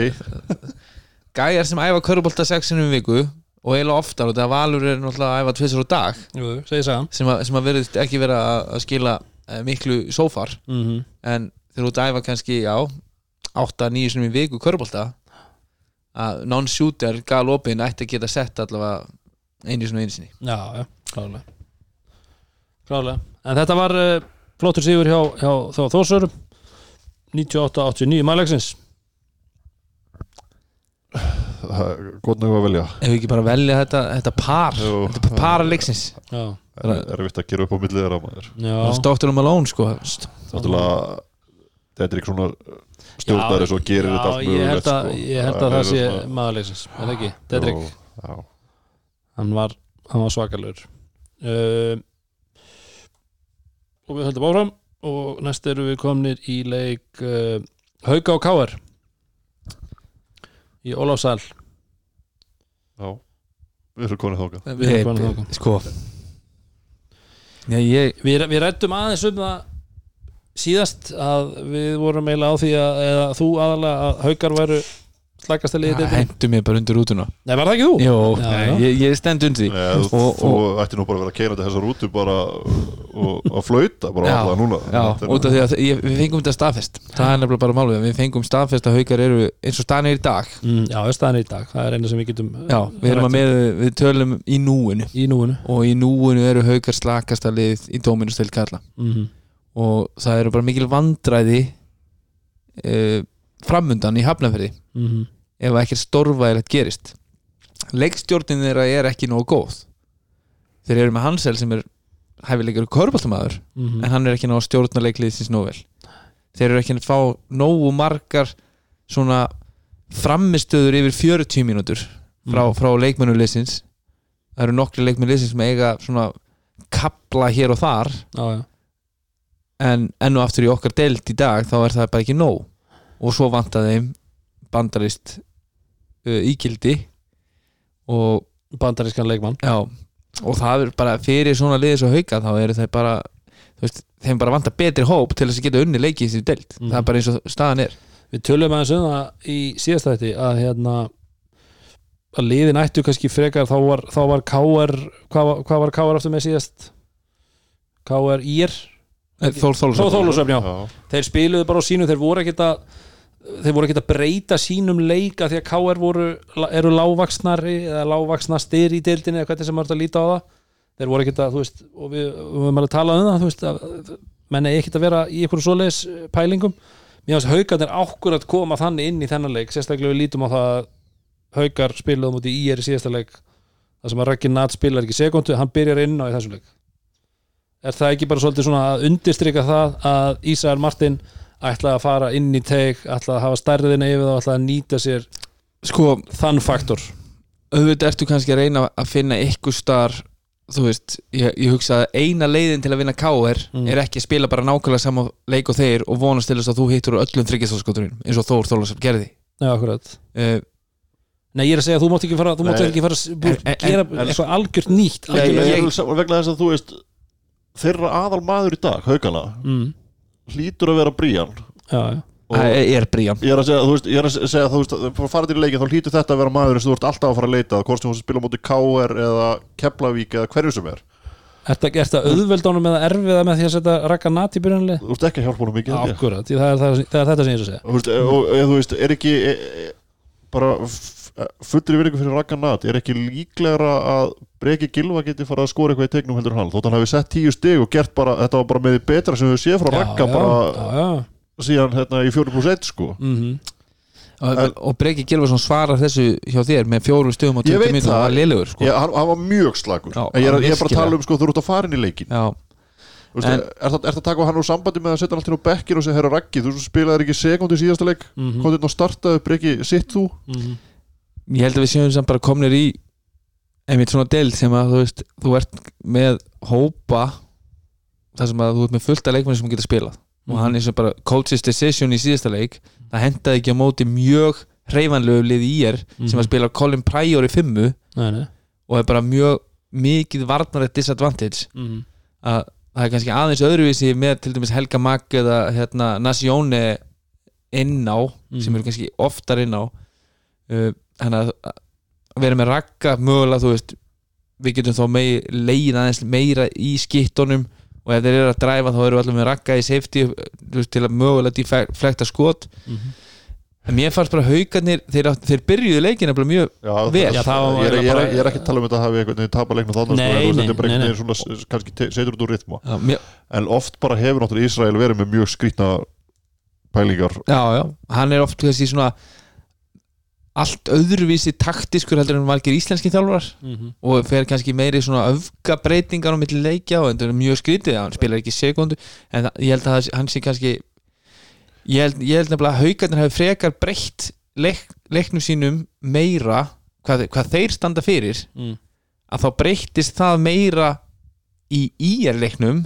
C: gæjar sem æfa kaurubolta 6 sinum í viku og eiginlega oftar og það Valur er náttúrulega að æfa tvisar á dag
A: Jú,
C: sem að, sem að verðist ekki vera að, skila eh, miklu sófar
A: mm -hmm.
C: en þeir eru út að æfa kannski já, 8-9 sinum í viku kaurubolta að non-shooter gal opinn ætti að geta sett allavega einu og einu sinni.
A: Já, já, klálega Klálega En þetta var uh, flottur sigur hjá, hjá þá Þórsörum 98-89 mælegsins
B: gott nefn að velja.
C: Ef við ekki bara velja þetta, þetta par?
B: Jú.
C: þetta par að leiksins.
A: Já,
B: er, vitt að gera upp á millið þeirra maður.
A: Já.
C: Dr. Malone sko.
B: Náttúrulega þetta er ekki svona stjórnari svo gerir þetta allt
A: Já, ég held
B: mögulegt
A: að,
B: sko.
A: ég held að það sé maðurleiksins Er það ekki? Dedrick, hann var, hann var svakalur. Uh, Og við höldum áfram og næst eru við komnir í leik uh, Hauka og Káar í Ólafsal
B: já við erum konið þáka
A: Við erum komin þangað.
C: sko. Nei, ég,
A: Við, við rættum aðeins um það síðast að við vorum eiginlega á því að eða þú aðalega að haukar væru slækast að
C: það
A: deildinni.
C: hendur mér bara undir rútuna.
A: Nei, var það ekki þú?
C: Jó,
A: Já,
C: nei,
A: já.
C: ég, ég stend undir því.
B: Nei, þú,
C: Og-
B: þú ætti nú bara að vera keirandi þessa rútu bara og að flauta bara
C: Já,
B: alltaf núna.
C: Já,
B: Þetta er-
C: út af því að ég, við fengum þetta staðfest. Það er nefnilega bara málið Við fengum staðfest að haukar eru eins og staðan er í dag.
A: Mm, já, staðan er í dag, það er eina sem við getum
C: Já, við erum að með, við tölum í núinu.
A: Í núinu.
C: Og í núinu eru haukar slakasta lið í dóminustil kalla
A: mm
C: Og það eru bara mikil vandræði uh, Framundan í hafnaferði
A: -hmm.
C: ef ekkert stórvæðilegt gerist. Leikstjórnin þeirra er ekki nógu góð. Þeir eru með Hansel sem er hæfilegur körbáltamaður
A: Mm
C: en hann er ekki nógu að stjórna leikliðsins nógu vel. Þeir eru ekki að fá nógu margar svona framistöður yfir 40 mínútur frá,
A: Mhm.
C: frá leikmennuleysins það eru nokkri leikmennuleysins sem eiga svona kapla hér og þar.
A: Já, já,
C: en enn og aftur í okkar deild í dag þá er það bara ekki nóg og svo vantar þeim bandarist uh, ígildi og
A: bandarískan leikmann.
C: Já og það er bara fyrir svona liðis og hauka þá eru þeir bara veist, þeim bara vantar betri hóp til þess að geta unni leikið í þessi deild.
A: Mhm.
C: það er bara eins og staðan er.
A: Við tölum aðeins um það í síðasta þetta að hérna að liðin ættu kannski frekar þá var, þá var KR hvað, var- hvað var KR aftur með síðast? KR IR
C: Þór
A: Þó
C: Þólusson
A: Þólusöfn, já.
B: Já,
A: þeir spiluðu bara á sínu, þeir voru ekkert að þeir voru ekkert að breyta sínum leika því að KR voru, eru lágvaksnari eða lágvaksnastir í deildinni eða hvernig sem maður ert að líta á það. Þeir voru ekkert að, þú veist, og við höfum alveg talað um það, þú veist, að menn er ekkert að vera í einhverju svoleiðis eh, pælingum. Mér finnst haugarnir ákkur að koma þannig inn í þennan leik, sérstaklega við lítum á það að haugar spilaðu múti í er í síðasta leik það sem að Raggi Nat spilar ekki sekundu, hann byrjar inn á í þessum leik. Er það ekki bara svolítið svona að undirstrika það að Ísrael Martin ætlaði að fara inn í teik ætlaði að hafa stærðina yfir það og ætlaði að nýta sér
C: sko,
A: þann faktor.
C: auðvitað ertu kannski að reyna að finna ykkur star þú veist, ég, ég hugsa að eina leiðin til að vinna KR
A: Mm.
C: er ekki að spila bara nákvæmlega sama leik og þeir og vonast til þess að þú hittur úr öllum þryggjastaskoturinn eins og Þór Þólasson gerði.
A: Já, akkurat.
C: Uh,
A: Nei, ég er að segja að þú mátt ekki fara, þú mátt
B: Nei.
A: ekki fara að
C: En- en-
A: gera
B: en-
A: eitthvað algjört nýtt.
C: Nei,
B: Ég, ég, ég, vegna þess að þú veist þeirra aðal maður í dag, haugana
A: mm,
B: hlýtur að vera
C: Það er Brían
B: ég er að segja, þú veist, ég er að segja þú veist, að fara til leikin þá hlýtur þetta að vera maður sem þú ert alltaf að fara að leita að hvort sem þú spila móti KR eða Keflavík eða hverju sem er.
A: Er það auðveldánum eða erfiða með því að setja rakka nat í byrjunlega?
B: þú ert ekki að hjálpa honum mikið.
A: Akkurat, því það er, það, það er þetta sem ég er að segja.
B: Þú veist, og, og, þú veist, er ekki e, e, bara fullri virðingu fyrir Ragnar Nat. Er ekki líklegra að Breki Gilva geti fara að skora eitthvað í tegnum heldur en hann? Þótt hann hafi sett tíu stig og gert bara þetta var bara með því betra sem við séð frá Ragga
A: já,
B: bara
A: já, já.
B: síðan hérna í 4 pluss 1 sko.
A: Mm
C: og, og Breki Gilvarsson svarar þessu hjá þér með fjórum stöðum
B: Ég
C: 20
B: veit
C: minnum
B: það.
C: og var lélugur sko.
B: hann, hann var mjög slagur
C: Já,
B: en ég er, ég er bara að tala um sko þú ert að fara inn í leikin veist,
C: En-
B: er, það, er að taka hann úr sambandi með að setja hann alltaf á bekkir og segja herra Raggi þú spilaðir ekki sekund í síðasta leik.
A: -hmm.
B: komið inn og startaði Breki sitt þú.
A: Mm
C: ég held að við séum samt bara komnir í einmitt svona deild sem að þú veist þú ert með hópa þar sem að þú ert með fullt af leikmenn sem geta spilað. Og hann er sem bara coach's decision í síðasta leik. Það hendaði ekki á móti mjög hreyfanlegu lið í er sem að spila Colin Pryor í fimmu
A: Nei, nei.
C: og er bara mjög mikið varnarett disadvantage.
A: Mm
C: að það er kannski aðeins öðruvísi með til dæmis Helga Magg eða hérna, Nasjóni inn á sem eru kannski oftar inn á. Uh, þannig að vera með rakka mögulega þú veist við getum þá mei, leið aðeins meira í skittunum og ef þeir eru að dræfa þá eru allir með rakka í safety þú veist, til að mögulega deflekta skot.
A: -hmm.
C: en mér fannst bara haugarnir þeir, þeir byrjuðu leikina bara mjög
B: Já,
C: Vel.
A: Já, það var
B: ég, er, ég, er, ég er ekki að tala um þetta að hafi einhvern veginn tapa leikna þannig
A: Nei,
B: sko, er kannski setur út úr ritma
C: já, mjög,
B: en oft bara hefur náttúrulega Ísrael verið með mjög skrýtna pælingar.
C: Já, já, hann er oft kannski svona allt öðruvísi taktiskur heldur en margir íslenski þjálfarar
A: Mhm.
C: og fer kannski meiri svona öfgabreitingar á milli leikja og þetta er mjög skrítið hann spilar ekki sekundu en það, ég held að hann sé kannski ég held, ég held nefnilega að haugarnir hafi frekar breytt leik, leiknum sínum meira hvað, hvað þeir standa fyrir
A: Mm.
C: að þá breyttist það meira í ír leiknum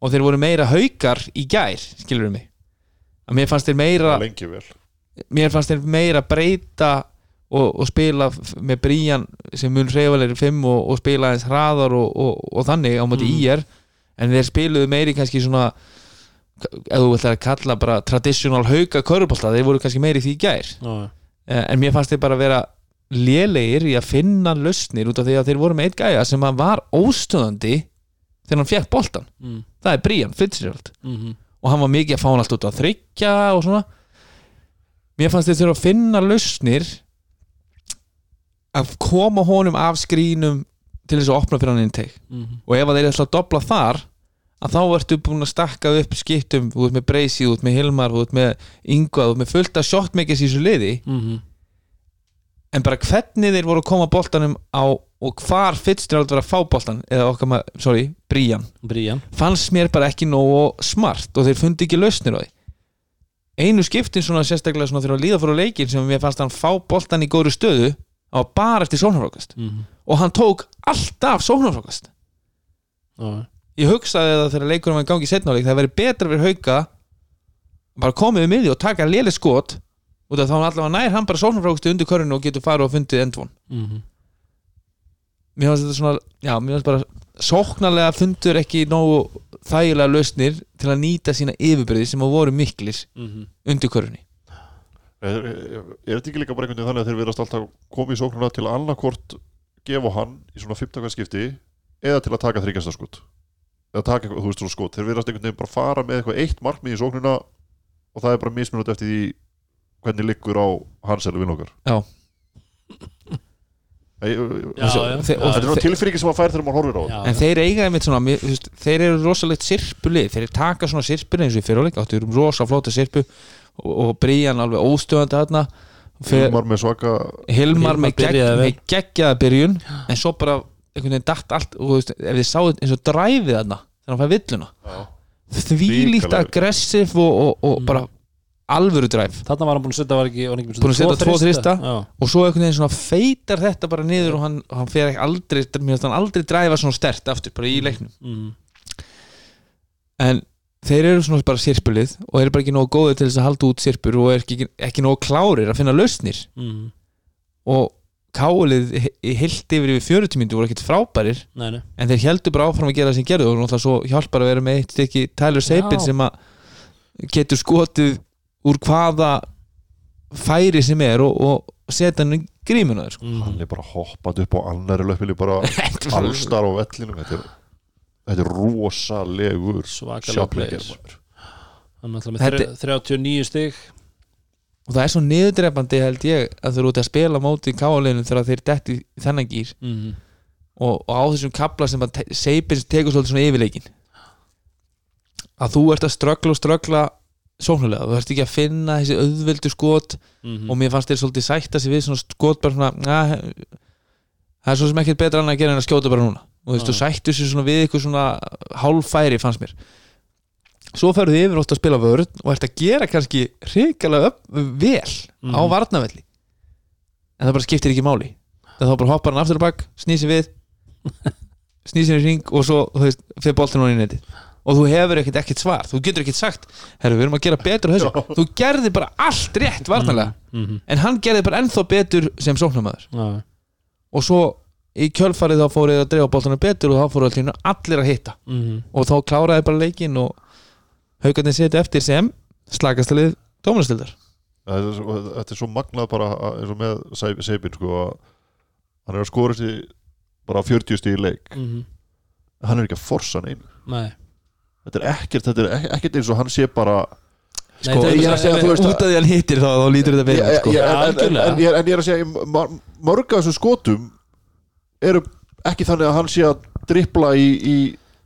C: og þeir voru meira haugar í gær skilur mig að mér fannst þeir meira
B: lengi vel
C: mér fannst þeir meira breyta og, og spila með bríjan sem mun reyfalegri 5 og, og spila eins hraðar og, og, og þannig á móti
A: Mm.
C: IR en þeir spiluðu meiri kannski svona ef þú ætlar að kalla bara traditional hauka körubólta, þeir voru kannski meiri því í gær
A: já.
C: Eh, en mér fannst þeir bara vera lélegir í að finna lausnir út af því að þeir voru með eitt gæja sem var óstöðandi þegar hann fekk boltan
A: Mm.
C: það er Brian Fitzgerald
A: Mhm.
C: og hann var mikið að fá hann allt út að þryggja og svona mér fannst þurfa að finna lausnir að koma honum af skrínum til þess að opna fyrir hann intake.
A: Mhm.
C: og ef að þeir ætla að dobla þar að þá ertu búin að stakka upp skiptum ert með Breysi, ert með Hilmar ert með Ingva, þú ert með fullt af shotmakers í þessu liði.
A: Mhm.
C: en bara hvernig þeir voru að koma boltanum á og hvar Fitzgerald var að fá boltan eða okkar maður, sorry,
A: Brían
C: fannst mér bara ekki nógu smart og þeir fundi ekki lausnir á því einu skiptin svona sérstaklega svona þegar að líða á leikin sem mér fannst hann fá boltan í góru stöðu á bara eftir sóknarfrákast
A: Mhm.
C: og hann tók alltaf sóknarfrákast
A: Já, já.
C: ég hugsaði það þegar leikunum var í gangi setnáleik það væri betra fyrir hauka bara komið við miði og taka léli skot af þá hann allavega nær hann bara sóknarfrákastu undir körinu og getur farið og fundið endvon
A: Mhm.
C: mér fannst þetta svona, já, mér fannst bara sóknarlega fundur ekki nógu þægilega lausnir til að nýta sína yfirbyrði sem að voru miklir
A: Mhm.
C: undir körunni
B: er, er, er þetta ekki líka bara einhvern veginn þannig að þeir verðast alltaf komið í sóknuna til að annarkort gefa hann í svona 15 skipti eða til að taka þryggjasta skot eða taka eitthvað, þú veist svona skot þeir verðast einhvern veginn bara fara með eitthvað eitt markmið í sóknuna og það er bara mismunandi eftir því hvernig liggur á hans eller vinn okkar
C: Já.
B: Þetta er svona tilfinningi sem maður fær þegar maður horfir á
A: Já,
C: en þeir eiga einmitt svona mér, þú veist, þeir eru rosalegt sirpulið þeir taka svona sirpulið eins og í fyrirleik áttu eru rosa flóta sirpu og, og Brían alveg óstöðandi þarna. Fer-
B: Hilmar með svaka
C: Hilmar með,
A: Hilmar
C: gegg,
A: byrjaði vel.
C: með geggjaða byrjun en svo bara einhvern veginn dætt allt og þú veist, ef þið sáðu eins og dræfið þarna þegar hann fær villuna.
B: Já.
C: því líkt aggressiv og, og, og
A: Mm.
C: bara alvöru dræf
A: Þarna var hann búin að setja var ekki,
C: Búinn að setja tvo þrista. Og svo einhvern veginn svona feitar þetta bara niður og hann, hann fer ekki aldrei mér finnst hann aldrei dræfa svona stert aftur bara í leiknum
A: mm.
C: en þeir eru svona bara sirpulið og eru bara ekki nógu góðið til þess að halda út sirpur og er ekki, ekki nógu klárir að finna lausnir
A: Mm.
C: og káulið heilt yfir yfir 40 myndu voru ekkert frábærir
A: Nei, nei
C: en þeir heldur bara áfram að gera það sem gerðu og náttúrulega svo hjálpar að vera með eitt stykki Tyler Sapin
A: Já.
C: sem að getur skotið úr hvaða færi sem er og, og setja hann í grímuna þér, sko.
A: mm.
B: hann er bara hoppað upp á annari löppili bara allstar á vellinum þetta er, þetta er rosalegur
A: player. Hann er alltaf með
C: Þetta-
A: þre- 39 stig
C: og það er svo niðurdrepandi held ég að þau eru út að spila móti káuleginu þegar þeir detti í þennan gýr
A: mm.
C: og, og á þessum kapla sem að te- Sapin tekur svolítið svona yfirleikin að þú ert að ströggla og ströggla sóknulega, þú ert ekki að finna þessi auðveldu skot
A: Mm.
C: og mér fannst þeir svolítið sætta sig við svona skot bara svona na, það er svo sem ekkert betra annað að gera en að skjóta bara núna. Og þú veist, þú sættu sér svona við eitthvað svona hálfæri fannst mér. Svo ferðu þið yfir ótt að spila vörð og ert að gera kannski hrikalega upp, vel á
A: Mhm.
C: varnavelli en það bara skiptir ekki máli. Það þá bara hoppar hann aftur og bak, snýsi við snýsi í ring og svo þú veist, fyrir í og þú hefur ekkert ekkert svar, þú getur ekkert sagt herru, við erum að gera betur á þessu. Þú gerði bara allt rétt varnalega
A: mm.
C: en hann gerði bara ennþá betur sem sóknarmæður
A: Já,
C: og svo í kjölfarið þá fóruð að dreifa boltanum betur og þá fóruð allir allir að hitta.
A: Mm.
C: og þá kláraði bara leikin og haugarnir setja eftir sem slakastalið tómlastildar
B: þetta er, svo, þetta er svo magnað bara eins og með Seipin sko að hann er að skora þessi bara 40 stíð í leik.
A: Mm.
B: hann er ekki að forsa hann einu
A: Nei
B: þetta er ekkert, þetta er ek- ekkert eins og hann sé bara
A: Nei,
C: sko,
A: er-
B: ég er að segja, þú veist-
C: út af því hann hittir þá, þá lítur þetta betur sko.
B: en, en, en, en, ég- en ég er að segja mörg af þessum skotum eru ekki þannig að hann sé að drippla í, í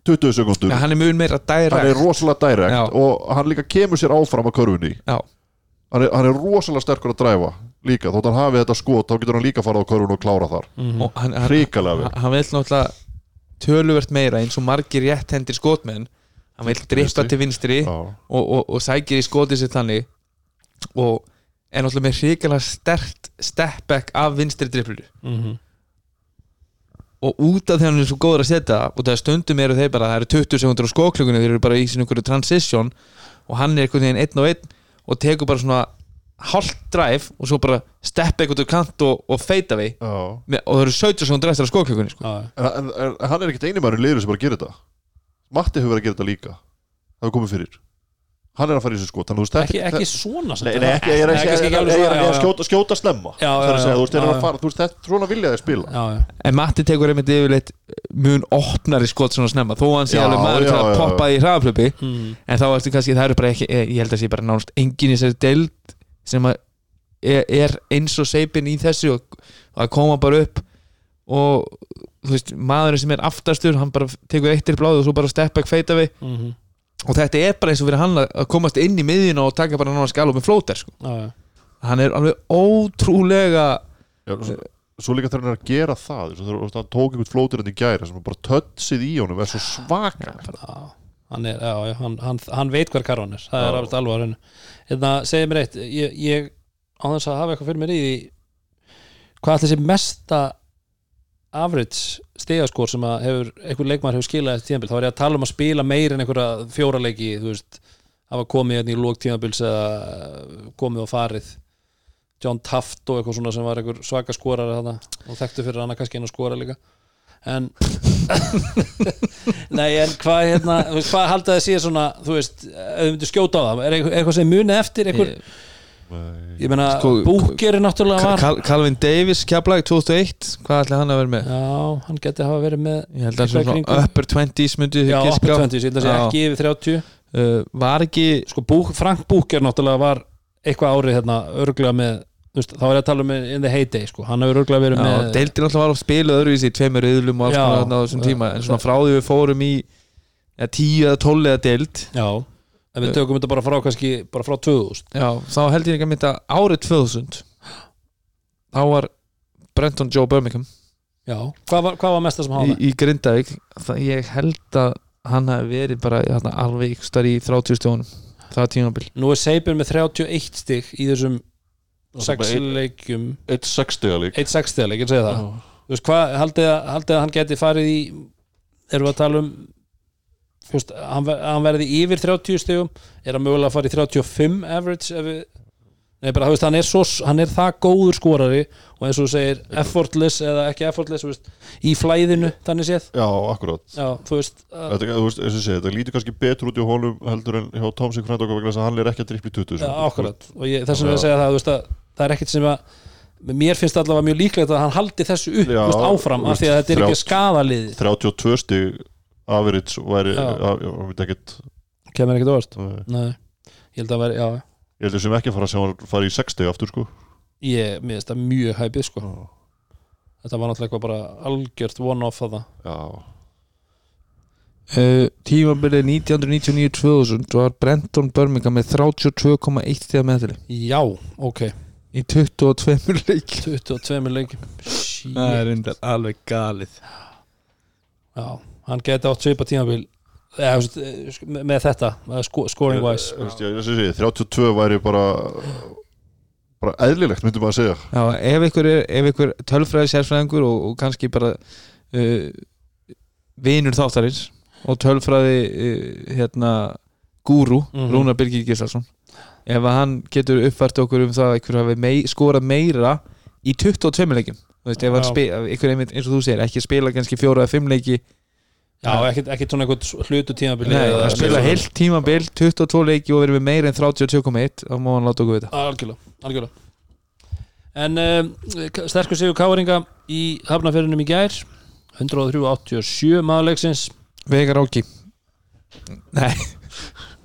B: 20 sekundum
C: ja, hann er mjög meira
B: hann er rosalega direkt
C: Já.
B: og hann líka kemur sér áfram að körfunni
C: Já.
B: hann er, hann er rosalega sterkur að dræfa líka, þótt hann hafi þetta skot þá getur hann líka farað á körfunni og klára þar
A: mm.
C: og hann, hann,
B: hrikalega vel
C: hann vil náttúrulega töluvert meira eins og margir rétthendir skotmenn hann vil
B: Vinstri.
C: til vinstri og, og, og sækir í skotið sér þannig og er náttúrulega með hrikalega stert step back af vinstri dripplu
A: Mm.
C: og út af því hann er svo góður að setja og það stundum eru þeir bara, það eru 20 sekundur á skóklökunni, þeir eru bara í einhverju transition og hann er einhvern veginn einn og einn og tekur bara svona hálft drive og svo bara steppa einhvern kant og, og feita við og það eru 17 sekundur eftir á skóklökunni sko.
B: Hann er ekkert eini maður í liður sem bara gerir þetta Matti hefur verið að gera þetta líka það hefur komið fyrir hann er að fara í þessu skot að veist,
A: ekki,
B: þetta-
A: ekki svona samt.
B: Nei, nei, ekki, ég er að
A: já, já.
B: skjóta, skjóta snemma
A: Já,
B: Það er að
A: já,
B: segja, þú veist,
A: já,
B: að fara, veist, þetta, svona vilja þeir spila
A: Já, já.
C: en Matti tekur einmitt yfirleitt mun opnari skot svona snemma þó hann sé
B: Já,
C: alveg maður til
B: já,
C: að
B: já,
C: poppa í hraðaflöpi
A: Mm.
C: en þá ertu kannski, það eru bara ekki ég held að sé bara nánast engin í þessari deild sem að er, er eins og seipin í þessu og að koma bara upp og veist, maðurinn sem er aftastur hann bara tekur eittir bláð og svo bara step back feita við
A: Mhm.
C: og þetta er bara eins og fyrir hann að að komast inn í miðjuna og taka bara náttúrulega skala með flóter sko.
A: Já.
C: hann er alveg ótrúlega
B: Já, svo, svo líka þegar hann er að gera það þú veist, hann tók einhvern flótir hann í gæra sem bara tötsið í honum er svo svaka
A: Já, hann, er, já, hann, hann, hann veit hver karvan er það
B: Já.
A: er alveg alveg hann hérna, segið mér eitt ég, ég á þess að hafa eitthvað fyrir mér í því hvað ætli þessi mesta average stigaskor sem að hefur, einhver leikmaður hefur skilað tímabil, þá er ég að tala um að spila meir en einhverja fjóra leiki, þú veist hafa komið hérna í lók tímabils eða komið og farið. John Taft og eitthvað svona sem var einhver svaka þarna og þekktu fyrir hana kannski einn að skora líka. En nei en hvað hérna hvað haldið að sé svona þú veist, myndir skjóta á það? Er eitthvað, sem munið eftir einhver, ég meina,
C: Sko,
A: Búkeri náttúrulega var
C: Cal Calvin Davis keflag 2001, hvað ætli hann að vera með?
A: já, hann geti hafa verið með
C: Ég held að
A: Eitthvað
C: svona
A: kringum-
C: upper 20s myndi
A: já,
C: þið giska á.
A: 20, ég held að sé
C: Já.
A: ekki yfir 30
C: uh, Var ekki
A: sko, Búk, Frank Búker náttúrulega var eitthvað árið hérna, örglega með þú veist, þá er ég að tala um in the heyday sko. hann hefur örglega verið
C: Já,
A: með
C: deildin alltaf var að spila öðruvísi í tveimur yðlum og alls konar á þessum tíma en svona frá því við fórum í ja, tíu eða tóllega deild
A: já, en við tökum þetta bara frá kannski bara frá 2000
C: já, þá held ég ekki að mynda árið 2000 þá var Brenton Joe Birmingham.
A: Já, hvað var, hvað var mesta sem
C: í,
A: hafa
C: í Grindavík. Það, ég held að hann hafi verið bara þarna, alveg ykkur starf í 30 stjónum. Það tímabil.
A: Nú er Seibin með 31 stig í þessum
B: Það er
A: 6
B: bara ein-
A: leikjum.
B: Eitt sextiga lík
A: 1-6 stiga leik, ég segi það. Þú veist hvað, haldið að, haldið að hann geti farið í erum við að tala um veist, hann, ver- hann verði yfir 30 stigum er hann mögulega að fara í 35 average við Nei, bara, veist, hann er, svo, hann er það góður skorari og eins og segir effortless eða ekki effortless veist, í flæðinu, þannig séð.
B: Já,
A: uh,
B: Þetta, lítur kannski betur út í hólum heldur en hjá Tomsik frænd okkur vegna þess að hann er ekki að dripla í 20
A: já, akkurat. Og ég, þess að segja það, að það er ekkit sem að mér finnst allavega mjög líklegt að hann haldi þessu upp,
B: Já,
A: áfram af því að þetta er ekki skadaliðið
B: 32 stig average væri
A: Já.
B: já, já, ekkert.
A: Kemur ekkit óvart.
B: Nei.
A: Nei, ég held að vera, já.
B: Ég held að sem ekki að fara að sjá hann fara í 60 aftur sko.
A: Ég, mér finnst það mjög hæpið sko. Þetta var náttúrulega eitthvað bara algjört one-off að það
B: Já,
C: uh, tímabilið 1999-2000 var Brenton Birmingham með 32,1 stíða meðtali
A: já, ok,
C: í 22 leik
A: 22 leikjum. Shit.
C: það er alveg galið.
A: Já, hann geti átt svipa tímabil eh, sk- með, með þetta sko, scoring wise
B: ég, ég, ég, ég, 32 væri bara bara eðlilegt myndum maður að segja
C: Já, ef ykkur, er, ef ykkur tölfræði sérfræðingur og, og kannski bara uh, vinur þáttarins og tölfræði uh, hérna gúru,
A: Mhm.
C: Rúnar Birgir Gislason ef að hann getur uppfært okkur um það að ykkur hafi mei, skorað meira í 22 leikjum Þú veist, ef hann
A: Já.
C: spi, ef ykkur einmitt, eins og þú segir, ekki spila kannski fjóra eða fimm leiki
A: já, ekkert, ekkert svona eitthvað hlutu tímabil
C: Nei,
A: eða-
C: að spila heilt tímabil 22 leiki og verið með meira en 32,1 þá má hann láta okkur vita.
A: Algjörlega, algjörlega. En um, sterkur sigur Káringa í hafnafjörunum í gær 103-87 maðurleiksins.
C: Veigar Áki. Nei,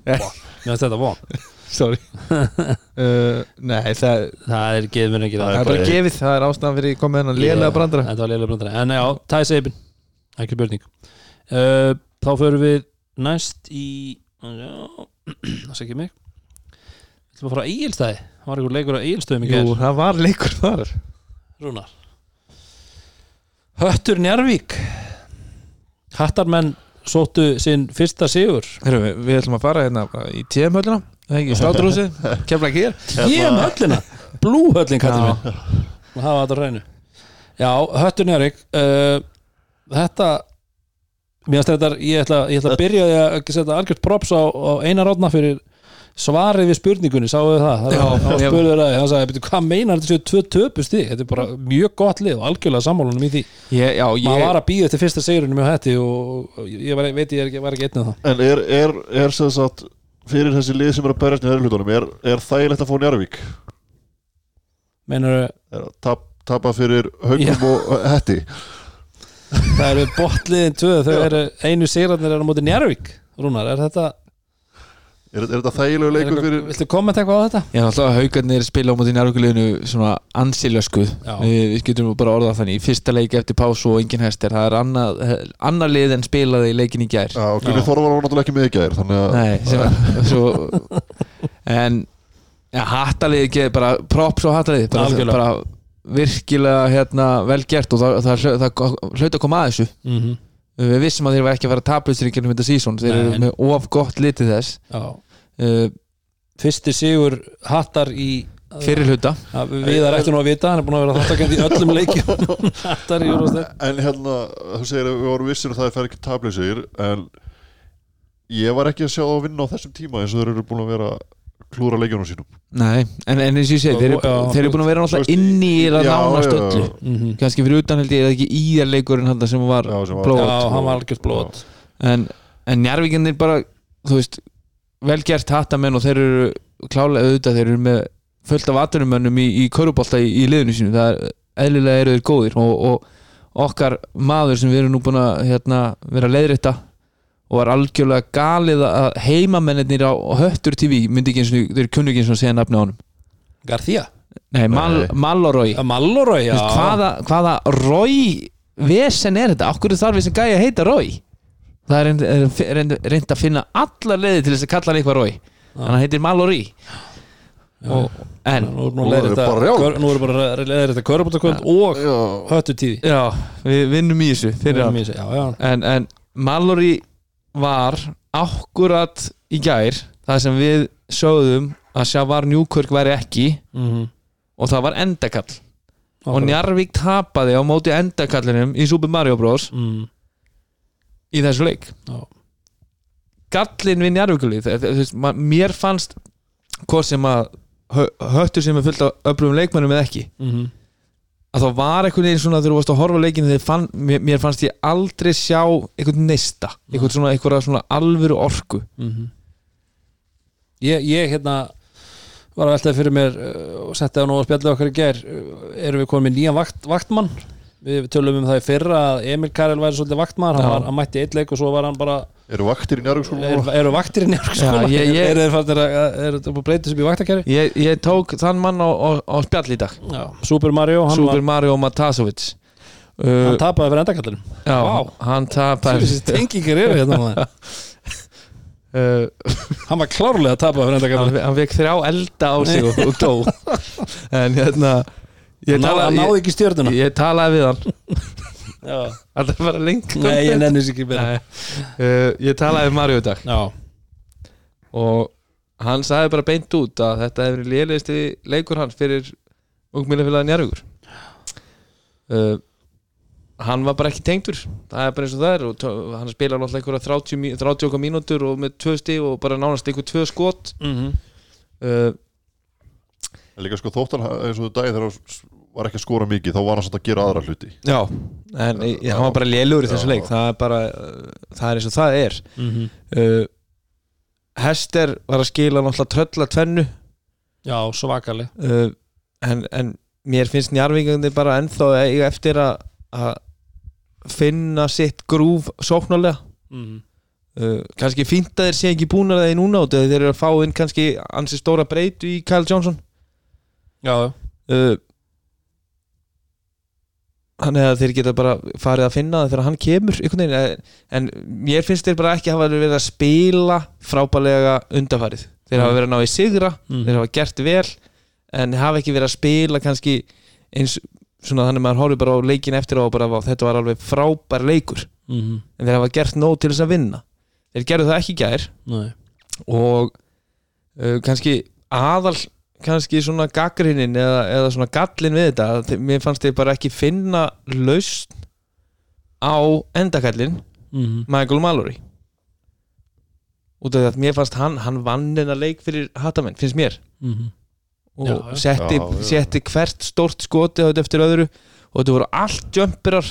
A: já, þetta var
C: sorry. Uh, Nei, það,
A: það er geð mér ekki
C: það
A: það
C: er bara gefið það er ástæðan fyrir komið hennar lélega brandara.
A: Þetta var lélega brandara. En já, Tæs Eibin Ekki spurning uh, Þá förum við næst í Það sé ekki mig. Við ætlum að fara á Egilstæði Það var einhver leikur á Egilstöðum í
C: Jú,
A: gerð
C: það var leikur þar.
A: Rúnar. Höttur Njarvík Hattarmenn sóttu sinn fyrsta sigur.
C: Heru, við, við ætlum að fara hérna í TM-höllina ekki sláturhúsið, kemla ekki hér.
A: Ég um höllina Blúhöllin kallar
C: Já.
A: minn og hafa þetta hreinu. Já, Höttur Njarvík uh, Þetta Mér finnst þetta, ég ætla, ég ætla að byrja því að setja algjört props á, á Einar Átna fyrir svarið við spurningunni, sáu þið það?
C: Já,
A: það
C: ég-
A: spurði það, hann sagði, "Bíddu, hvað meinar þetta séu tvö töpust þig? Þetta er bara mjög gott lið og algjörlega sammálunum í því.
C: Ég, Já,
A: maður
C: ég,
A: var að býða til fyrsta sigurinn með hætti og og ég var, veit ég er var ekki einn af það.
B: En er, er, er sem sagt fyrir þessi lið sem er að berjast í þeirra hlutunum er, er þægilegt að fá Njarvík
A: meinar
B: er að tap, tapa fyrir haugum og hetti
A: það eru botliðin tvö þau eru einu sigurarnir eru á móti Njarvík Rúnar, er þetta,
B: er, er þetta þægilegu
A: er
B: leikur fyrir
A: viltu kommenta eitthvað á þetta?
C: ég er alltaf að haugarnir spila á móti njárvíkuleginu svona ansilöskuð.
A: Já.
C: við, við getum bara orðað þannig. Í fyrsta leik eftir pásu og engin hestir. Það er annað, annað lið en spilaði í leikin í gær.
B: Já, og Gunni
A: Já.
B: Þorvar var náttúrulega ekki með í gær þannig að
C: Nei, sem, svo, en ja, hattalið ekki bara props á hattalið bara, bara virkilega hérna, vel gert og það, það, það, það hlaut að koma að þessu.
A: Mm -hmm.
C: við vissum að þeir var ekki að fara taplustur í gennum þetta sísón þeir eru með of gott litið þess.
A: Já,
C: uh,
A: fyrsti sigur hattar í
C: fyrir hluta.
A: Ja, Viðar ætti nú að vita, hann er búin að vera þáttakend í öllum leikjum. Hattar í úrvastek
B: En hérna, þú segir að við vorum vissir að það fer ekki tableysir en ég var ekki að sjá það að vinna á þessum tíma eins og þeir eru búin að vera að klúra leikjunum sínum.
C: Nei, en, en eins og ég segi, þeir,
A: Já,
C: þeir eru búin að vera
B: Þú
C: náttúrulega
B: veist,
C: inn í það nánast öllu.
A: Mm -hmm.
C: kannski fyrir utan held ég er það ekki sem var
B: Já, sem var-
C: blóð?
A: Já, hann var algjört blót
C: en, en Njarvíkjarnir bara þú veist, vel gert hattamenn og þeir eru klálega auðvitað þeir eru með fullt af atvinnumönnum í, í körubólta í, í liðinu sínu, það er eðlilega eru þeir góðir og, og okkar maður sem við erum nú búin að hérna, vera að leiðrétta og var algjörlega galið að heimamennir á Höttur TV myndi ekki eins og þeir kunnu ekki eins og segja nafni á honum.
A: Garþía,
C: Nei, Mal. Mallorói
A: Mallorói, já.
C: hvaða, hvaða Rói vesen er þetta? Akkur þarf þessi gæja að heita Rói? Það er reynd, reynd, reynd að finna alla leiði til þess að kalla hann eitthvað Rói Þannig að hann heitir Mallorí og, En
A: Nú er þetta bara leiðir þetta körbóttakvöld og
B: Já,
A: höttu tíði
C: Já, við vinnum í þessu fyrir hann
A: Já, já,
C: En, en Mallory var akkurat í gær það sem við sögðum að Sjavar Njúkvörg væri ekki
A: mm
C: og það var endakall. Og Njarvík tapaði á móti endakallinum í Super Mario Bros.
A: Mm.
C: í þessu leik.
A: Já.
C: gallin við þú veist, ma- mér fannst hvort sem að hö- höttur sem er fullt af öflugum leikmennum eða ekki
A: mm
C: að það var einhvern veginn svona þegar þú varst að horfa leikinu þegar fann, mér, mér fannst ég aldrei sjá einhvern neista, einhvern svona, einhverja svona alvöru orku.
A: Mhm. ég, ég hérna var að veltaði fyrir mér uh, og setti á nú að spjallið okkar í ger uh, erum við komin með nýjan vakt, vaktmann við tölum um það í fyrra að Emil Karel væri svolítið vaktmann, hann, hann mætti eitt leik og svo var hann bara,
B: Eru vaktir í njárvíkskóla
A: er, eru vaktir í
C: ég-
A: eru þeir fannst að er þetta búið að breyta sem í vaktakæri
C: ég, ég tók þann mann á, á, á spjall í dag.
A: Já, Super Mario, hann,
C: Super
A: var,
C: Mario Matasovic. Uh,
A: hann tapaði fyrir endakallinu
C: já,
A: Vá.
C: hann tapar
A: þessi tengingar eru hérna
C: uh,
A: hann var klárlega að tapa fyrir
C: hann,
A: endakallinu
C: hann fekk þrjá elda á sig og, og dó. En hérna ég talaði,
A: náði
C: ég,
A: ekki stjörnuna.
C: ég talaði við hann. Það er bara lengt
A: nei, ég nenni sér ekki
C: Nei. uh, Ég talaði við Mario í dag.
A: Já,
C: og hann sagði bara beint út að þetta hefur verið lélegist leikur hans fyrir ungmýlafélagi Njarvíkur uh, hann var bara ekki tengdur. Það er bara eins og það er og hann spilar náttúrulega einhverja 30, mí- 30 okkar mínútur og með tvö stig og bara nánast einhver tvö skot.
A: Mm
C: uh,
B: En líka sko þóttan eins og þú daginn þegar hann var ekki að skora mikið þá var hann samt að gera aðra hluti.
C: Já en hann var bara lélugur í þessu leik. Það er bara, það er eins og það er.
A: -hmm.
C: uh, Hester var að skila náttúrulega trölla tvennu.
A: Já, svakaleg
C: uh, en, en mér finnst njarvíkandi bara ennþá eiga eftir að að finna sitt grúf sóknarlega.
A: Mm.
C: uh, kannski fínt að þeir sé ekki búin að það í núna því þeir eru að fá inn kannski ansi stóra breytu í Kyle Johnson uh, þannig að þeir geta bara farið að finna það þegar hann kemur eh, en mér finnst þeir bara ekki hafa verið að spila frábælega undarfarið þeir hafa verið að ná í sigra
A: Mm.
C: þeir hafa gert vel en hafa ekki verið að spila kannski eins svona þannig að maður horfir bara á leikin eftir og bara "Vá, þetta var alveg frábær leikur.
A: Mm
C: en þeir hafa gert nóg til þess að vinna. Þeir gerðu það ekki gær
A: Nei.
C: og uh, kannski aðal kannski svona gaggrinin eða, eða svona gallin við þetta að þe- mér fannst þeir bara ekki finna lausn á endakallin
A: Mm
C: Michael Mallory út af því að mér fannst hann hann vann hennar leik fyrir Hattamenn, finnst mér
A: -hmm.
C: og
A: Já, já.
C: setti,
B: Já, já.
C: setti hvert stórt skoti á þetta eftir öðru og þetta voru allt jumperar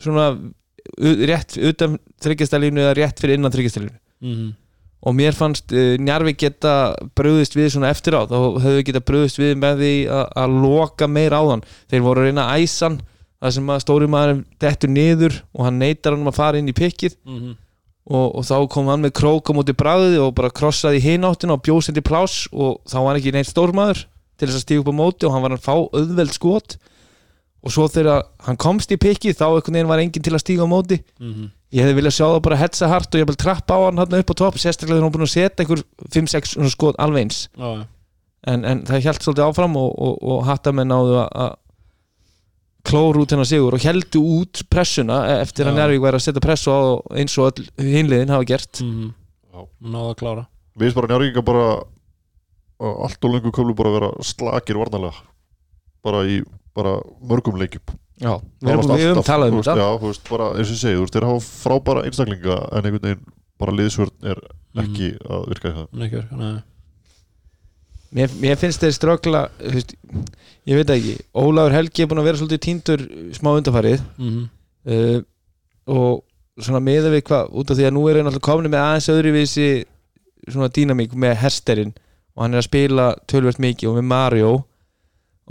C: svona rétt utan þryggjastalínu eða rétt fyrir innan þryggjastalínu
A: Mm
C: og mér fannst uh, Njarvík geta bröðist við svona eftir á. Þá höfðu geta bröðist við með því að, loka meir á þann. Þeir voru að reyna að æsa hann það sem að stóri maður dettur niður og hann neytar hann að fara inn í pikkið.
A: -hmm.
C: og, og þá kom hann með krók á móti bræðið og bara krossaði hináttina og bjóð sér til pláss og þá var hann ekki neitt stórmaður til þess að stíga upp á móti og hann var að fá auðveld skot. Og svo þegar hann komst í pikkið þá einhvern veginn var enginn til að stíga á móti.
A: Mm
C: ég hefði viljað sjá það bara hetsa hart og ég vil trappa á hann hann upp á topp sérstaklega þegar hann var búin að setja einhver 5-6 svona skot alveg eins. En, en það hjælt svolítið áfram og, og, og hattamenn náðu að- að klóra út hennar sigur og heldu út pressuna eftir að
A: Já.
C: Njárvík væri að setja pressu á eins og öll hinliðin hafa gert.
A: Mm
B: Já.
A: náðu að klára.
B: Við erum bara njárvíkinga bara á allt og lengur köflu bara að vera slakir varnalega bara í bara mörgum leikjum
C: Já, við erum við höfum talað um þetta.
B: Já, þú veist, bara eins og ég segi, þú veist, þeir hafa frábæra einstaklinga en einhvern veginn bara liðsvörn er ekki að virka í það.
A: Mm. ekki, verið, nei.
C: mér, mér finnst þeir veist, ég veit ekki Ólafur Helgi er búin að vera svolítið tíndur smá undarfarið
A: Mm
C: uh, og svona miða við hvað út af því að nú er hann alltaf komin með aðeins öðruvísi svona dýnamík með hersterinn og hann er að spila tölvert mikið og með Mario.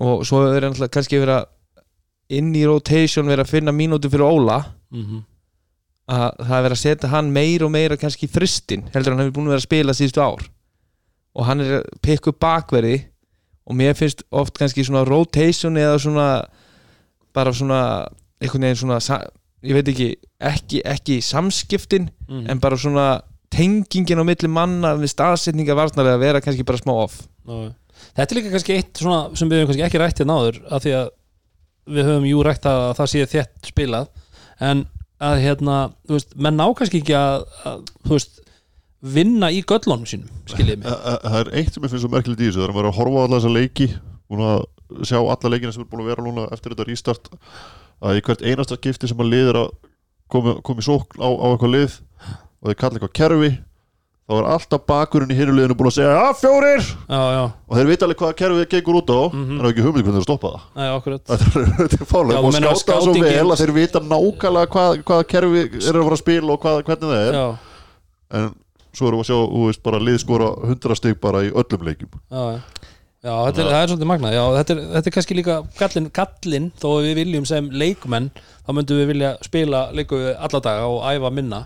C: Og svo er hann alltaf kannski vera inn í rotation vera að finna mínútu fyrir Óla
A: -hmm.
C: að það er verið að setja hann meir og meira kannski fristin heldur hann hefur búin að vera að spila síðustu ár og hann er að pikka upp bakverði og mér finnst oft kannski svona rotation eða svona bara svona einhvern veginn svona ég veit ekki, ekki, ekki samskiptin
A: Mm
C: en bara svona tengingin á milli manna við staðsetninga varnarlega að vera kannski bara smá off
A: já. Þetta er líka kannski eitt svona sem við höfum kannski ekki rætt hérna áður af því að við höfum jú rætt að það sé þétt spilað en að hérna, þú veist, menn kannski ekki að, að þú veist, vinna í göllunum sínum, skiljið mig.
B: Þa- þa- Það er eitt sem ég finnst svo merkilegt í þessu Það er að vera að horfa á alla þessa leiki að sjá alla leikina sem er búin að vera núna eftir þetta restart að í hvert einasta skipti sem að liður að komi, komi sókn á, á eitthvað lið og þeir kalla eitthvað kerfi þá er alltaf bakurinn í hinuleginu búin að segja að fjórir!
A: Já, já,
B: og þeir vita alveg hvað kerfið gengur út á.
A: Mhm.
B: en það er ekki hugmynd hvernig þeir stoppa það. Þetta er, fálega og skáta svo vel að þeir vita nákvæmlega hvað, hvað kerfi er að fara að spila og hvað, hvernig það er.
A: Já,
B: en svo erum við að sjá, þú veist, bara lið skora 100 stig bara í öllum leikjum.
A: Já, þetta er, er svolítið magnað, já, þetta er, þetta er kannski líka gallin, gallin, þó við viljum sem leikmenn, þá myndum við vilja spila leiku alla daga og æfa minna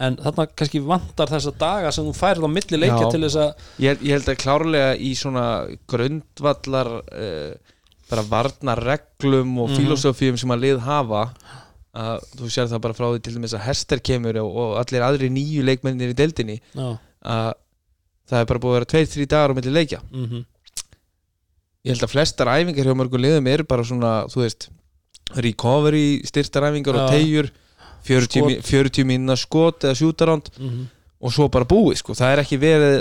A: en þarna kannski vantar þessa daga sem þú færð á milli leikja til þess að
C: ég, ég held að klárlega í svona grundvallar uh, bara varnar reglum og
A: Mhm.
C: filosófíum sem að lið hafa að þú sér það bara frá því til dæmis að Hester kemur og, og allir aðri nýju leikmennir í deildinni
A: Já,
C: að það er bara búið að vera tveir, þrý dagar á milli leikja.
A: Mhm.
C: Ég held að flestar æfingar hjá mörgum liðum eru bara svona, þú veist recovery, styrtar æfingar og tegjur 40,
A: Skot.
C: mi- 40 mínuna skot eða shootaround
A: mhm.
C: og svo bara búið sko. það er ekki verið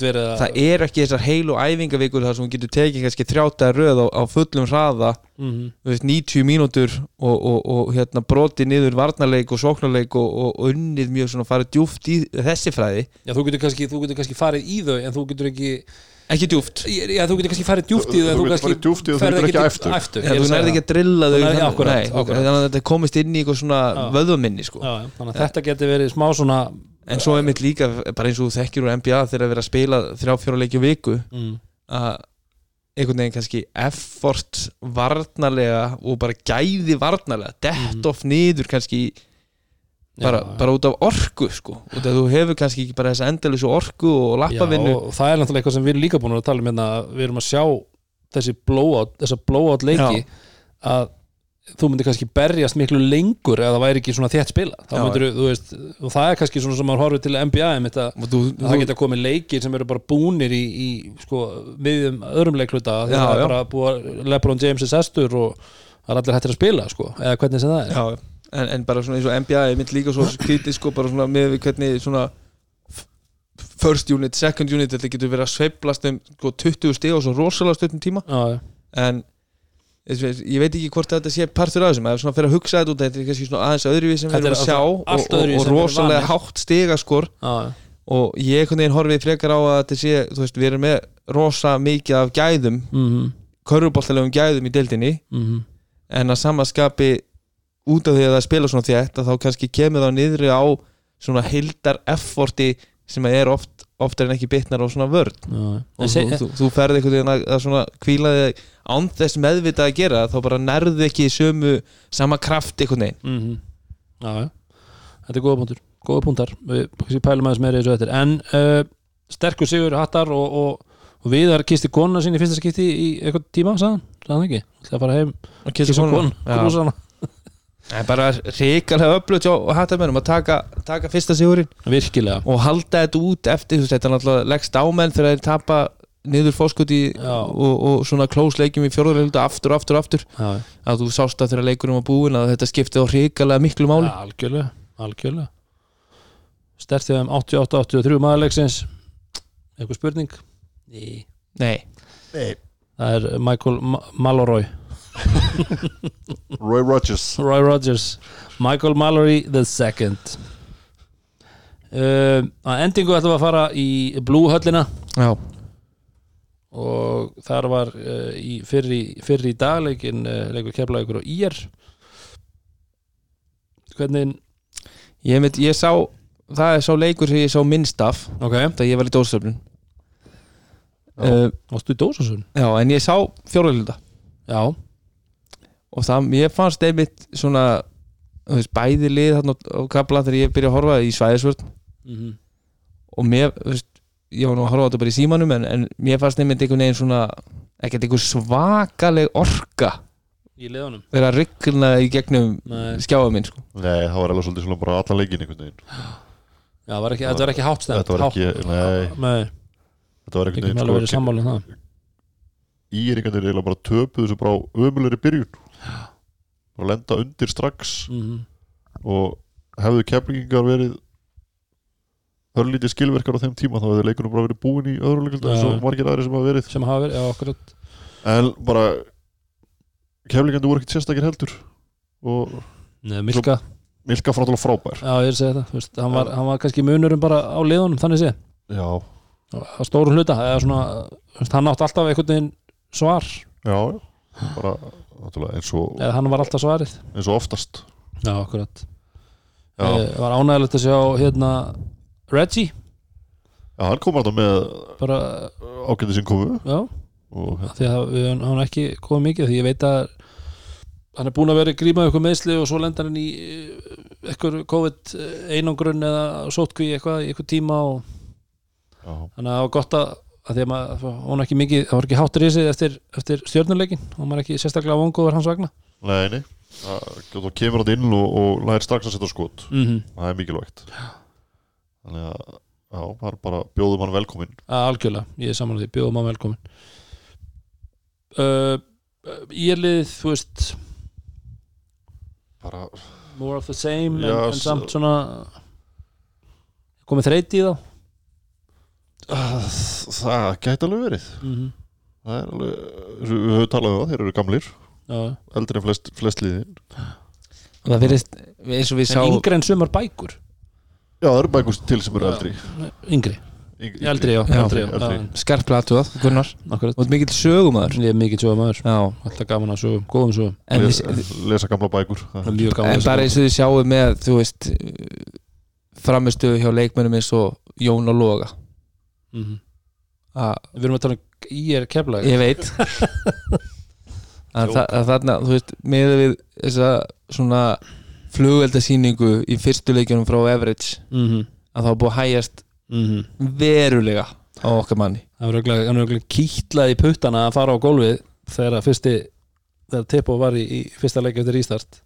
A: verið að
C: það er ekki þessar heilu æfingavíkur þar sem hún getur tekið kannski þrjátaði röð á, á fullum hraða
A: mhm,
C: þú veist, 90 mínútur og, og, og hérna, broti niður varnarleik og sóknarleik og, og, og unnið mjög svona farið djúft í þessi fræði
A: Já, þú getur kannski, þú getur kannski farið í þau en þú getur ekki
C: ekki djúft
A: Já, þú getur kannski farið djúpt í en
B: Þú getur farið djúpt í þau, þú getur ekki þau.
A: ég
C: Já, þú nærði ekki
A: það.
C: að drilla þau þannig- að þetta komist inn í eitthvað svona
A: Já.
C: vöðvaminni sko.
A: Þannig að þetta getur verið smá svona
C: en svo er mitt líka bara eins og þú þekkir úr NBA þegar að vera að spila þrjá fjóra leikju viku
A: mm,
C: að einhvern veginn kannski effort varnarlega og bara gæði varnarlega dett
A: Mhm.
C: off niður kannski bara,
A: já,
C: bara út af orku sko. Út af þú hefur kannski ekki bara þessa endalísu orku og lappavinnu.
A: Já, og það er náttúrulega eitthvað sem við erum líka búin að tala um hérna, við erum að sjá þessi blowout, þessa blowout leiki að þú myndir kannski berjast miklu lengur eða það væri ekki svona þétt spila þá
C: Já.
A: myndir þú veist, og það er kannski svona sem maður horfir til NBA um þetta,
C: og þú,
A: að það geta komið leikir sem eru bara búnir í, í sko, miðjum öðrum leikluta
C: Já,
A: það
C: já.
A: er bara búið að Lebron James er sestur og það er allir hættir að spila sko, eða hvernig sem það er.
C: Já, en, en bara svona eins og NBA er mitt líka svo skrítið sko bara svona með við hvernig svona first unit, second unit þetta getur verið að sveiflast um sko, 20 stig og svo rosalega stöttum tíma
A: Já, já.
C: en og- ég veit ekki hvort þetta sé partur af þessum eða svona fyrir að hugsa þetta út þetta er kannski svona aðeins öðruvið sem við erum
A: er
C: að sjá og, og, og rosalega hátt stiga skor
A: Já, já.
C: og ég einhvern veginn horfið frekar á að þetta sé þú veist, við erum með rosa mikið af gæðum
A: Mhm,
C: körfuboltalegum gæðum í deildinni
A: mhm.
C: en að samaskapi út af því að það spila svona þétt að þá kannski kemur það niðri á svona hildar efforti sem er oft oftar en ekki bitnar á svona vörn.
A: Já, já.
C: og þú, þú, þú ferði einhvern veginn að, svona kvíla þig án þess meðvitað að gera þá bara nærðu ekki sömu sama kraft einhvern veginn.
A: Mm Já, já, þetta er góða punktur góða punktar, við pælum aðeins meira í þessu eftir. En uh, sterkur sigur hattar og, og, og Viðar kisti konuna sín í fyrsta skipti í eitthvað tíma, sagðan, sagðan ekki? Það að fara heim,
C: og
A: kissa konuna,
C: konuna
A: krúsana
C: en bara ríkarlega öflut hjá hattamennum að taka, taka fyrsta sigurinn.
A: Virkilega.
C: Og halda þetta út eftir þetta er náttúrulega leggst ámenn þegar þeir tapa niður fórskuti
A: Já.
C: og, og svona close leikjum í fjórðarhildu aftur, aftur, aftur.
A: Já,
C: að þú sást að þegar leikurinn var búinn að þetta skipti á ríkarlega miklu máli.
A: Ja, algjörlega, algjörlega. Stertið um 88-83 maðurleiksins. Eitthvað spurning? Ný
C: nei,
A: Það er Michael Ma Mallory
B: Roy Rogers.
A: Roy Rogers. Michael Mallory the second. Uh, að endingu ætlum við að fara í Blue höllina.
C: Já,
A: og þar var uh, í fyrri, fyrri dagleikin uh, leikur keflaðugur og ír. Hvernig
C: ég, mynd, ég sá það er sá leikur sem ég sá minnst af
A: ok,
C: þegar ég var í dórstöflun
B: Já.
C: uh,
A: varstu í dósasun
C: já, en ég sá fjórðarhilda
A: já,
C: og það, mér fannst einmitt svona þú veist, bæði lið þarna á- kabla þegar ég byrja að horfa í svæðisvörn.
A: Mm
C: og mér, þú veist, ég var nú að horfa á þetta bara í símanum en, en mér fannst einmitt einhvern veginn svona ekkert einhver svakaleg orka
A: í liðunum?
C: vera að ryggna í gegnum skjáða minn sko.
B: Nei, það var alveg svolítið svona bara allan leikin einhvern veginn.
A: Já, var ekki, þetta var ekki hátt
B: Þetta var ekki, nei,
A: nei,
B: þetta var einhvern veginn sko,
A: sammála um það.
B: Íringarnir eiginlega bara töpuðu þessu bara ömulegri byrjun og lenda undir strax.
A: Mm
B: og hefðu keflingingar verið örlítið skilverkar á þeim tíma þá hefði leikunum bara verið búin í öðru leikulta eins og margir aðri sem hafa verið.
A: Sem hafa verið, já, akkurat.
B: En bara keflingandi voru ekkert sérstakir heldur. Og
A: Nei, Milka,
B: Milka fráttalega frábær.
A: Já, ég er að segja þetta þú veist, hann, var, hann var kannski munurum bara á liðunum þannig sé,
B: já,
A: á stórum hluta svona, hann átti alltaf einhvern veginn svar,
B: já, bara eins og,
A: eða hann var alltaf svarið.
B: eins og oftast.
A: Já, akkurat.
B: Já,
A: Eh, Var ánægilegt að sjá hérna Reggie,
B: já hann kom alltaf með
A: bara,
B: ágæti sem komu.
A: Já.
B: Og hérna,
A: því að við hann hann ekki komið mikið því ég veit að hann er búin að vera grímað eitthvað meðsli og svo lendar hann í eh, eitthvað COVID einangrun eða sótkví eitthvað í eitthvað tíma og
B: já,
A: þannig að það var gott að, að því að maður, það var ekki mikið, það var ekki háttur í sig eftir, eftir stjörnuleikin og maður er ekki sérstaklega vongoður hans vegna.
B: Nei, nei. Það kemur hann inn og, og læðir strax að setja skot.
A: Mm -hmm.
B: það er mikilvægt. Þannig að já, það er bara bjóðum hann velkomin
A: algjörlega, ég er saman því, bjóðum á velkomin uh, ég er liðið, þú veist
B: bara,
A: more of the same
B: Já,
A: en, en samt svona komið þreyti í þá.
B: að, það gæti alveg verið.
A: Mm -hmm.
B: það er alveg, við höfum talað um það þeir eru gamlir,
A: já,
B: eldri en flest, flest liðin.
C: Og það virðist eins og við
A: en
C: sá
A: yngri en sumar bækur.
B: Já, það eru bækust til sem eru
A: Já.
B: eldri.
A: Yngri,
B: Yngri-
A: eldri já,
C: Já,
A: eldri, já,
C: skarplega aðtúað, Gunnar. Og mikill sögumæður
A: ég er mikið
C: já,
A: alltaf gaman að sögum góðum sögum,
C: en,
B: Les,
C: við,
B: lesa gamla bækur.
A: Það er mjög gaman
C: en bara eins og þið sjáum með þú veist framistuðu hjá leikmennum eins og Jón og Loga
A: mm -hmm. við erum að tala um ég er keflag
C: ég veit að, að þarna, þú veist með við þessa svona flugveldasýningu í fyrstu leikjunum frá Everage
A: mm -hmm.
C: að það var búið að hægjast
A: Mm -hmm.
C: verulega á okkar manni
A: það var auðvitað kýtlað í puttana að fara á gólfið þegar að fyrsti þegar Tippo var í, í fyrsta leik eftir ístart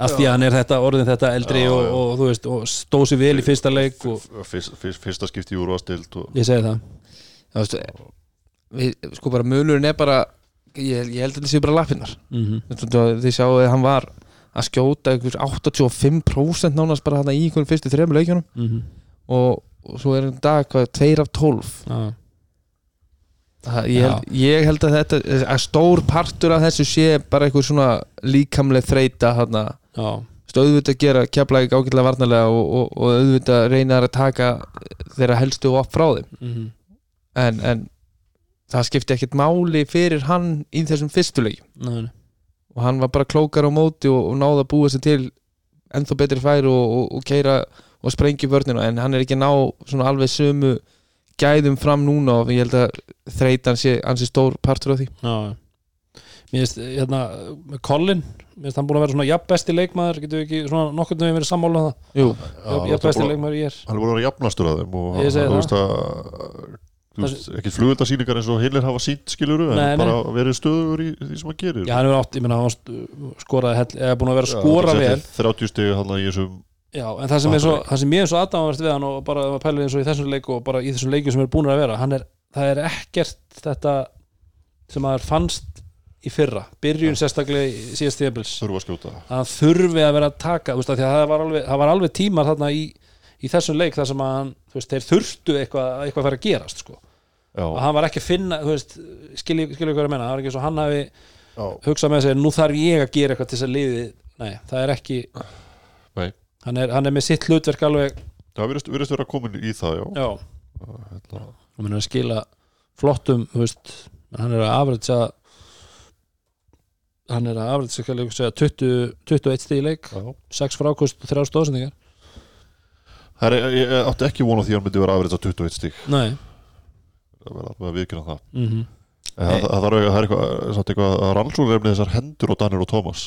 A: af því að hann er þetta orðin þetta eldri
B: Já,
A: og,
B: já.
A: og þú veist og stóð sér vel í fyrsta leik og
B: fyrst, fyrst, fyrsta skipti í úrvastild og
A: ég segi það.
C: Þú veist, við, sko bara munurinn er bara ég, ég held að þetta séu bara lappinnar
A: mm -hmm.
C: þið sjáu að hann var að skjóta einhvers 85% nánast bara hann í einhvern fyrstu þrejum leikjunum.
A: Mm -hmm.
C: og, og svo er hann dag hvað, 2 af 12
A: já,
C: Það, ég, held, ég held að þetta að stór partur af þessu sé bara einhver svona líkamleg þreita
A: já,
C: veist, auðvitað gera ekki ágætlega varnarlega og, og, og auðvitað reyna að taka þeirra helstu og frá þeim
A: mm -hmm.
C: en, en það skipti ekkert máli fyrir hann í þessum fyrstu leikjum
A: Nei, nei.
C: og hann var bara klókar á móti og, og náða að búa sér til ennþá betri færi og, keira og sprengja vörnina en hann er ekki ná alveg sömu gæðum fram núna og ég held að þreytan sé ansi stór partur af því
A: já, já. Mér finnst hérna með Colin mér finnst hann búin að vera svona jafn besti leikmaður getur við ekki svona nokkurn veginn verið sammála um það?
C: Jú,
A: jafn jafn besti leikmaður ég er.
B: hann er búin að vera jafnastur að þeim og
A: Ég segi
B: þú
A: það.
B: veist að þú veist, ekki flugöldasýningar eins og heilir hafa sínt skiluru en
A: Nei, nei.
B: bara verið stöður í því sem hann gerir.
A: Já, hann hefur átt, ég meina hann st- skoraði hell, eða búin að vera að skora
B: Já,
A: vel.
B: 30 stegi hann í þessum
A: Já, en það sem, er svo, það sem ég er svo aðdáðanvert við hann og bara ef maður pælir eins og í þessum leik og bara í þessum leikum sem er búin að vera hann er, það er ekkert þetta sem maður fannst í fyrra byrjun sérstaklega í síðast tíðabils
B: þurfa að
A: að þurfi að vera að taka veist, að það var alveg, það var alveg tímar þarna í, í þessum leik þar sem að veist, þeir þurftu eitthvað, eitthvað að fara að gerast sko. og hann var ekki að finna, skilji skilji hvað að menna, það var ekki svo hann hafi
B: já,
A: hugsað með sig, nú þarf ég að gera eitthvað til þess að liði, nei, það er ekki
B: Nei.
A: hann er, hann er með sitt hlutverk alveg
B: það virðist, virðist vera komin í það já,
A: já,
B: hérna,
A: og hann er að skila flottum, þú veist hann er að afrætsa hann er að ég segja 20, 21 stíð í leik
B: já.
A: 6 frákust og 3 stóðsendingar
B: Það er, ég ég átti ekki vona því að hann myndi vera afrið á 21 stík
A: nei.
B: Það verða alveg að viðkynna það.
A: Mm -hmm.
B: En það, það, það, er, það er eitthvað, eitthvað að rannsóknarefni þessar hendur á Danir og Thomas.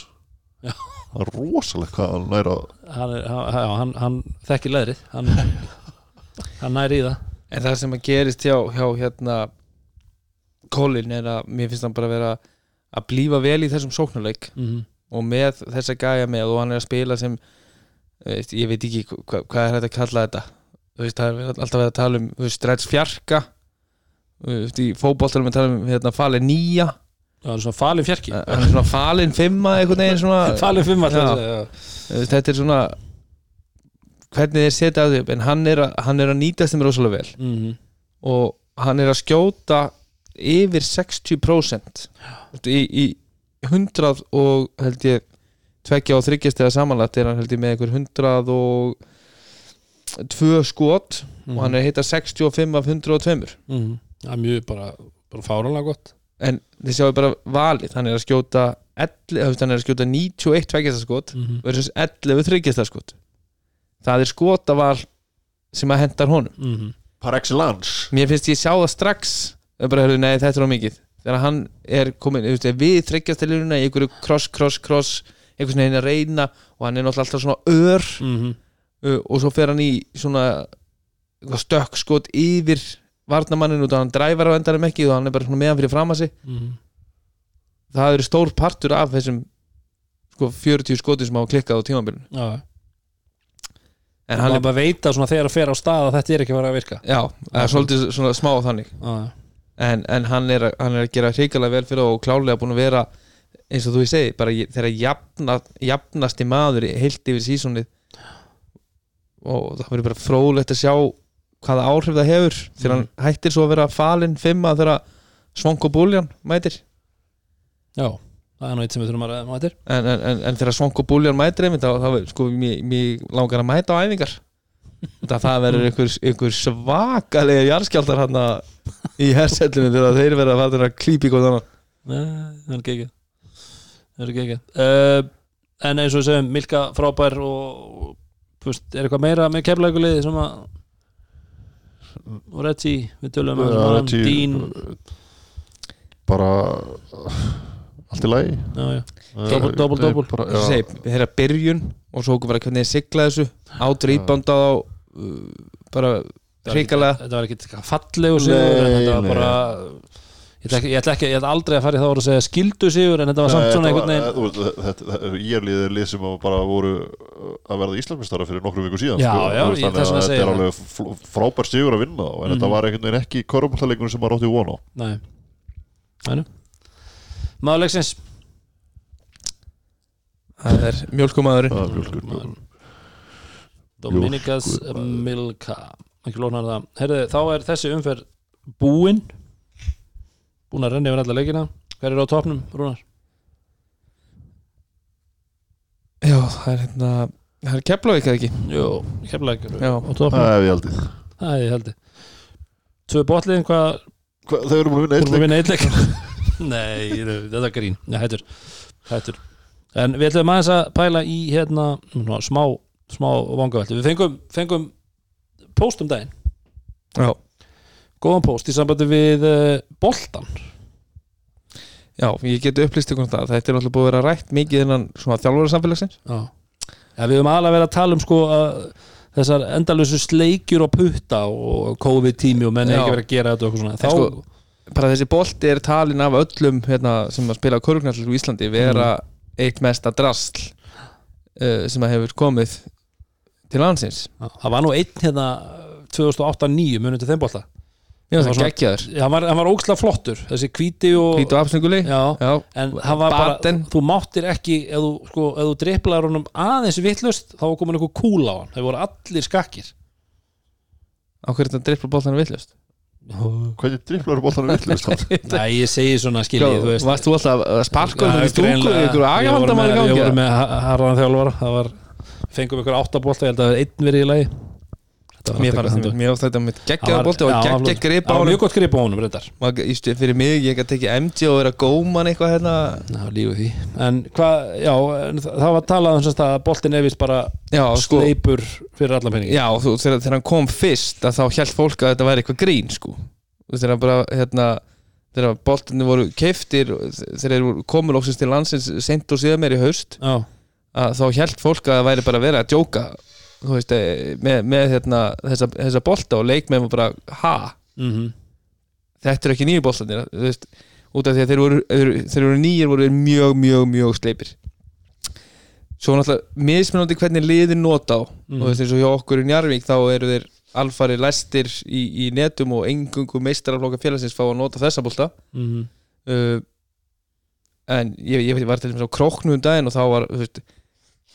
A: Já.
B: það er rosalegt hvað hann næra
A: hann, er, hann, hann, hann þekkir leðrið. Hann, hann næri í það.
C: En það sem að gerist hjá, hjá hérna Colin er að mér finnst hann bara vera að blífa vel í þessum sóknarleik
A: mm -hmm.
C: og með þessa gæja með og hann er að spila sem veist, ég veit ekki hva, hvað er þetta að kalla þetta veist, það er alltaf verið að tala um stretch fjarka í fótboltanum að tala um hérna, fali nýja
A: það er svona falin fjarki
C: hann er svona falin fimma
A: falin fimm alltaf
C: Já.
A: að segja, já.
C: Þú veist, þetta er svona hvernig þeir setja það upp en hann er, að, hann er að nýtast þeim rosalega vel
A: Mhm.
C: og hann er að skjóta yfir 60% Þú veist, í, í 100 og held ég tveggja og þryggjast eða samanlagt er hann held ég með einhver 100 og tvö skot og hann er hitta 65 af 102
A: Mhm. það er mjög bara, bara fáranlega gott.
C: En þið sjáu bara valið hann er að skjóta 11, þú veist, hann er að skjóta 91 tveggjastaskot
A: Mhm.
C: versus 11 þryggjastaskot það er skotaval sem að hendar honum.
A: Mhm.
B: par excellence.
C: Mér finnst ég sjá það strax bara, heyrðu, nei, þetta er á mikið þegar hann er komin, þú veist, við þryggjastilurina í einhverju cross, cross, cross einhvers veginn að reyna og hann er náttúrulega alltaf svona ör
A: Mhm.
C: uh, og svo fer hann í svona eitthvað stökk skot yfir varnamannin út af hann dræfar á endanum ekki og hann er bara meðan fyrir fram að sig
A: Mhm.
C: það eru stór partur af þessum sko 40 skotum sem hafa klikkað á tímabilinu
A: Já.
C: en
A: hann er bara að veita svona þegar að fer á stað að þetta er ekki vera að virka
C: já, það er svolítið svona smá þannig
A: Já.
C: En, en hann, er, hann er að gera hrikalega vel fyrir og klálega búin að vera eins og þú segi, bara þegar jafna, jafnasti maður heilt yfir sísonið. Og það verður bara fróðlegt að sjá hvaða áhrif það hefur þegar hann hættir svo að vera falinn fimma þegar Svonko Búljan mætir.
A: Já, það er nú eitt sem við þurfum að ræða um
C: en, en, en, þegar Svonko Búljan mætir einmitt, þá, þá sko, mér langar að mæta á æfingar það, það verður einhver, einhver svakalega jarðskjaldar hann í hersellinu þegar þeir verða að fara að klípi góð annan
A: Nei, það er ekki Það er ekki uh, En eins og við segjum, Milka frábær og þú veist, er eitthvað meira með keflækuliði sem að og Reggie, við tölum um
B: Ja,
A: Dean.
B: bara allt í lagi.
A: Já, já. Double, double, double.
B: bara,
C: Eins og
B: já,
C: segi, þeirra byrjun og svo okkur bara hvernig þið sigla þessu át rýbandað á bara
A: Þetta var
C: hrikalega.
A: ekki- Þetta var ekki fallegu sigur en þetta var bara ég ætla, ekki, ég, ætla aldrei að fara í þá að segja skildu sigur en þetta var samt svona einhvern veginn
B: Ég er liðið lið sem bara voru að verða Íslandsmestara fyrir nokkrum viku síðan
A: Já,
B: sko. Þetta er alveg frábær sigur að vinna en
A: Mhm.
B: þetta var einhvern veginn ekki korumhallarleikunum sem maður átti von á.
A: Nei. Nænu Maður leiksins.
C: Það er mjölkumadurinn
B: Er.
A: Dominikas
B: Mjólkur.
A: Milka. Ekki lónar það. Herðu, þá er þessi umferð búin. Búin að renna yfir alla leikina. Hver er á topnum, Rúnar?
C: já, það er hérna það er keflavík eða ekki?
A: Jú,
C: Já.
A: á topnum
B: Það hef ég aldrei
A: Það er ég held ég Tvö botliðin, hvað
B: Hva, Þau eru múin að
A: Búin að
B: vinna eitt
A: vinna eitt leik. Nei, þetta er grín. Nei, hættur, hættur En við ætlum aðeins að pæla í hérna ná, smá, smá vangavelti Við fengum, fengum post um daginn.
C: Já,
A: Góðan post í sambandi við uh, boltan
C: já, ég get upplýst ykkur um það. Þetta er náttúrulega búið að vera rætt mikið innan svona þjálfara samfélagsins
A: Já, ja, við höfum aðalega verið að tala um sko að þessar endalösu sleikjur og putta og COVID-tími og menn
C: Já.
A: ekki verið að gera þetta og eitthvað svona. Þá,
C: sko- bara þessi bolti er talin af öllum hérna, sem að spila körgnall í Íslandi vera eitt mesta drasl uh, sem að hefur komið til landsins.
A: Já, það var nú einn hérna 2008-2009 munið til þeim bolta
C: ég
A: Það
C: var geggjaður.
A: Já, hann var, hann var óksla flottur þessi hvíti og,
C: hvít og afsninguli
A: Já,
C: já,
A: en hann var bara
C: Baten.
A: þú máttir ekki, ef þú, sko, ef þú driplaður honum aðeins vittlust, þá var komin eitthvað kúl á hann. Þau voru allir skakkir.
C: Á hverju þetta drippla boltan villust
B: Hvernig dripplar boltanum villust
A: Nei, ég segi svona skiljið, þú veist
C: varst þú alltaf að sparka um
A: Já,
C: því stúku?
A: greinilega.
C: ykkur
A: Ég voru
C: í
A: með- Ég
C: gangi?
A: voru með ha- harðan þjálfara það var, fengum ykkur áttabólta ég held að einn verið í lagi.
C: Mér fannst þetta mér fannst þetta með geggjaða bolti og geggja grip á
A: Það
C: honum
A: mjög gott grip á honum, reyndar.
C: Fyrir mig, ég gæti tekið MG og vera góman eitthvað hérna.
A: Já, lífið því. En hvað, já, það það var talað um að boltin er vist bara
C: já, sko,
A: sleipur fyrir allan peningi
C: já, þú, þegar, þegar hann kom fyrst að þá held fólk að þetta væri eitthvað grín sko. Þegar hann bara hérna, þegar boltinni voru keiftir þegar þeir komur óksins til landsins sent og síðan meir í haust.
A: Já,
C: að þá held fólk að það væri bara verið að djóka veist, eh, með, með hérna, þessa, þessa bolta og leikmenn var bara ha,
A: mhm
C: þetta eru ekki nýju boltanir út af því að þeir voru, þeir, voru nýjir voru mjög, mjög, mjög sleipir svo náttúrulega mismunandi hvernig liðin nota á
A: Mhm.
C: og þú veist eins og hjá okkur í Njarvík þá eru þeir alfari læstir í, í netum og engungu meistaraflokka félagsins fá að nota þessa bolta
A: mhm.
C: uh, en ég, ég var til þess að króknu um daginn og þá var þú veist,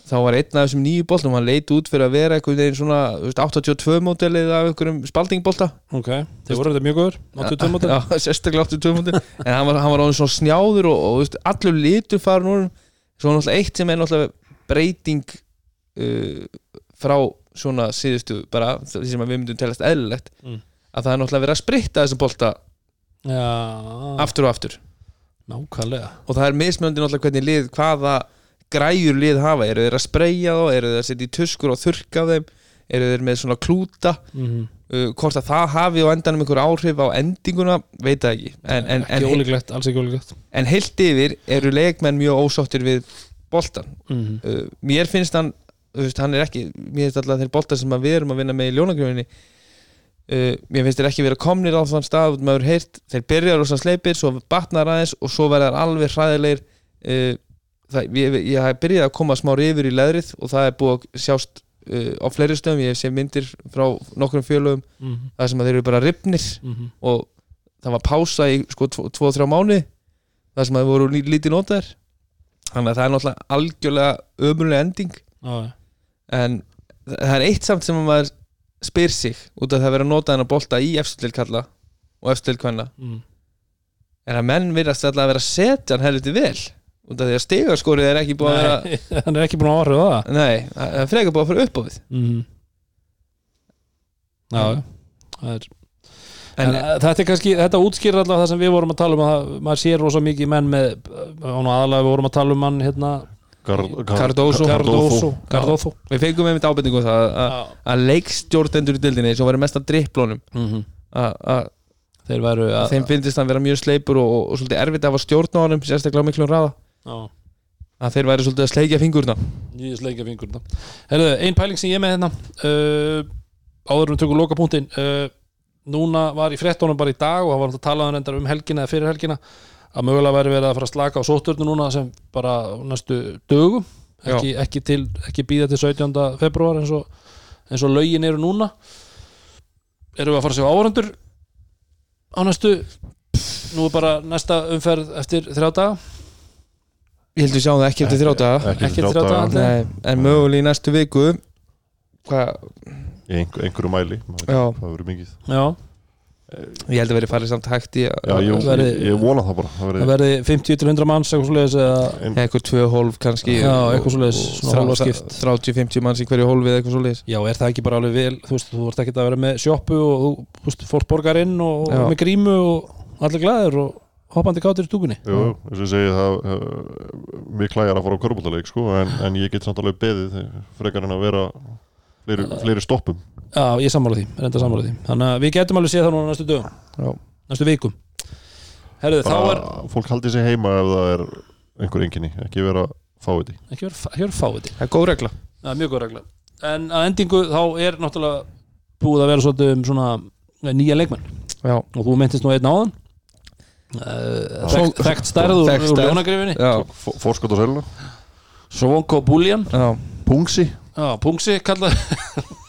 C: þá var einn af þessum nýju boltum hann leit út fyrir að vera einhvern veginn svona þú veist, 82 mótelið af einhverjum spaldingbolta.
A: Ok, þeir voru þetta mjög góður 82 mótil
C: Já, sérstaklega 82 mótel en hann var, hann var svona snjáður og, og veist, allur litur farin úr svo náttúrulega eitt sem er náttúrulega breyting uh, frá svona síðustu bara því sem við myndum telast eðlilegt
A: Mm.
C: að það er náttúrulega verið að spritta þessum bolta
A: já,
C: aftur og aftur.
A: Nákvæmlega.
C: Og það er mismjöndi náttúrulega hvernig lið hvaða græjur lið hafa? Eru þeir að spreyja þá, eru þeir að setja í tuskur og þurrka af þeim? Eru þeir með svona klúta?
A: Mm
C: uh, hvort að það hafi á endanum einhver áhrif á endinguna, veit það ekki. En, en, en,
A: ekki ólíklegt, alls ekki ólíklegt.
C: en heilt yfir eru leikmenn mjög ósáttir við boltan
A: mm
C: uh, mér finnst hann þú veist, hann er ekki, mér finnst alltaf þeir boltar sem við erum að vinna með í ljónagröfinni uh, mér finnst þeir ekki vera komnir á þann stað maður heyrt, þeir byrjar og sleipir, svo batnar aðeins og svo verðar alveg hræðilegir uh, það, ég, ég hef byrjað að koma smá yfir í leðrið og það er búið að sjást uh, á fleiri stöðum, ég séð myndir frá nokkrum fjölögum,
A: -hmm.
C: það sem að þeir eru bara ripnir
A: Mm
C: og það var pása í sko 2-3 mánuði það sem að þeir voru lí- lítið notaðir. Þannig að það er náttúrulega algjörlega ömurlega ending.
A: Já,
C: en það er eitt samt sem að maður spyr sig út af það að vera að nota hennar bolta í efstil kalla og efstil kvenna.
A: Mm.
C: en að menn virðast alltaf að vera að setja hann helviti vel út af því að stigaskórið er ekki búið að
A: hann er ekki búin að áhrifa það
C: nei, það er frekar búið að fara upp á við
A: mm. já, það er
C: en,
A: En, en þetta er kannski, þetta útskýrir alltaf það sem við vorum að tala um að maður sér rosa mikið menn með, nú aðalega við vorum að tala um mann hérna,
C: Cardoso.
A: Cardoso Cardoso
C: við fengum einmitt ábendingu um það að, að leikstjórnendur í dildinni sem var mest að dripplónum
A: Mhm.
C: að, að
A: þeir væru að
C: þeim finnst hann vera mjög sleipur og, og, og svolítið erfitt að hafa stjórn á honum sérstaklega á miklum raða. Að þeir væri svolítið að sleikja fingurna.
A: Ég sleikja fingurna. Herðu, ein pæling sem ég er með hérna uh, áður en við tökum lokapunktin uh, núna var í fréttónum bara í dag og það var að tala um, um helgina eða fyrir helgina að mögulega væri verið að fara að slaka á sótturnu núna sem bara næstu dögum ekki, ekki, til, ekki býða til 17. februar eins og, eins og lögin eru núna. Erum við að fara að sjá áhörandur á næstu nú er bara næsta umferð eftir þrjá daga
C: ég held við sjáum það ekki eftir þrjá daga.
B: Ekki
A: allir.
C: Nei, en mögulega í næstu viku. Hvað,
B: í einhver, einhverju mæli það verður mikið.
A: Já,
C: ég held að veri farið samt hægt í
B: Já, ég,
A: verði-
B: ég, ég vona það bara. Það verði
A: verði 50-100 manns eitthvað
C: tvö hólf kannski.
A: Já,
C: og-
A: eitthvað svoleiðis,
C: og
A: svona hólfa
C: þrá-
A: skipt.
C: 30-50 manns í hverju hólfi eða eitthvað svoleiðis.
A: Já, er það ekki bara alveg vel? Þú veist, þú vart ekki að vera með sjoppu og þú, þú veist, fólk borgar inn og með grímu og allir glæður og hoppandi kátir í stúkunni.
B: Jú, þess að ég segi það uh, mér klæjar að fara á körbóltaleik sko, en, en ég get samt alveg beðið frekar en að vera fleiri, fleiri stoppum.
A: Já, ég sammála því, reynda sammála því. Þannig að við getum alveg séð það núna næstu dögum
C: Já.
A: Næstu vikum. Herðu, þá er
B: fólk haldi sig heima ef það er einhver enginni, ekki vera fáiði
A: ekki verið ekki verið fáið
C: það er góð regla.
A: Er mjög góð regla. En að endingu þá er náttúrulega búið að vera svolítið um svona nýja leikmenn.
C: Já,
A: og þú myndist nú einn áðan. uh, þekkt, þekkt stærð úr, úr ljónagrifinni.
C: Já,
B: fórskot á seluna,
A: Svonko Búljan.
B: Pungsi
A: Já, Pungsi kallað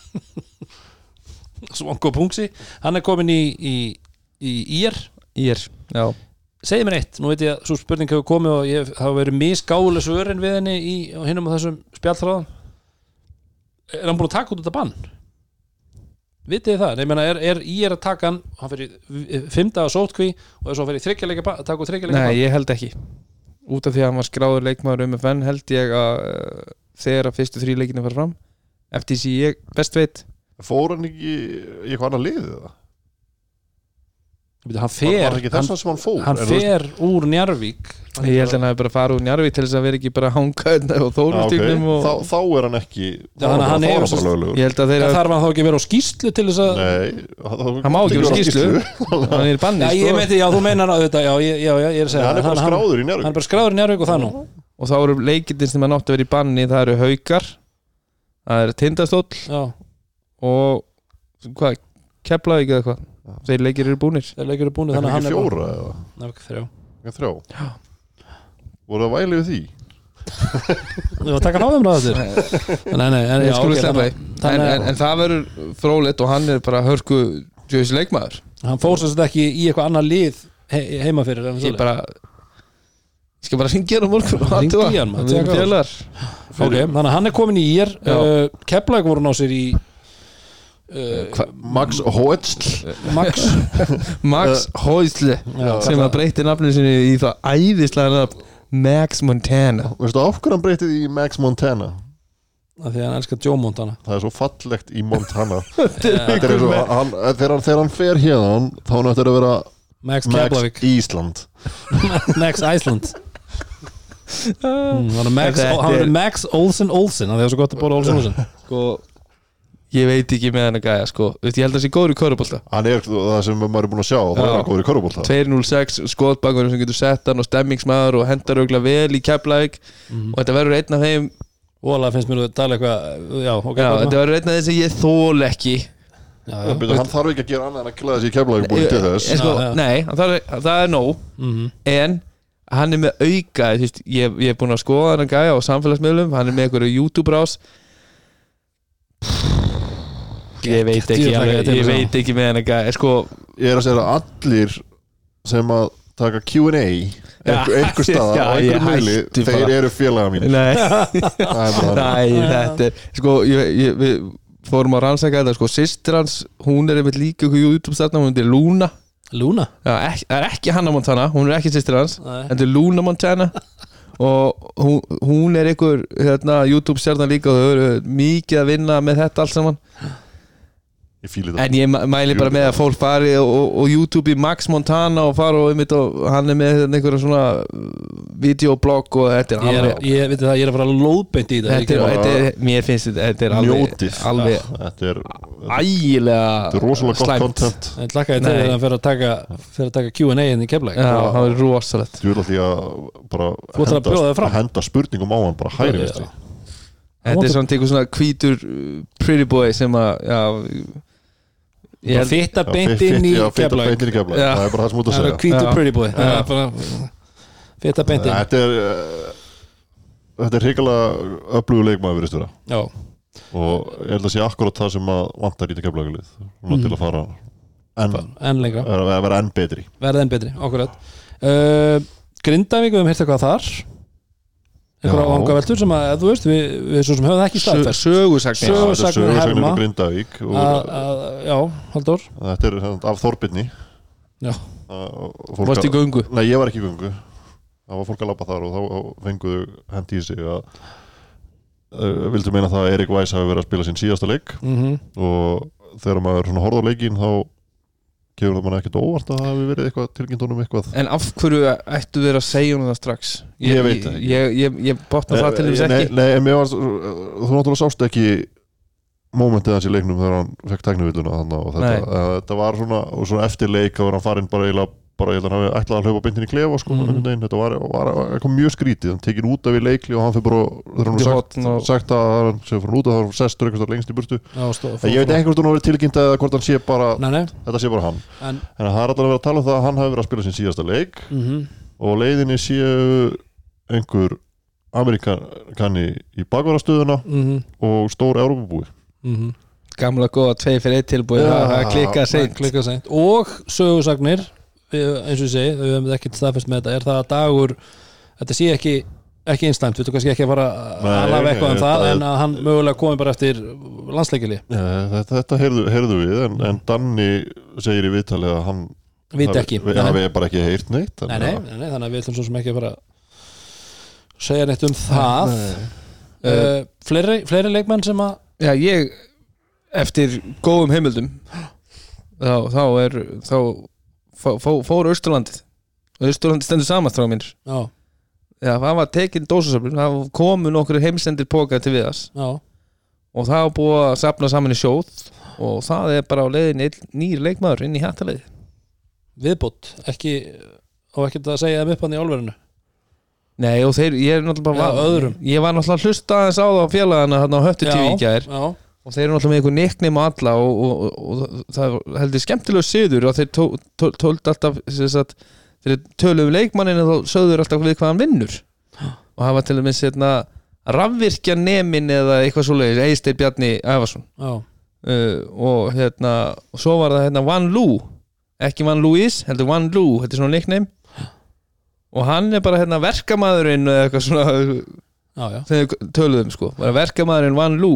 A: Svonko Pungsi Hann er komin í, í, í
C: ég er já,
A: Segðu mér eitt, nú veit ég að svo spurning hefur komið og ég hafa verið misgáðuleg svörin við henni í á hinum á þessum spjallþráðan Er hann búin að taka út þetta bann? Vitið það? Nei, ég meina, er, er IR að taka hann hann fyrir fymta að sótkví og er svo að fyrir þryggjarleika bann, taka út þryggjarleika
C: nei ég held ekki út af því að hann var skráður leikmaður um FN held ég að uh, þegar að fyrstu þrý leikinu fara fram eftir því ég best veit
B: fór hann ekki í eitthvað annað liðið það?
A: Hann fer,
B: ekki
A: hann,
B: fór?
A: hann fer úr Njarvík
C: ég held að hann hafi bara farið úr Njarvík til þess að vera ekki bara hanga hérna og
B: ok.
C: þórumstíknum og
B: þá, þá er hann ekki þá er
A: hann er-
B: löglegur.
C: Ég held að þeir
A: Það
C: að
A: þarf hann þá ekki að vera á skýslu til þess að
B: Nei,
C: hann má ekki vera á skýslu hann er í banni
A: Já, ég
C: sko.
A: meinti, já, þú meinar að þetta, já, já, ég er að segja
B: hann er bara skráður í
A: hann, hann er bara skráður í Njárvík og það nú.
C: Og þá eru leikindin sem hann átti að vera í banni það eru haukar það eru tindastóll
A: Já,
C: og hvað, Keflavík eða hvað þeir leikir eru búnir.
A: Þeir leikir eru
B: Það
A: þannig að hann er
B: fjóra eða?
A: Ok, þrjá.
B: Ekki þrjá? Voru það væli við því?
A: Þú var að taka náðum ráða þér Nei, nei, en,
C: Ég
A: já,
C: skulum sleppa því. en,
A: þannig
C: en, en það verður frólitt og hann er bara hörku djöðs leikmaður.
A: Hann fór sem sagt ekki í eitthvað annað lið he, heima fyrir en
C: ég bara Ég skal bara ringja hann á morgun og
A: hann, að hann er komin í ír.
C: Já.
A: uh, Keflæk voru ná sér í uh,
B: Max Hoetzl
A: Max.
C: Max Häusle
A: Já,
C: sem að breyti nafninu sinni í það æðislega nafn Max Montana.
B: Veistu af hverju hann breytið í Max Montana?
A: af því að hann elskar Joe Montana.
B: Það er svo fallegt í Montana.
A: Ja,
B: Þetta er svo, hann, þegar, hann, hann fer hérna þá hann ættir að vera
A: Max
B: Max
A: Keflavík.
B: Ísland.
A: Max Iceland. Mm, hann er Max,
C: Þetta
A: hann
C: er-
A: er Max Olsen Olsen það er svo gott að bóra Olsen Olsen.
C: Sko ég veit ekki með hann að gæja sko. Þú veist, ég held að það sé góður í körubólta
B: Hann er það sem maður er búin að sjá það er góður í körubólta
C: 206 skotbakur sem getur sett hann og stemmingsmaður og hendar augla vel í Keflæk
A: Mhm.
C: og þetta verður einn af þeim
A: alveg finnst mér að tala eitthvað já, ok,
C: já, þetta verður einn af þeim sem ég þól ekki.
A: Já, já.
B: Byrju, Hann þarf ekki að gera annað en að klæða sér í keflaði búin til þess.
C: En sko,
A: Já, já.
C: nei, er, það er nóg.
A: Mhm.
C: en hann er með auka þú veist, ég, ég er búin að skoða hann gæja ég veit ekki alveg,
A: ég
C: veit ekki með gæja sko,
B: Ég er að segja að allir sem að taka Q&A einhver, einhver staðar einhverjum miðli
C: hætti
B: þeir
C: bara.
B: eru félaga mín
C: nei,
B: Það er
C: nei, þetta er sko, ég, ég, við fórum að rannsaka þetta sko, sýstir hans, hún er einmitt líka hún er Luna.
A: Luna?
C: Já, ekki, það er ekki Hannah Montana, hún er ekki sýstir hans
A: Nei.
C: þetta er Luna Montana. Og hún, hún er einhver hérna, YouTube stjarnan líka og þau eru mikið að vinna með þetta allt saman
B: Ég fíli þetta.
C: En ég mæ- mæli bara með að fólk fari og, og, og YouTube í Max Montana og fara og, einmitt, og hann er með einhverja svona uh, videoblog og þetta er
A: ég er,
C: alveg
A: ég, veit það, ég er að fara lóðbeint í þetta
C: þetta er, þetta er, mér finnst þetta, þetta er alveg,
B: Njótið.
C: alveg
B: Þetta er, þetta
C: ægilega
B: er rosalega gott
C: slæmt.
B: content.
A: Ég hlakka ég til
C: Nei.
A: að hann fyrir að taka fyrir að taka Q&A inn í Keflæk
C: Já, það er rosalegt.
B: Þú vil alltaf að bara
A: ætlar að
B: henda spurningum á hann bara hægri
A: Já.
B: vinstri.
C: Þetta er svona tekur svona hvítur uh, pretty boy sem að já, ég
A: fitta beint inn í
B: já, fitta
A: Keflæk
B: beint inn í Keflavík.
C: Já.
B: Það er bara það sem út að
A: það er
B: segja.
A: hvítur
C: Já.
A: pretty boy. Það
C: Já.
A: er bara fitta beint inn.
B: Þetta er uh, Þetta er hrikalega öflugur leikmaður virðist vera
A: já,
B: og ég held að sé akkurat það sem að vantar í þetta keflaugulið
A: Mhm.
B: til að fara en,
A: enn lengra.
B: Að vera enn betri.
A: Verða enn betri, okkurat uh, Grindavík, við höfum heilt eitthvað þar einhverja vangaveltur sem að, þú veist, við, við svo sem höfum það ekki staðfest
C: sögusagnir.
A: Sögusagnir herma.
B: Grindavík og
A: að, að, já, Halldór?
B: Þetta er sagt af Þorbirni.
A: Já.
C: Varst í göngu.
B: Nei, ég var ekki í göngu. Það var fólk að labba þar og þá fenguðu hendi í sig að uh, vildu meina það að Erik Weiss hafi verið að spila sinn síðasta leik.
A: Mm
B: og þegar maður á leikin þá gefur það mann ekkert óvart að það hafi verið eitthvað tilkynntunum eitthvað
C: En af hverju ættu þeir að segja hún það strax?
B: Ég veit það.
C: Ég, ég, ég botna það til þess ekki
B: nei, en mér varst, þú náttúrulega sást ekki mómentið hans í leiknum þegar hann fekk tæknivilluna þannig og þetta, þetta var svona, svona eftir leik þá var hann farin bara eiginlega bara ég held að hann hafi ætlað að hlaupa beintin í klefa sko,
A: Mhm.
B: mm -hmm. þetta var, var eitthvað mjög skrítið. Hann tekinn út af í leikli og hann fyrir bara þegar hann sagt,
C: og-
B: sagt að hann sé fyrir út af það var sestur eitthvað lengst í burtu.
A: Já, stó,
B: en ég veit ekki hvort hann var tilkynnt eða hvort hann sé bara
A: nei, nei,
B: þetta sé bara hann.
A: En
B: en það er alltaf verið að tala um það að hann hafi verið að spila sin síðasta leik
A: mm
B: og á leiðinni séu einhver Amerikani í bakvarastöðuna
A: -hmm,
B: og stór Európabúi
A: mm
C: Gamla góða tvei fyrir eitt tilbúið.
B: Já.
C: Það það klikkað seint.
A: Og sögusagnir við, eins og ég segi, við höfum ekkert staðfest með þetta. Er það að dagur þetta sé ekki ekki einslæmt, við þú kannski ekki að fara að
B: nei,
A: eitthvað um
B: það
A: það en að hann mögulega komi bara eftir landsleikili
B: þetta, þetta heyrðu, heyrðu við en, en Danni segir í viðtali að hann
A: veit ekki.
B: við hafi bara ekki heyrt neitt
A: nei, nei, nei, nei, þannig að við ætlum svo sem ekki að fara að segja neitt um það. Uh, fleiri, fleiri leikmenn sem að
C: Já, ég Eftir góðum heimildum Þá, þá er Þá fó, fó, fór Austurlandið. Austurlandið stendur samanstráð mínir.
A: Já,
C: Já, það var tekin dósasöflun Það komu nokkur heimsendir póka til við þess.
A: Já,
C: Og það var búið að safna saman í sjóð Og það er bara á leiðin nýr leikmaður inn í hættaleið
A: viðbútt ekki, og ekkert að segja þeim upp hann í álverinu?
C: Nei, og þeir, ég er náttúrulega bara
A: Já, öðrum.
C: Ég var náttúrulega að hlusta aðeins á það á félagana Þannig á höttu tíu í gær.
A: já,
C: og þeir eru náttúrulega með einhver neiknum á alla og, og, og, og það heldur skemmtilegu siður og þeir tóld alltaf sagt, þeir töluðu um leikmannin og þá sögður alltaf við hvað hann vinnur. Og var til dæmis hérna, rafvirkja nemin eða eitthvað svoleiðis Eisteir Bjarni Ævarsson.
A: Já,
C: uh, og hérna og svo var það hérna Van Loo. Ekki Van Louis, heldur Van Loo þetta er svona neiknum og hann er bara hérna verkamaðurinn eða eitthvað svona
A: já, já,
C: við töluðum sko. Bara verkamaðurinn Van Lú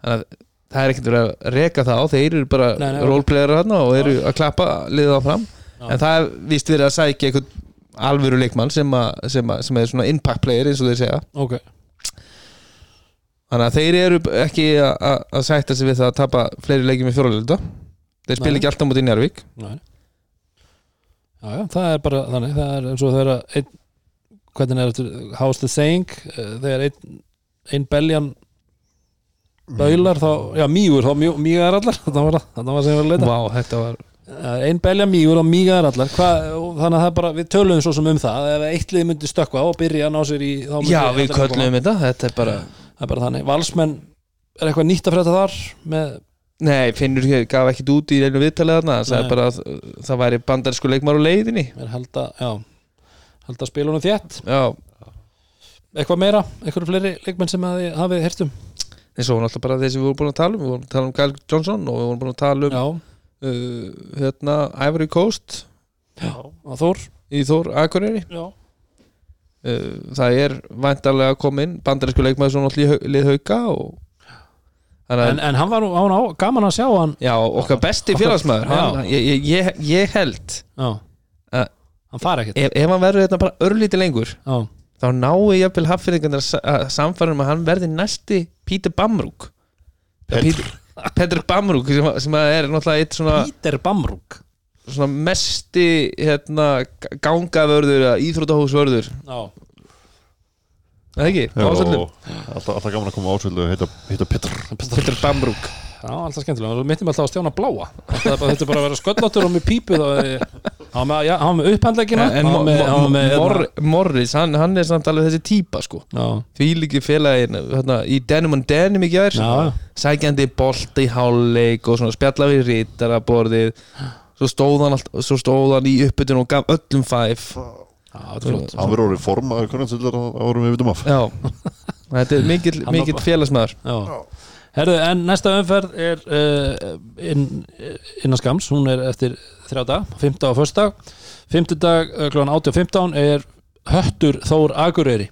C: þannig að það er ekkert verið að reka það á þeir eru bara roleplayera þarna og eru að klappa liða fram
A: Já.
C: en það víst verið að sækja einhvern alvöru leikmann sem, a, sem, a, sem er svona impact player eins og þeir segja.
A: Ok.
C: Þannig að þeir eru ekki að- sætta sig við það að tapa fleiri leikjum í fjóralölda þeir spila
A: Nei.
C: ekki alltaf mútið Njárvík
A: Nei. Já, já, það er bara þannig. Það er eins og einn hvernig er þetta, how's the saying? Eh, þegar einn ein beljan baular þá, já, mýgur þá mýgar allar, þetta var þetta var sem ég var að leita.
C: Þetta var
A: Eh, ein belja mýgur og mýgar allar. Hva, og þannig að það er bara, við töluðum svo sem um það. Ef eitt lið myndi stökkva og byrja að ná sér í
C: Já, við köllum þetta, þetta er bara
A: það er bara þannig, valsmenn er eitthvað nýtt að frétta þar með,
C: Nei, Finnur hér gaf ekkit út í einu viðtalið þarna, það sagði bara að það væri bandarísku leikmar á leiðinni.
A: Er held að að spila honum þétt.
C: Já,
A: eitthvað meira, eitthvað fleiri leikmenn sem hafið hirtum
C: eins og náttúrulega bara þeir sem við vorum búin að tala um. Við vorum að tala um Kyle Johnson og við vorum búin að tala um uh, hérna, Ivory Coast.
A: Þór.
C: Í Þór Akureyri. Uh, það er væntarlega komin bandarísku leikmaður svo náttúrulega í hau- lið hauka og að
A: en, en hann var á, gaman að sjá hann.
C: Já, okkar besti félagsmaður. Hann, ég, ég, ég, held
A: já, hann fari ekkert.
C: ef, ef hann verður þetta bara örlítið lengur
A: já,
C: þá náu ég að samfæra um að hann verði næsti Peter Bamrúk Peter, Peter Bamrúk sem, sem er náttúrulega eitt svona,
A: Peter Bamrúk
C: svona mesti hérna, gangavörður eða íþróttahúsvörður.
A: Já,
C: eða ekki,
B: og alltaf, alltaf gaman að koma ásöldu og heita, heita Petter
C: Bamrúk
A: já, alltaf skemmtilega. Og mittum alltaf á stjána bláa. Þetta er bara, þetta bara að vera sköllóttur og með pípu þá er- hann var með, var var var með hérna-
C: Mor Morris, hann, hann er samt alveg þessi típa sko.
A: Já,
C: því líki félagin hérna, í Denim and Denim í gær
A: já,
C: sækjandi bolta í háluleik og svona spjalla við ríttaraborðið svo stóð hann, allt, svo stóð hann í uppbytun og gaf öllum fæf
B: Hann verður orðið það árum við vitum af.
C: Já, þetta er mikill,
A: var-
C: félagsmaður.
A: Já. Herðu, en næsta umferð er uh, inn, innan skams, hún er eftir þrjá dag, 5. og 1. dag 5. dag kl. 8.15 er Höttur Þór Akureyri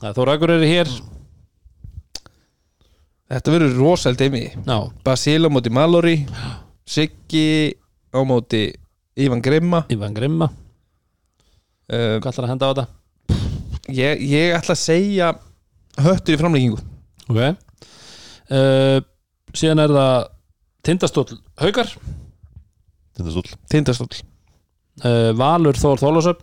A: Það er Þór Akureyri hér
C: þetta verður rosælt eimi
A: Já,
C: Basil á móti Mallory Siggi á móti Ívan Grimma
A: Ivan Grimma
C: uh,
A: Hvað ætlar að henda á þetta?
C: ég, ég ætla að segja höttur í framleggingu
A: Ok. Uh, Síðan er það Tindastóll Haukar.
B: Tindastóll.
C: Tindastóll.
A: Uh, Valur Þór Þólasöp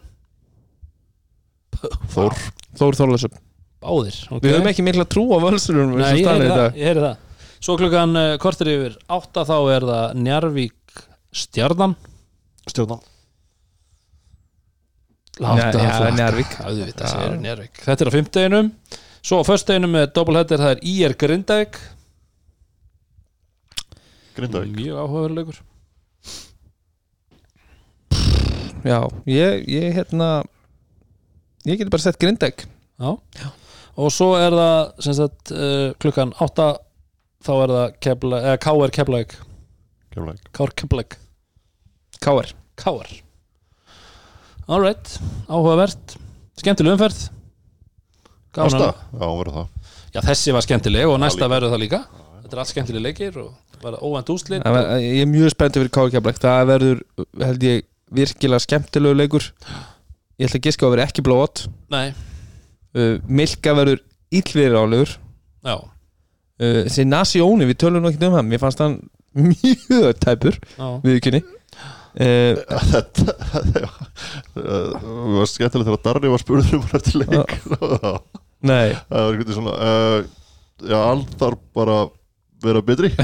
B: Þór.
C: Þór Þorlarsson
A: Báðir okay.
C: Við höfum ekki mikla trú á völsurum
A: Nei, ég heyri það, ég heyri það. Svo klukkan uh, kortir yfir átta þá er það Njarvík Stjarnan.
B: Stjórnan
C: Já, já, Njarðvík.
A: Auðvitað
C: Já.
A: segir Njarvík Þetta er á fimmteginum Svo á föstudeginum með doppelheader það er IR Grindavík.
B: Grindavík.
A: Mjög áhugaverulegur
C: Já, ég, ég hérna Ég geti bara sett Grindegg
A: Já. Og svo er það sem sagt uh, klukkan átta þá er það Kefla, eða KR Keflavík.
B: Keflæk
A: KR Keflavík.
C: Káar
A: KR Alright, áhugavert. Skemmtileg umferð Að-
B: Já, verður það.
A: Já, þessi var skemmtileg og næsta verður það líka. Þetta er allt skemmtileg leikir og var óvænt
C: ver- Ég er mjög spenntið fyrir Káar Keflæk Það verður, held ég, virkilega skemmtilegu leikur. Ég ætla að giska að vera ekki blót
A: Nei,
C: uh, Milka verður illviðir álegur
A: já,
C: uh, Þessi Nasióni, við tölum nú ekki um hann. Mér fannst hann mjög tæpur
A: já.
C: Viðkynni uh,
B: Þetta var skemmtilegt þegar Darri var spurður um hann eftir leik.
C: Nei,
B: Það var eitthvað svona uh, Já, allt þarf bara að vera betri.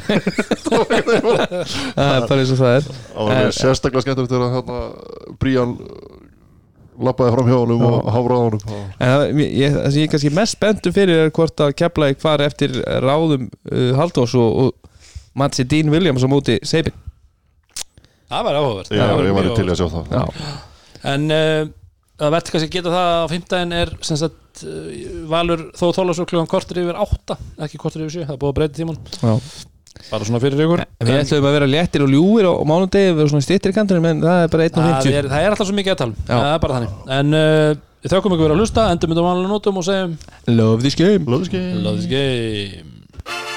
C: Það er bara eins og það er.
B: Það var
C: Eh,
B: mér sérstaklega skemmtilegt þegar hérna Brían lappaði fram hjá honum
C: Já.
B: og.
C: En það, ég, sem ég er kannski mest spenntur fyrir er hvort að Keflæk fari eftir ráðum uh, Haldós og, og Matsi Dean Williams á móti Seibin
A: Það var áhugavert.
B: Já,
A: var
B: ég var
A: mjög
B: til í að sjá það.
C: Já,
A: En uh, það verður kannski að geta það að á fimmtæðin er sem sagt uh, Valur þó Þólasur klukkan kortir yfir átta ekki kortir yfir sjö, það er búið að breyta tíman bara svona fyrir ykkur.
C: Við ætlum að vera léttir og ljúir og mánudegi við erum svona stýttir í kantunum en það er bara
A: það
C: 1.50
A: er, það er alltaf svo mikið að tala um.
C: Já.
A: það er bara þannig. En uh, við þökkum ykkur fyrir að hlusta, endum við á vanlega nótum og segjum
C: Love this game
B: Love this game.
A: Love this game